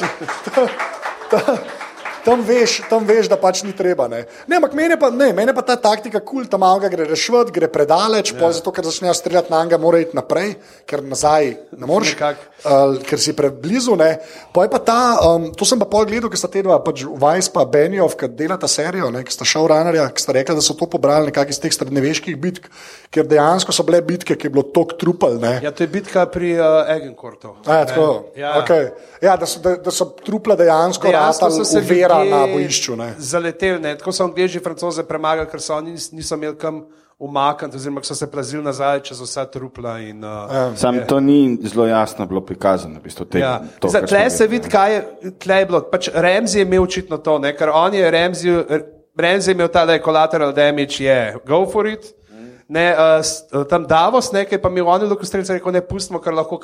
Tam, veš, tam veš, da pač ni treba. Ne, ne ampak mene pa, ne, mene pa ta taktika kul, cool, tam malo ga gre rešiti, gre predaleč, ja. zato ker začnejo streljati na njega, mora iti naprej, ker nazaj ne moreš, uh, ker si preblizu. Ne. Pa je pa ta, um, to sem pa pol gledal, ker sta te dva, pač Vajs pa Benjov, ki delata serijo, ki sta showrunnerja, ki sta rekla, da so to pobrali nekako iz teh srednjeveških bitk, ker dejansko so bile bitke, ki je bilo tok trupel. Ne. Ja, to je bitka pri uh, Egenkortu. A, ja, tako, Ja. okay. ja, da, so, da, da so trupla dejansko, Dejansko dejansko so se na bojišču. Ne. Zaleteli, ne. tako so angliži francoze premagali, ker so oni nis- niso imeli kam umakniti, oziroma so se plazili nazaj čez vsa trupla. In, uh, ja. Sam to ni zelo jasno bilo prikazano. V bistvu, te, Ja. to, Zdaj, tle se vidi, kaj je, tle je bilo. Pač Remzi je imel očitno to, ne? ker on je Remzi, Remzi je imel ta collateral damage, je go for it. Ne, uh, tam Davos, nekaj pa mi oni lokostrelci rekel, ne pustimo, ker lahko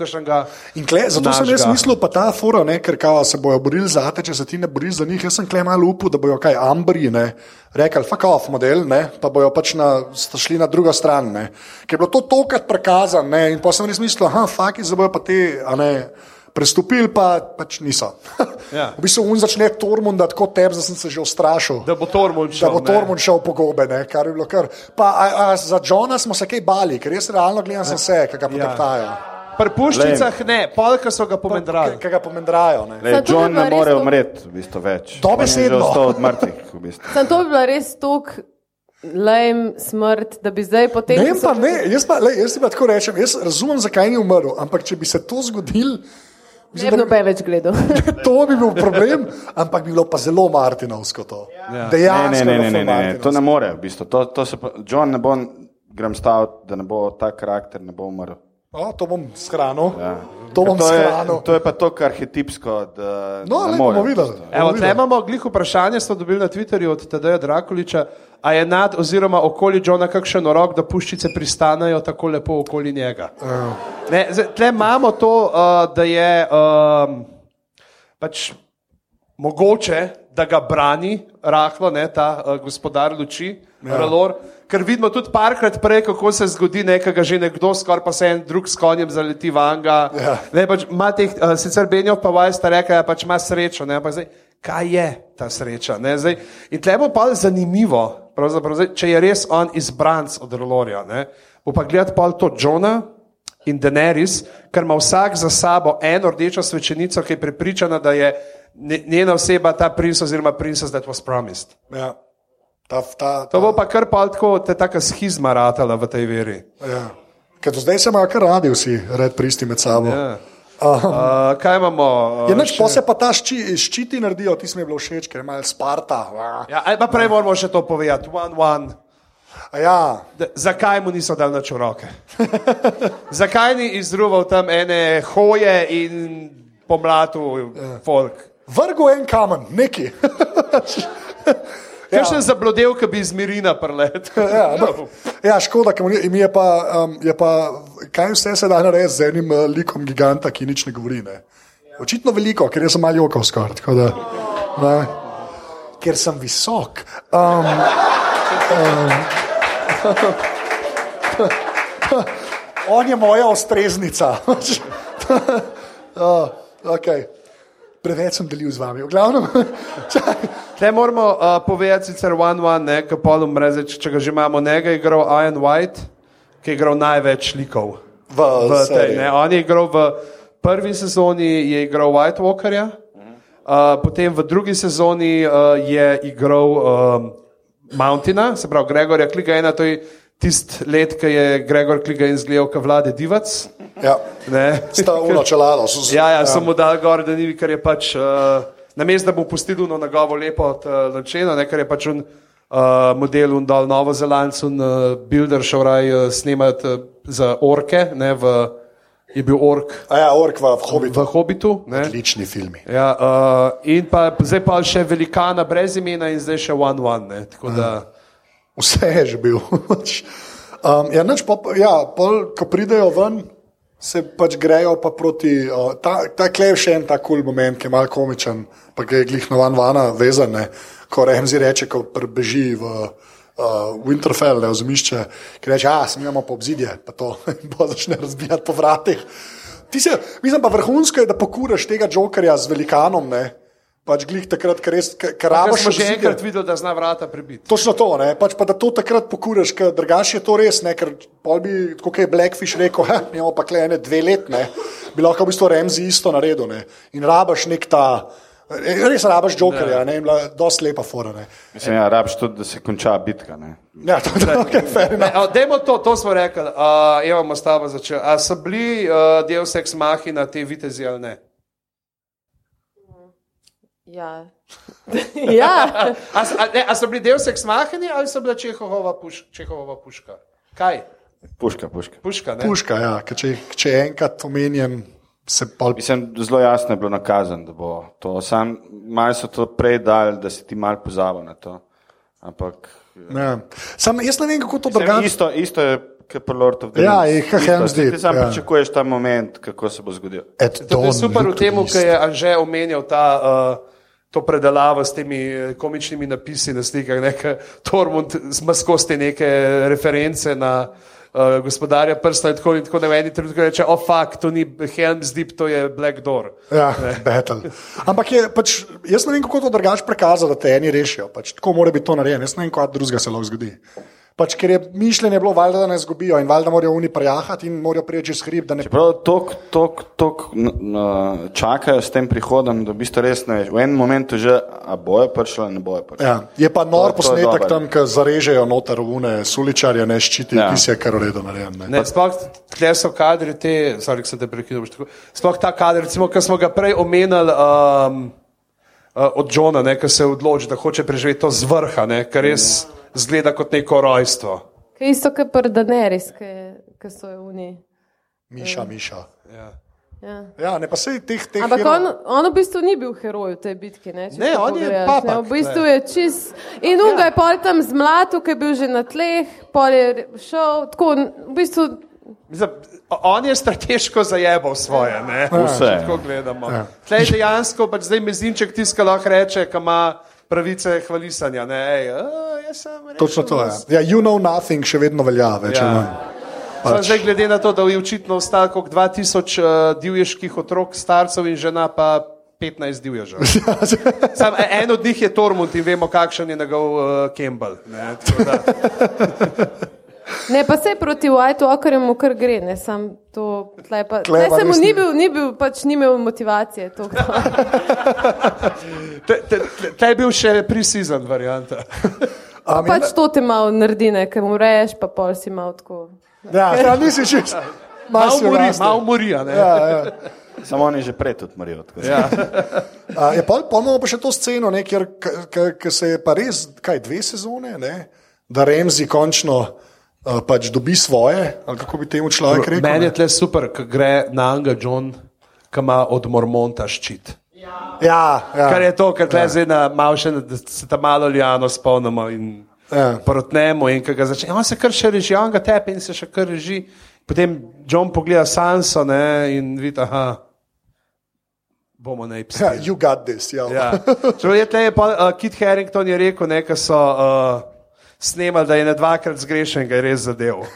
Kle, zato sem jaz mislil, pa ta fora, ne, ker kao, se bojo borili za te, če se ti ne boriš za njih. Jaz sem kle malo upal, da bojo kaj ambri, ne, rekli, fuck off model, ne, pa bojo pač na, šli na drugo stran. Ne, ker je bilo to tokrat prikazano, ne, in pa sem res mislil, ah, fuck, zdaj bojo pa te, a ne. Prestopili pa pač niso. Ja. v bistvu un začne Tormund, da tako tebe, da sem se že ustrašil. Da bo Tormund Da šel. bo. Tormund šel po gobe, ne, kar je bilo kar. Pa, a, a, za Johna smo se kaj bali, ker jaz realno gledam sem se, ki ga poteptajo. Pri puščicah ne, polka so ga pomendrali. Ki ga pomendrajo. Ne. Le, Samo to bi John ne more to- umreti, v bistvu več. Dobesedno. On je že ostal od mrtvih. V bistvu. Sam to bi bila res tok lejem smrt, da bi zdaj potem. Ne, so- pa ne, jaz pa, lej, jaz ti pa tako rečem, jaz razumem, zakaj ni umrl, ampak če bi se to zgodilo, Ne bi noben več gledal. to bi bil problem, ampak bi bilo pa zelo Martinovsko to. Ja. Ne, Dejansko ne, ne, ne, ne, ne, Martinovsko. to ne more. V bistvu. to, to se pa, John ne bo, grem staviti, da ne bo ta karakter ne bo umrl. O, to bom shranil. Ja. To bom to, je, to je pa to, kar arhetipsko. Da, No, ne bomo videli. Evo, videli. imamo glih vprašanje, smo dobili na Twitterju od Tadeja Drakuliča, a je nad oziroma okoli Johna kakšen rok, da puščice pristanejo tako lepo okoli njega. Ne, zdaj, tle imamo to, uh, da je um, pač mogoče, da ga brani rahlo, ne, ta uh, gospodar luči, ja. Ralor. Ker vidimo tudi parkrat prej, kako se zgodi nekega že nekdo, skoraj pa se en drug s konjem zaleti vanga. Ja. Ne, pač, teh, uh, sicer Benjo pa vaj sta rekla, da pač ima srečo. Ne, ampak zdaj, kaj je ta sreča? Ne, zdaj, in tle bo pa zanimivo, pravzaprav, zdaj, če je res on izbranc od Ralorja. Ne, bo pa gledati pa to Johna in Daenerys, ker ima vsak za sabo eno rdečo svečenico, ki je prepričana, da je nje- njena oseba ta princ oziroma princess that was promised. Ja. Ta, ta, ta, To bo pa kar pa tako, te taka schizma ratala v tej veri. ja. Ker do zdaj se imajo kar radi vsi, red pristi med sabo. Ja. Ja. Uh, kaj imamo? Uh, Je noč, pa se pa ta šči, ščiti naredijo, ti je bilo všeč, ker je malo Sparta. Ja, ali pa prej moramo še to povedati. One, one. A Ja, Da, zakaj mu niso dali nič v roke? zakaj ni izruval tam ene hoje in pomlatu folk? vrgo en kamen, neki. Kaj še zablodel, ki bi iz Mirina prlet? ja, no. ja, škoda, ker mu ni- mi je pa, um, je pa, kaj vse se da narediti z enim uh, likom giganta, ki nič ne govori. Ne? Očitno veliko, ker jaz sem malo jokal skoraj. tako da, ne. Ker sem visok. Um, um, on je moja ostreznica. oh, okay. Preveč sem delil z vami. V glavnem, Tle moramo uh, povedati sicer one one, ne, ki polno mreze, če ga že imamo, njega je igral Ian White, ki je igral največ likov. v, v tej, ne. On je igral v prvi sezoni, je igral White Walkerja, uh, potem v drugi sezoni uh, je igral um, Mountaina, se pravi Gregorja Kligajna, to je tisti let, ki je Gregor Kligajn izgledal kot vlade divac. Ja. Ne. Sta uno čelado. so- Ja, ja, sem mu dal gor, da ni, ker je pač, uh, namesto da bo pustil uno njegovo lepo od uh, Lančena, ne, ker je pač on uh, model un dal Novo Zelandcu, un uh, builder šel raj uh, snemati uh, za orke, ne, v, je bil ork A ja, ork v Hobbitu. v Hobbitu. Ne. Odlični filmi. Ja, uh, in pa zdaj pa še velikana brez imena in zdaj še One One. Ne, da, Vse je že bil. um, ja, nič, pa, ja, pol, ko pridejo ven, se pač grejo pa proti. Uh, ta ta klej je še en ta kul cool moment, ki je mal komičen, pa ki je glih novan vana vezan, ne, ko Remzi reče, ko prebeži v. Uh, Winterfell, ne ozmišče, ki reče, a smemo po obzidje, pa to bo začne razbijati po vratih. Ti se, mislim pa vrhunsko je, da pokuraš tega jokerja z velikanom, ne, pač glih takrat, ker res, ker Kar rabaš smo že obzidje. enkrat videli, da zna vrata prebiti. Točno to, ne? pač pa da to takrat pokuraš, ker drugače je to res, ne? ker pol bi, kot je Blackfish rekel, "Ha, imamo pa klene dve letne, bi lahko v bistvu Remzi isto naredil ne? in rabaš nek ta, eh, res rabaš jokerja, ne, in bila dosti lepa fora. Ne? Mislim, ja, rabiš tudi, da se konča bitka. Ne? Ja, to je okay, fair Ne, a, Dajmo to, to smo rekli, uh, evo, s tabo začeli. A so bili uh, del seks mahina te vitezi ali ne? Ja. ja. A, a, ne, a so bili del seks mahini ali so bila Čehovova, puš, Čehovova puška? Kaj? Puška, puška. Puška, ne? Puška, ja, ker če, če je enkrat omenjen, se pol Mislim, zelo jasno je bilo nakazano, da bo to. Sam malo so to prej dali, da si ti mal pozabil na to. Ampak Ja. Sam, jaz ne vem, kako to drugače. isto, isto je kot pri Lord of the Ja, Rings. je kot Isto, Helm's ti- sam ja. pričakuješ ta moment, kako se bo zgodil. To je super v tem, ker je Anže omenjal ta, uh, to predelavo s temi eh, komičnimi napisi na slikah. Tormund ima skozi te neke reference na uh, gospodarja prsta in tako, in tako da v eni trenutku reče, o oh, fakt, to ni Helm's Deep, to je Black Door. Ja, battle. Ampak je, pač, jaz ne vem, kako to drugače prikazati, da te eni rešijo. Pač, tako mora biti to narejeno. Jaz ne vem, kaj drugega se lahko zgodi. Pač, ker je mišljenje bilo, valjda, da ne zgubijo in valjda morajo oni prejahati in morajo priječi čez hrib. da ne- Čeprav tok, tok, tok čakajo s tem prihodom, da v bistvu res ne veš. V enem momentu že, a boje prišlo ali ne boje prišlo. Ja, je pa nor To- to posnetek dobro. tam, ki zarežejo noter une suličarje, ne ščiti, Ja. ja. ki se je kar uredo narejen. ne. Ne, sploh tle so kadri, te, sorry, sem te tako- sploh ta kader, recimo, ki smo ga prej omenjali um, uh, od Johna, ne, ki se odloči, da hoče preživeti to z vrha, ne, kar res zgleda kot neko rojstvo. Kaj isto, kot pri Daenerys, ki so jo oni. Miša, Miša. Ja. Ja. Ja, ne pa se teh teh. Ampak hero- on, on v bistvu ni bil heroj v tej bitki. Ne, če Ne, on je pogledaš, papak, ne, V bistvu ne. je čist. In on ga je pol tam zmlatil, ki je bil že na tleh, pol je šel. Tako, v bistvu Mislim, on je strateško zajebal svoje. Ne? Vse. Če Tako gledamo. Ja. Tlej dejansko pač zdaj mezinček tiska lahko reče, ki ima pravice hvalisanja. Ne, Ej, a, jaz sem rekel, Točno to je. Ja, you know nothing še vedno velja. Več, Ja. ja. Pač. Zdaj, glede na to, da je očitno ostalo kot 2000 uh, divjeških otrok, starcev in žena, pa 15 divježev. Sam, e- en od njih je Tormund in vemo, kakšen je njegov uh, Campbell. Ne, Ne, pa se proti White Walkerju kar gre, ne sam to. tlej Pa, Tle tle pa se mu ni bil, ni bil, pač ni imel motivacije. To, Te- te- te- Te je bil še pre-season varianta. Um, pač to te malo naredi, ne, ker mu reješ, pa pol si malo tako. ja, ja, nisi čist. Malo si mori, odrastel. malo mori. a ne. Ja, ja. Samo on je že prej tudi umrl. Ja. Je pa imamo pa še to sceno, ne, kjer k- k- k se je pa res, kaj dve sezone, ne, da Remzi končno pač dobi svoje, ali kako bi temu človek rekel. Meni je tle super, ko gre na Anga John, ki ima od Mormonta ščit. Ja, ja. Kar je to, kar tle zdaj na malo še, da se ta malo ljano spomnimo in Ja. protnemo in ga začne, on se kar še reži, on ga tepe in se še kar reži. Potem John pogleda Sanso ne, in vidi, aha, bomo naj Ja, psi. you got this. Ja. Ja. Čeprav je tle, je pa, uh, Kit Harrington je rekel, ko so uh, snemali, da je na dvakrat zgrešen, ga je res zadev.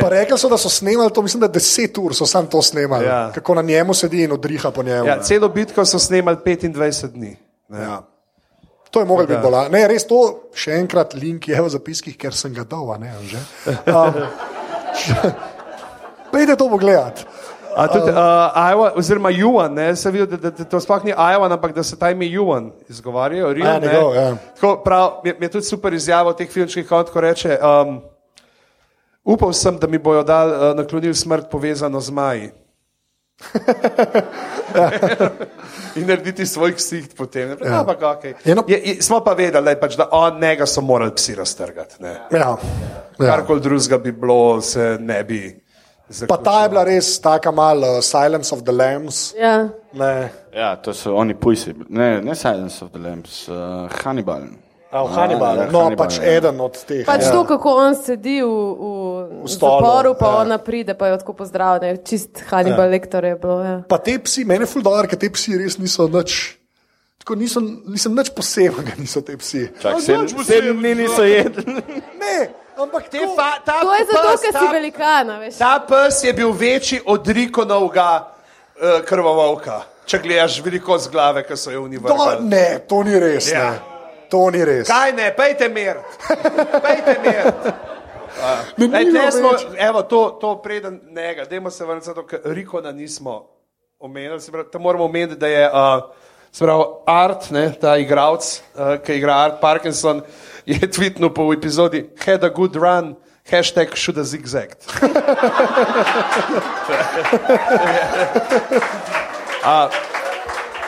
Pa rekli so, da so snemali to, mislim, da deset ur so sam to snemali. Ja. Kako na njemu sedi in odriha po njemu. Ja, celo bitko so snemali 25 dni. Ne. Ja. To je mogel Da. biti bola. Ne, res to, še enkrat, link je v zapiskih, ker sem ga dal, ne, že. Um, Pejte to pogledat. A tudi uh, Iowa, oziroma Juan, ne, se vidi, da, da, to sploh ni Iowa, ampak da se ta ime Juan izgovarjajo. Real, Ja, ne. njegov, ja. Tako prav, mi je tudi super izjava teh filmčkih, kot ko reče. Um, upal sem, da mi bojo dal uh, naklonil smrt povezano z maji. In narediti svoj ksiht potem. Ja. Ampak, okay. Eno- je, je, smo pa vedeli, da, je pač, da on njega so morali psi raztrgati. Ne. Ja. Ja. Karkoli drugega bi bilo, se ne bi. Pa ta je bila res taka malo uh, Silence of the Lambs. Ja. Ne. Ja, to so oni pujsi. Ne, ne Silence of the Lambs, uh, Hannibal. A, v Hannibal. ja, No, Hannibal, pač ja. eden od teh. Pač ja. to, kako on sedi v, v, v stolu, zaporu, pa ja. ona pride, pa jo tako pozdravlja. Čist Hannibal ja. lektor je bilo. Ja. Pa te psi, meni je ful dobro, ker te psi res niso nič. Tako niso, nisem nič posebnega, niso te psi. Čak, A, sedem, sedem dni niso jedli. Ne, ampak Te fa, ta To je zato, ker si velikana, veš. Ta pes je bil večji od Rikonovega uh, krvavovka. Če gledaš veliko z glave, ki so jo to, univerzalni. ne, to ni res. Ja. Ne. To ni res. Kaj ne, pejte mir, pejte mir. Ne, Lej, ni tle smo, evo, to, to preden njega, dajmo se vrniti, zato, ker Rikona nismo omenili. Pravi, to moramo omeniti, da je uh, pravi, Art, ne, ta igralec, uh, ki igra Art Parkinson, je tweetnil po epizodi Had a good run, hashtag should have zigzagged.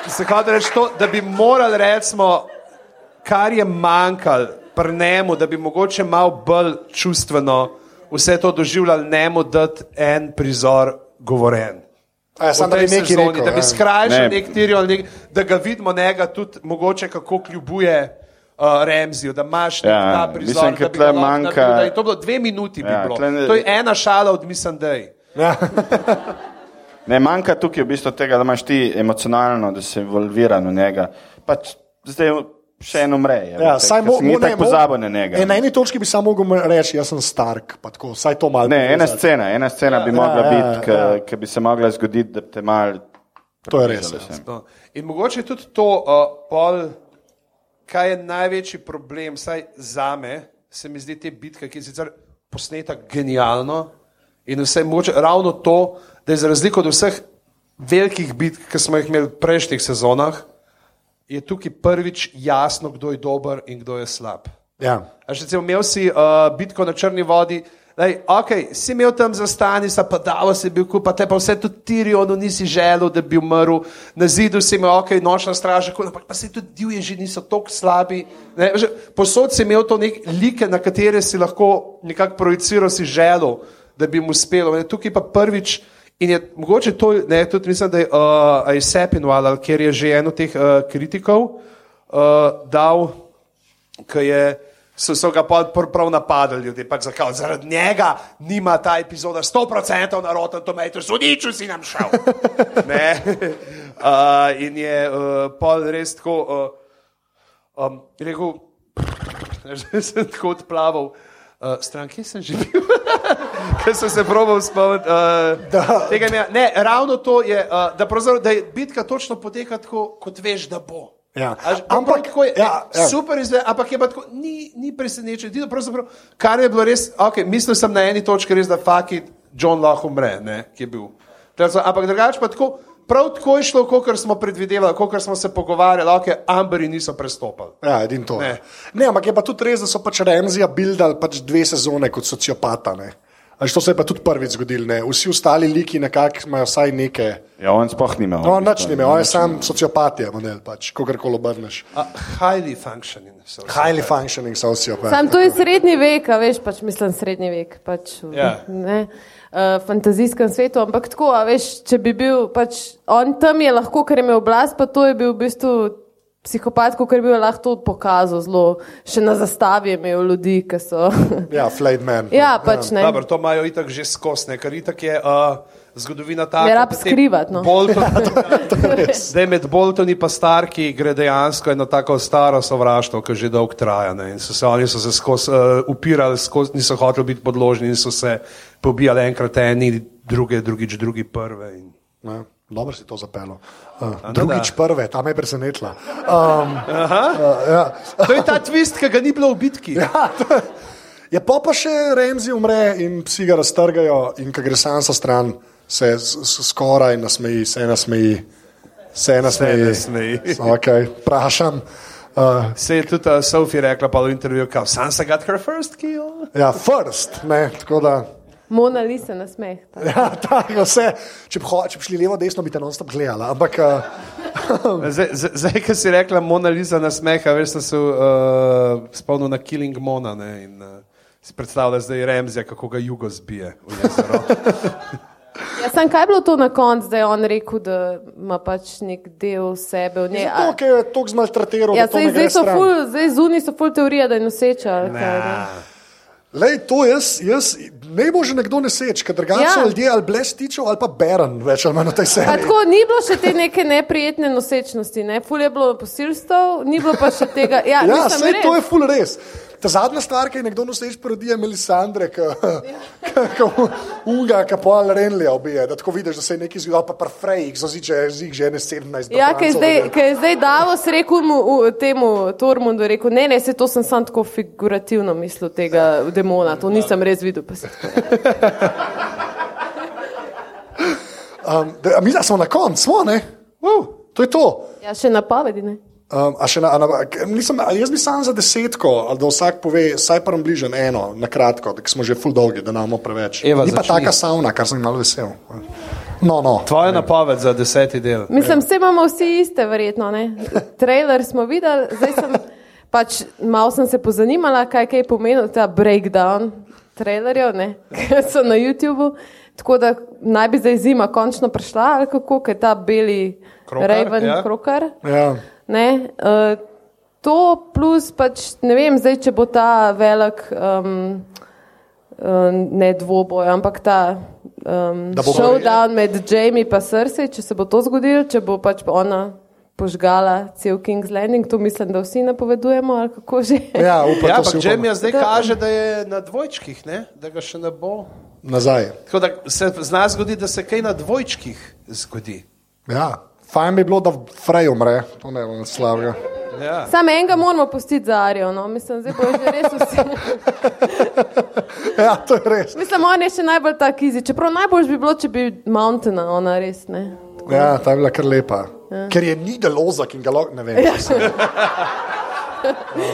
Se hoče reči to, da bi morali recimo, kar je manjkalo pri njemu, da bi mogoče malo bolj čustveno vse to doživljali, njemu dati en prizor govoren. A, ja, sam, da bi nekaj sezoni, rekel. da bi ja. skrajšali Ne. nek Tyrion, nek, da ga vidimo njega tudi mogoče kako kljubuje. Uh, Remzijo, da imaš Ja, ja, ta prizor, mislim, da bi ga manjka- naredil, da je to bilo dve minuti, bi Ja, bilo. tle ne- To je ena šala od Mislim Day. Ne, manjka tukaj v bistvu tega, da imaš ti emocionalno, da si involviran v njega. Pač zdaj še en umre. je, Ja, saj mo, mo, ne, pozabil na njega. e, na eni točki bi samo mogel reči, jaz sem Stark, pa tako, saj to malo. Ne, ena povezati. scena, ena scena bi ja, mogla ja, biti, ki ja. ki bi se mogla zgoditi, da bi te mal. To je res, ja. No. In mogoče tudi to, uh, pol, kaj je največji problem, vsaj za me, se mi zdi te bitke, ki je sicer posneta genialno in vse moče, ravno to, da je za razliko od vseh velikih bitk, ki smo jih imeli v prejšnjih sezonah, je tukaj prvič jasno, kdo je dober in kdo je slab. Ja. A še recimo, imel si uh, bitko na črni vodi, Lej, ok, si imel tam zastani, sa pa davo si bil kupa, te pa vse tudi Tirionu nisi želel, da bi umrl, na zidu si imel, ok, nočna straža, kup, ampak pa se tudi divje že niso tako slabi. Ne, že, posod si imel to nek like, na katere si lahko nekako projiciral, si želel, da bi mu uspelo. Ne, tukaj pa prvič. In je mogoče to, ne, tudi mislim, da je uh, Sepinwall, ker je že eno teh uh, kritikov uh, dal, ki je so, so ga pr- prav napadali ljudje. Pač zakaj? Zaradi njega nima ta epizoda 100% na Rotten Tomatoes, sodiču si nam šel. Uh, in je uh, pol res tako uh, um, rekel, že sem tako odplaval. Uh, stran, kje sem bil? Ker sem se proval spomniti. Uh, ne, ne, ravno to je, uh, da, pravzaprav- da je bitka točno poteka tako, kot veš, da bo. Ja. Až, Ampak- je, ja, ja. super izgleda, ampak je pa tako, ni, ni presenečen. Edino Kar je bilo res, okay, mislil sem na eni točki, res, da faki John lahko umre, ne, ki je bil. Tako, ampak drugače pa tako, prav tako je šlo, kot smo predvidevali, kot smo se pogovarjali, okay, Amberi niso prestopali. Ja, edin to. Ne. Ne. ne, ampak je pa tudi res, da so pač Remzija bildali pač dve sezone kot sociopata. Ne. Ali to se je pa tudi prvič zgodilo, ne. Vsi ostali liki nekako imajo vsaj neke. Ja, on sploh ni imel. No, nič ni imel, on je sam sociopat, je model, pač, kogarkoli obrneš. Uh, highly functioning. So, Highly functioning sociopat. Sam to je srednji vek, a veš, pač mislim srednji vek. Pač, v, Ja. ne, uh, fantazijskem svetu, ampak tako, a veš, če bi bil, pač on tam je lahko, ker je imel oblast, pa to je bil v bistvu psihopat, ker bi lahko to pokazal zelo, še na zastavi je imel ljudi, ki so. Ja, flayed man. ja, pač ne. Dobro, to imajo itak že skosne, ker itak je uh, zgodovina taka. Ne rab da te skrivat, no. Bolton, Zdaj med Boltoni in Starki gre dejansko eno tako staro sovraštvo, ki že dolgo traja. Ne? In so se oni so se skozi uh, upirali, skozi, niso hoteli biti podložni in so se pobijali enkrat eni, druge, drugič, drugi prve. In... Ja, dobro si to zapeljal. Uh, no drugič da. prve, tam je presenetila. Um, uh, ja. To je ta twist, ki ga ni bilo v bitki. Ja, to- Je pa pa še Remzi umre in psi ga raztrgajo, in ko gre sam sa stran, se skoraj nasmeji, se nasmeji, se nasmeji. nasmeji. Okay, vprašam. Uh, Se je tudi uh, Sophie rekla pa v intervjuju, kao Sansa got her first kill. ja, first, ne, tako da. Mona Lisa na smeh. ta. Ja, tako vse. Če bi, ho- če bi šli levo, desno, bi te non-stop gledala. Ampak uh, Zdaj, zdaj- zdaj ki si rekla Mona Lisa na smeha, veš, sem se uh, spomnil na Killing Mona ne, in uh, si predstavljal zdaj Remzija, kako ga jugo zbije v jezero. Ja, sam kaj je bilo to na koncu, da je on rekel, da ima pač nek del sebe v njej. zato, ker je tako zmaltratiral, Ja, zdaj gre so ful, zdaj zunaj so ful teorija, da je noseča. ali kaj, ne. Lej, to jaz, jaz ne bo že nekdo neseč, ker drugače Ja. ja. ljudje ali blestičev ali pa beren, več ali manj na tej Pa seriji. tako ni bilo še te neke neprijetne nosečnosti, ne? ful je bilo posilstv, ni bilo pa še tega. Ja, Ja, mislim, res. to je ful res. Ta zadnja stvar, ki je nekdo noseč parodije Melisandre, ki unga, ki pol Renlija ubije, da tako vidiš, da se je nekaj zgodilo, pa pa Frejk, zoziče jih že ne 17. Ja, ki je zdaj, je zdaj Davos rekel mu, v, temu Tormundu, rekel, ne, ne, se to sem sam tako figurativno mislil tega demona, to nisem res videl. se Um, da, mi da smo na koncu, smo, ne? Uh, to je to. Ja, še napovedi, ne. Um, a še na, na, nisem, ali jaz bi sam za desetko, ali da vsak pove, vsaj pa bližen eno, na kratko, da smo že full dolgi, da nam preveč. Eva, Ni pa začni. taka savna, kar sem malo vesel. No, no. Tvoja napoved za deseti del. Mislim, vse imamo vsi iste, verjetno. Ne? Trailer smo videli, zdaj sem pač malo sem se pozanimala, kaj, kaj je pomenil ta breakdown trailerjev, ne? ki so na YouTubu. Tako da naj bi zdaj zima končno prišla, ali kako, je ta beli Raven ja. krokar. Ja. Ne, uh, to plus pač ne vem, zdaj, če bo ta velik, um, ne dvoboj, ampak ta um, Da showdown med Jamie in Cersei, če se bo to zgodilo, če bo pač ona požgala cel King's Landing, to mislim, da vsi napovedujemo, ali kako že. Ja, upam, Ja, ampak. Jamie zdaj kaže, da je na dvojčkih, ne? da ga še ne bo. Nazaj. Tako da se zna zgoditi, da se kaj na dvojčkih zgodi. Ja. Fajn bi bilo, da Frej umre, to ne bo slabega. Ja. Samo enega moramo pustiti za Arijo, no? mislim, zdaj bo že res vsi. Ja, to je res. mislim, on je še najbolj tak izi, čeprav najbolj bi bilo, če bi Mountaina, ona res ne. Ja, ta je bila kar lepa. Ker je ni delozak in ga lahko, ne vem.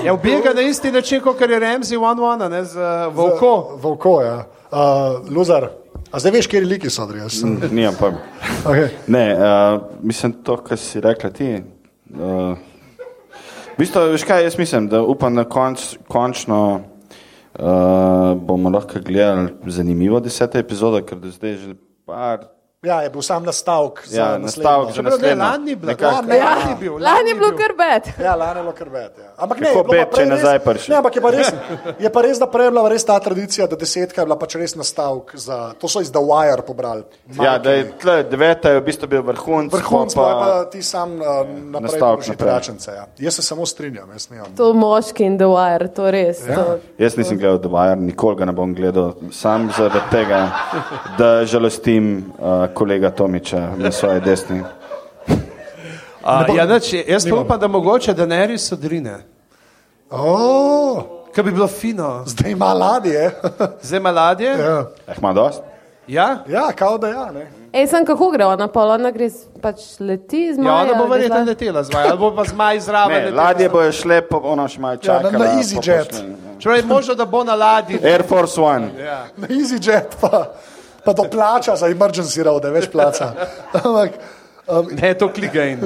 Ja, ubega na isti način, kot je Remzi One One, ne z uh, Volko. Volko, ja. Uh, Luzar, a zdaj veš, kje liki so, Andrej? Mm. Nijem pojma. Okay. Ne, uh, mislim, to, kar si rekla ti. Uh, v bistvu, veš kaj, jaz mislim, da upam, da konč, končno uh, bomo lahko gledali zanimivo deseto epizodo, ker do zdaj že par Ja, je bil sam nastavek. za Ja, nastavek ne, naslednjo. lani ni bila, Nekako. lani, Ja. lani je bil. Lani je bilo kar bed. Ja, lani je bilo kar bed. Ja. Ampak ne, Kako je bilo pa bed, če prej je nazaj prišel? Ne, ampak je pa res, je pa res, da prej je bila res ta tradicija, da desetka je bila pač res nastavek za, to so iz The Wire pobrali. Ja, da je tle, deveta je v bistvu bil vrhunc. Vrhunc pol pa, pa ti sam uh, naprej Nastavek tračence. Ja. Jaz se samo strinjam, jaz nimam. To moški in The Wire, to res. Ja. To. Jaz nisem gledal The Wire, nikoli ga ne bom gledal, sam zaradi tega, da žalostim uh, kolega Tomiča na svoji desni. A, ja, nič, jaz pa upam, da mogoče Daenerys odrine. Oh, Kaj bi bilo fino. zdaj ima ladje. Zdaj ima ladje? ja. Eh, ima dost? Ja? ja, kao da ja. Ne. Ej, sem kako gre ona, pa ona gre pač leti z Ja, Maja. ona bo verjetno letela zmaj, ali bo pa zmaj zraven. Ne, ladje bojo šle, pa ono še malo Ja, čakalo. na- na EasyJet. Čeprav je možno, da bo na ladji. Air Force One. Ja. Na EasyJet pa, pa to plača za emergency road, več plača. Ampak, um, Ne, to klikaj.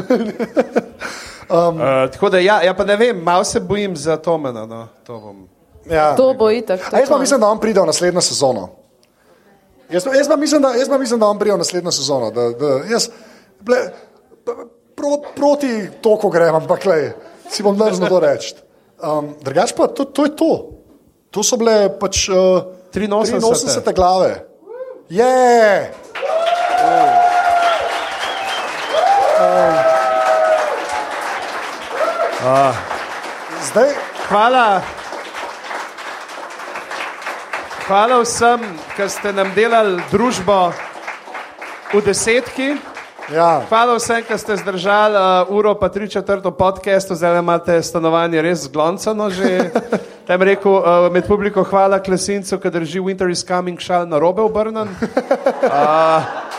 Um, uh, tako da, ja, ja, pa ne vem, malo se bojim za Tomena. No. To bom. ja. To bo itak. A jaz pa mislim, da on pride v naslednjo sezono. Jaz pa, jaz pa, mislim, da, jaz pa mislim, da on pride v naslednjo sezono. Da, da, jaz, ble, pro, proti to, ko grem, ampak le, si bom drzno to reči. Um, drugač pa, to, to je to. To so bile pač uh, 83. 83 glave. Yeah! Um, zdaj, Hvala. Hvala vsem, ki ste nam delali družbo v desetki. ja, Hvala vsem, ki ste zdržali uh, uro pa tri četrto podcastu, zdaj imate stanovanje res zgloncano že. Tam rekel uh, med publiko hvala Klesincu, ki drži Winter is coming šal na robe obrnen. Uh,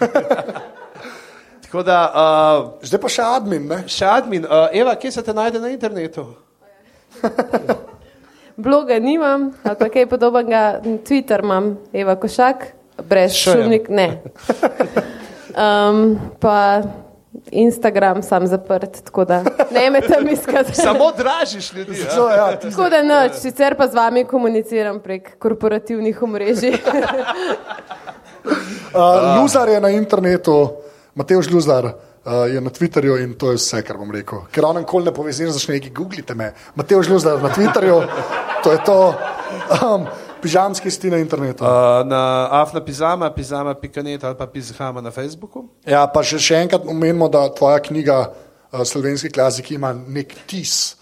Tako da, uh, zdaj pa še admin. Ne? še admin, uh, Eva, kje se te najde na internetu? Bloga nimam, ali pa kaj podobnega. Twitter imam, Eva Košak, brez šumnik, ne. Um, pa Instagram sam zaprt, tako da ne me tam iskati. Samo dražiš ljudi. Ja? So, ja, Tako da noč, sicer pa z vami komuniciram prek korporativnih omrežij. Uh, Luzar je na internetu, Matej Žluzar uh, je na Twitterju in to je vse, kar bom rekel. Ker on nikoli ne pove, zdaj začne neki googlite me. Matej Žluzar na Twitterju, to je to. Um, Pižamski sti na internetu. Uh, na Afna Pizama, Pizama.net ali pa Pizama na Facebooku. Ja, pa še, še enkrat omenimo, da tvoja knjiga uh, Slovenski klasik ima nek tis,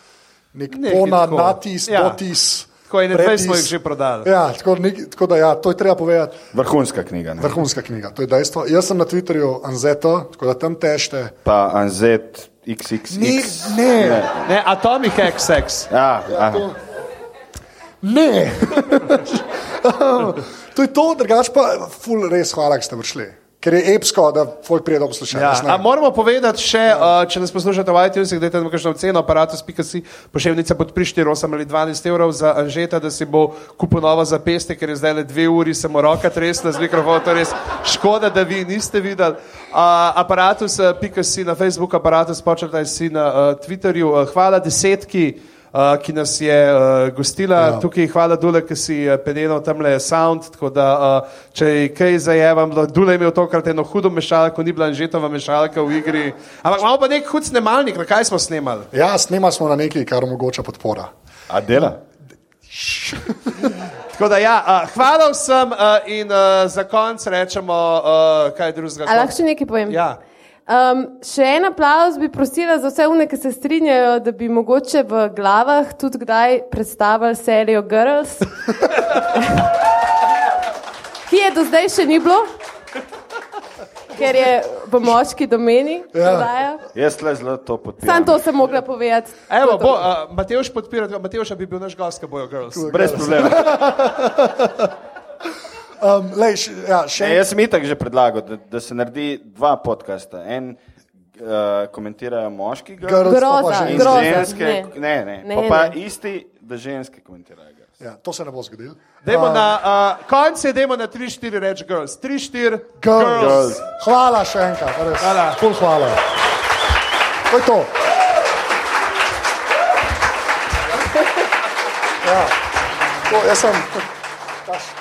nek Nekaj pona, natis, Ja. dotis. Tako dve pretis. smo jih že prodali. Ja, tako, nek, tako da ja, to je treba povedati. Vrhunska knjiga. Ne? Vrhunska knjiga, to je dejstvo. Jaz sem na Twitterju Anzeto, tako da tam tešte. Pa Anzet XXX. Ni, ne, Ne, Atomic XX. Ja, ja. Ne. to je to, drugač pa, ful, res hvala, da ste prišli. Ker je epsko, da folk pride do poslušanja. Ja, moramo povedati še, uh, če nas poslušate v iTunesih, dajte nam kakšno ceno, aparatus.si, pošiljnica podpri 4, 8 ali 12 evrov za Anžeta, da si bo kupil novo zapestje, ker je zdaj le dve uri, se mu roka tresla z mikrofonom, to je res škoda, da vi niste videli. Uh, aparatus.si na Facebooku, aparatus počrtaj si na uh, Twitterju. Uh, hvala desetki. Uh, ki nas je uh, gostila ja. Ja. tukaj, hvala Dule, ki si uh, pedenal tam le sound. Tako da, uh, če je kaj zajevam, Dule je imel tokrat eno hudo mešalko, ni bila anžetova mešalka v igri. Ampak imamo pa nek hud snemalnik, na kaj smo snemali. Ja, snema smo na nekaj, kar omogoča podpora. A dela? Tako da, ja, uh, hvala vsem uh, in uh, za konc rečemo, uh, kaj drugega. Lahko še nekaj povem? Ja. Um, še en aplauz bi prosila za vse une, ki se strinjajo, da bi mogoče v glavah tudi kdaj predstavili serijo Girls, ki je do zdaj še ni bilo, ker je v moški domeni. Ja. Jaz le zelo to podpiram. Sam to sem mogla povedati. Evo, bo, uh, Mateuš podpira, Mateuša bi bil naš gost, ki bojo girls. Brez problema. Um, lej, š, ja, še Ne, jaz sem itak že predlagal, da, da se naredi dva podcasta. En uh, komentirajo moški Groza, in groza. ženske. ne. Ne, ne. Ne, Pa, pa ne. isti, da ženske komentirajo. girls. Ja, to se ne bo zgodilo. Dajmo na uh, konc je, dajmo na 3-4 reči girls. 3-4 Girls. Girls. Hvala še enkrat. res. Hvala. Ful hvala. To je to. Ja. To, jaz sem.